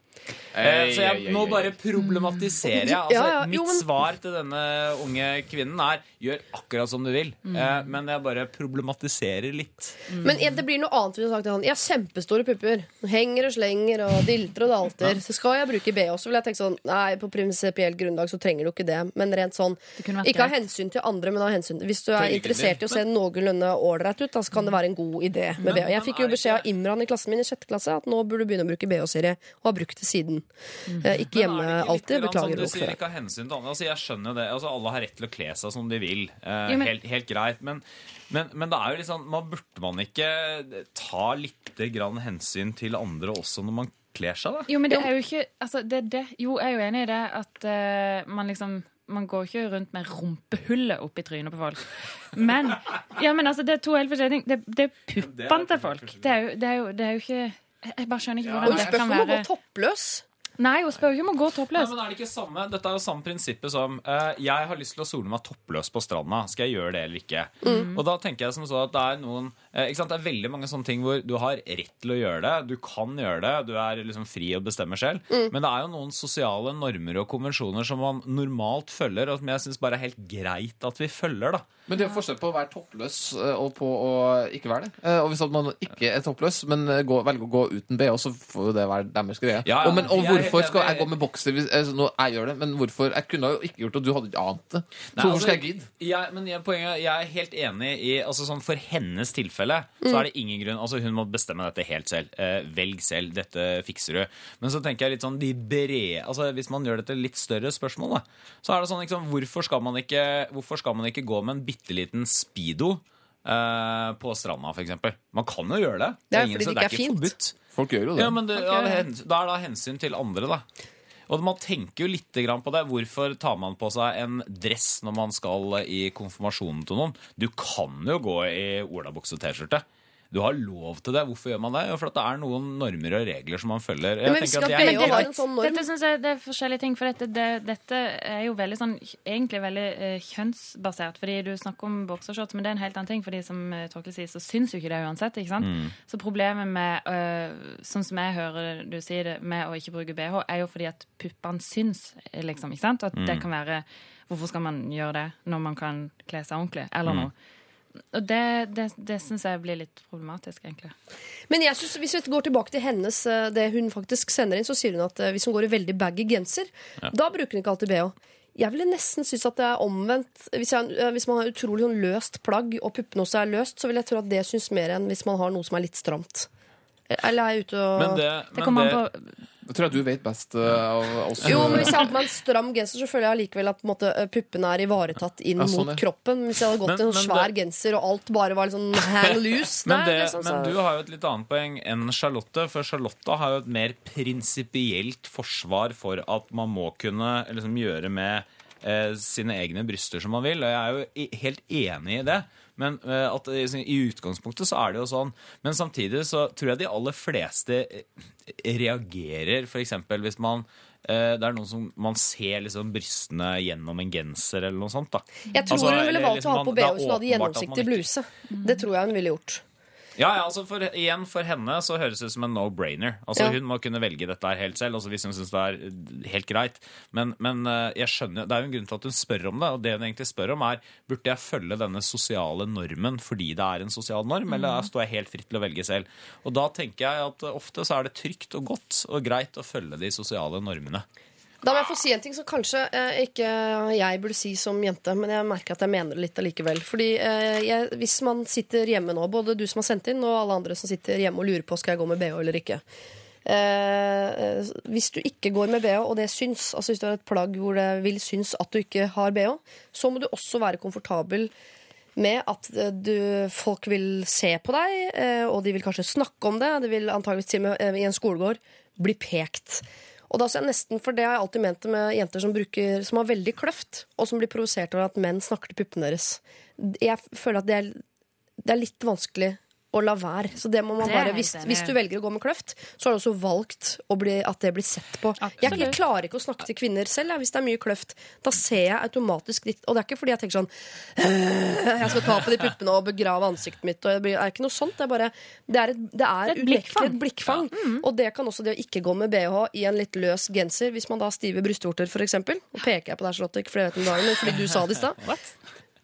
Eh, så jeg, nå bare problematiserer jeg. Altså,
Ja, ja,
mitt svar til denne unge kvinnen er gjør akkurat som du vil.
Mm.
Eh, men jeg bare problematiserer litt.
Men ja, det blir noe annet hvis du har sagt til han Jeg har kjempestore pupper. Henger og slenger og dilter og dalter. Så skal jeg bruke BH, så vil jeg tenke sånn Nei, på prinsipielt grunnlag så trenger du ikke det. Men rent sånn Ikke av hensyn til andre, men av hensyn Hvis du er interessert i å se noenlunde ålreit ut, da, så kan det være en god idé med BH. Jeg fikk jo beskjed av Imran i klassen min i sjette klasse at nå burde du begynne å bruke BH-serie, og har brukt det siden. Eh, ikke hjemme alltid.
grann
Beklager
sånn, Du sier ikke av hensyn til andre. Altså, jeg skjønner jo det. Altså, alle har rett til å kle seg som de vil. Eh,
Jo, men-
helt, helt greit. Men, men, men det er jo litt sånn man, Burde man ikke ta litt grann hensyn til andre også når man kler seg, da?
Jo, men det er jo ikke altså, det, det. Jo, jeg er jo enig i det at uh, man liksom man går ikke rundt med rumpehullet oppi trynet på folk. Men, ja, men altså, det er to helt forskjellige ting. Det, det er puppene til folk. Det er, jo, det, er jo, det er jo ikke Jeg bare skjønner ikke
Og
hvordan
hun
det
spør
kan
ikke om å gå
være
toppløs.
Nei, hun spør jo ikke om å gå
Nei,
toppløs.
men er det ikke samme? Dette er jo samme prinsippet som eh, Jeg har lyst til å sole meg toppløs på stranda. Skal jeg gjøre det eller ikke? Og da tenker jeg som så at det er noen ikke sant? Det er veldig mange sånne ting hvor du har rett til å gjøre det. Du kan gjøre det. Du er liksom fri og bestemmer selv. Men det er jo noen sosiale normer og konvensjoner som man normalt følger, og som jeg syns bare er helt greit at vi følger, da.
Men det er forskjell på å være toppløs eh, og på å ikke være det. Eh, Og hvis man ikke er toppløs, men eh, går, velger å gå uten BH, så får jo det være deres greie.
Ja, ja,
og, men, og
jeg
hvorfor skal jeg gå med bokser hvis altså, nå, Jeg gjør det, men hvorfor? Jeg kunne jo ikke gjort det, og du hadde ikke ant det. Så
Nei,
hvorfor
altså,
skal jeg gidde?
Men jeg, poenget, jeg er helt enig i altså sånn For hennes tilfelle så er det ingen grunn altså Hun må bestemme dette helt selv. Eh, velg selv. Dette fikser du. Men så tenker jeg litt sånn de brede altså Hvis man gjør dette litt større spørsmål, da, så er det sånn liksom, hvorfor, skal man ikke, hvorfor skal man ikke gå med en bitte liten speedo? eh, på stranda, f.eks. Man kan jo gjøre det.
Det er
ingen
fordi det ikke er fint.
forbudt.
Folk gjør jo det.
Ja, men det, av hen- da er det av hensyn til andre, da. Og man tenker jo litt på det. Hvorfor tar man på seg en dress når man skal i konfirmasjonen til noen? Du kan jo gå i olabukse og T-skjorte. Du har lov til det. Hvorfor gjør man det? Jo, for at det er noen normer og regler som man følger. Jeg
Men skal
at det er
har
greit.
en sånn norm.
Dette synes jeg det er forskjellige ting, for dette, det, dette er jo veldig sånn egentlig veldig uh, kjønnsbasert. Fordi du snakker om boksershorts, men det er en helt annen ting. For de som uh, Torkel sier, så syns jo ikke det uansett. ikke sant?
Mm.
Så problemet med, uh, sånn som jeg hører du sier det, med å ikke bruke BH, er jo fordi at puppene syns, liksom. ikke sant? At
Mm.
det kan være Hvorfor skal man gjøre det når man kan kle seg ordentlig? Eller
Mm.
noe. Og det, det, det syns jeg blir litt problematisk, egentlig.
Men jeg synes, hvis vi går tilbake til hennes, eh, det hun faktisk sender inn, så sier hun at eh, hvis hun går i veldig baggy genser, da bruker hun ikke alltid BH. Jeg ville nesten synes at det er omvendt. Hvis, jeg, eh, hvis man har utrolig sånn løst plagg, og puppene også er løst, så vil jeg tro at det syns mer enn hvis man har noe som er litt stramt. Eller er jeg ute og
Men det,
Det kommer an på
Det tror jeg du vet best uh, av oss.
Jo, men hvis jeg hadde på meg en stram genser, så føler jeg allikevel at måte, eh, puppene er ivaretatt inn
Ja, sånn,
mot kroppen. Hvis jeg hadde gått
Men-
i en svær
det-
genser, og alt bare var litt sånn hang loose
Men,
der,
det,
liksom, så-
men du har jo et litt annet poeng enn Charlotte. For Charlotte har jo et mer prinsipielt forsvar for at man må kunne liksom, gjøre med eh, sine egne bryster som man vil. Og jeg er jo helt enig i det. Men eh, at i, i utgangspunktet så er det jo sånn. Men samtidig så tror jeg de aller fleste eh, reagerer f.eks. hvis man eh, det er noen som Man ser liksom brystene gjennom en genser eller noe sånt. da
Jeg tror
Altså,
hun ville valgt
liksom
å ha på
det er
BH hvis hun hadde gjennomsiktig bluse. Det tror jeg hun ville gjort.
Ja, ja, altså for, igjen, for henne så høres det ut som en no-brainer. Altså
Ja.
Hun må kunne velge dette her helt selv, altså hvis hun syns det er eh, helt greit. Men, men eh, jeg skjønner, det er jo en grunn til at hun spør om det. Og det hun egentlig spør om, er burde jeg følge denne sosiale normen fordi det er en sosial norm, eller står jeg helt fritt til å velge selv? Og da tenker jeg at ofte så er det trygt og godt og greit å følge de sosiale normene.
Da må jeg få si en ting som kanskje eh, ikke jeg burde si som jente, men jeg merker at jeg mener det litt allikevel. Fordi eh, jeg, hvis man sitter hjemme nå, både du som har sendt inn, og alle andre som sitter hjemme og lurer på skal jeg gå med bh eller ikke eh, Hvis du ikke går med bh, og det syns, altså hvis du har et plagg hvor det vil syns at du ikke har bh, så må du også være komfortabel med at eh, du, folk vil se på deg, eh, og de vil kanskje snakke om det. Det vil antageligvis til og med eh, i en skolegård bli pekt. Og da ser jeg nesten, for det har jeg alltid ment med jenter som, bruker, som har veldig kløft, og som blir provosert over at menn snakker til puppene deres. Jeg føler at det er, det er litt vanskelig å la være. Så det må man bare, hvis, hvis du velger å gå med kløft, så har du også valgt bli, at det blir sett på. Jeg, jeg klarer ikke å snakke til kvinner selv jeg, hvis det er mye kløft. Da ser jeg automatisk litt Og det er ikke fordi jeg tenker sånn Jeg skal ta på de puppene og begrave ansiktet mitt. Det er ikke noe sånt. Det er bare Det er, et, det er,
et blikkfang.
et blikkfang. Og det kan også det å ikke gå med bh i en litt løs genser, hvis man da har stive brystvorter, f.eks. Nå peker jeg på deg, Charlotte, ikke fordi jeg vet om dagen, men fordi du sa det i stad.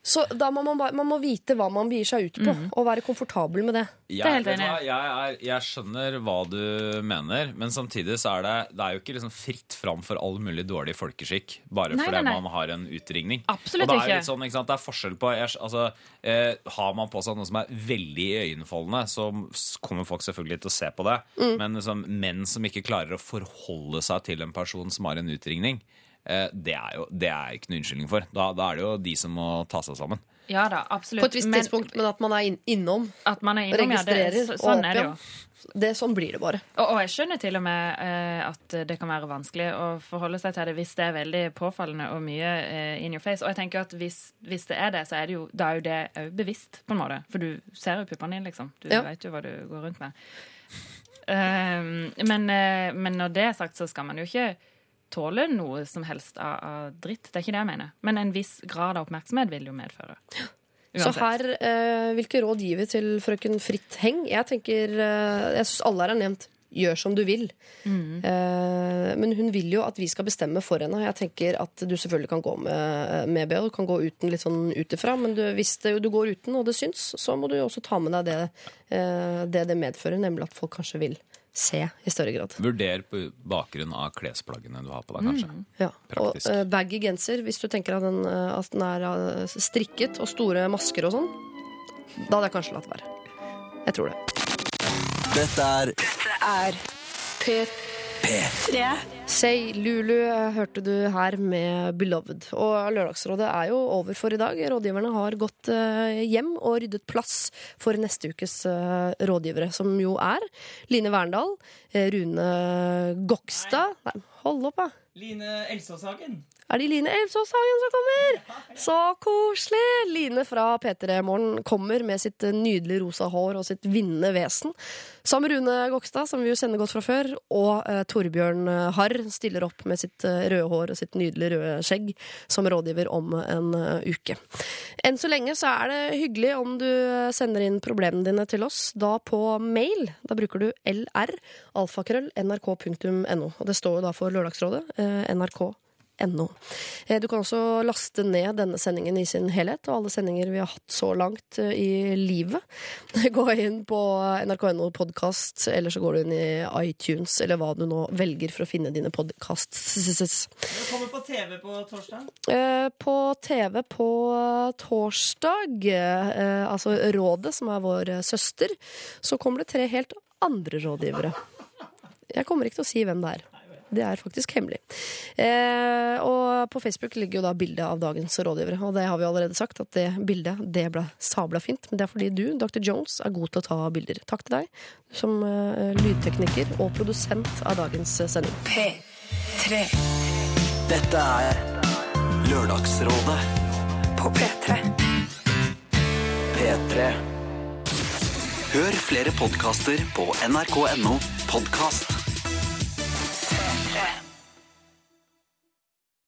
Så da må man, bare- man må vite hva man begir seg ut på, og være komfortabel med det.
Jeg,
er helt enig.
jeg, er, jeg skjønner hva du mener, men samtidig så er det, det er jo ikke liksom fritt fram for all mulig dårlig folkeskikk bare
Nei,
fordi
nei, nei.
man har en utringning.
Absolutt
og det er
ikke.
litt sånn, ikke sant? Det er forskjell på jeg, altså, eh, Har man på seg noe som er veldig iøynefallende, så kommer folk selvfølgelig til å se på det.
Mm.
Men liksom, menn som ikke klarer å forholde seg til en person som har en utringning, det er jo det er ikke noe unnskyldning for. Da, da er det jo de som må ta seg sammen.
Ja da, absolutt.
På et visst
Men
tidspunkt, men at man er innom.
At man er innom, ja. Det, sånn
og opp
er det jo.
Det, sånn blir det bare.
Og, og jeg skjønner til og med eh, at det kan være vanskelig å forholde seg til det hvis det er veldig påfallende og mye eh, in your face. Og jeg tenker at hvis, hvis det er det, så er det jo, da er jo det òg bevisst, på en måte. For du ser jo puppene dine, liksom. Du
Ja.
vet jo hva du går rundt med. Um, men, eh, men når det er sagt, så skal man jo ikke tåle noe som helst av, av dritt. Det er ikke det jeg mener. Men en viss grad av oppmerksomhet vil jo medføre.
Så her, eh, hvilke råd gir vi til frøken Fritt Heng? Jeg tenker, eh, jeg syns alle her er nevnt. Gjør som du vil.
Mm.
Eh, men hun vil jo at vi skal bestemme for henne. Jeg tenker at du selvfølgelig kan gå med, med BH. Du kan gå uten litt sånn ut ifra. Men du, hvis det, du går uten, og det syns, så må du jo også ta med deg det eh, det, det medfører, nemlig at folk kanskje vil se i større grad.
Vurder på bakgrunn av klesplaggene du har på deg, kanskje.
Ja. Og
Praktisk.
eh, baggy genser, hvis du tenker at den, eh, at den er uh, strikket, og store masker og sånn, da hadde jeg kanskje latt være. Jeg tror det.
Dette er
Er P3.
P3.
Say Lulu hørte du her med Beloved. Og Lørdagsrådet er jo over for i dag. Rådgiverne har gått eh, hjem og ryddet plass for neste ukes eh, rådgivere, som jo er Line Verndal, eh, Rune Gokstad Nei, hold opp, da.
Line Elsåshagen.
Er det Line Elvsås Hagen som kommer? Så koselig! Line fra P3 Morgen kommer med sitt eh, nydelige rosa hår og sitt vinnende vesen. Sammen med Rune Gokstad, som vi jo kjenner godt fra før, og eh, Torbjørn eh, Harr stiller opp med sitt eh, røde hår og sitt nydelige røde skjegg som rådgiver om en uh, uke. Enn så lenge så er det hyggelig om du eh, sender inn problemene dine til oss, da på mail. Da bruker du lr, alfakrøll, nrk.no. Og det står jo da for Lørdagsrådet, eh, nrk.no. Eh, Du kan også laste ned denne sendingen i sin helhet, og alle sendinger vi har hatt så langt eh, i livet. Gå inn på nrk.no podkast, eller så går du inn i iTunes, eller hva du nå velger for å finne dine podkasts.
Hva kommer på TV på torsdag.
Eh, På TV på torsdag, altså Rådet, som er vår søster, så kommer det tre helt andre rådgivere. Jeg kommer ikke til å si hvem det er. Det er faktisk hemmelig. Eh, og på Facebook ligger jo da bildet av dagens rådgivere. Og det har vi allerede sagt, at det bildet det ble sabla fint. Men det er fordi du, Dr. Jones, er god til å ta bilder. Takk til deg som eh, lydtekniker og produsent av dagens eh, sending.
P3.
Dette er Lørdagsrådet
På P3.
P3. Hør flere podkaster på nrk.no podkast.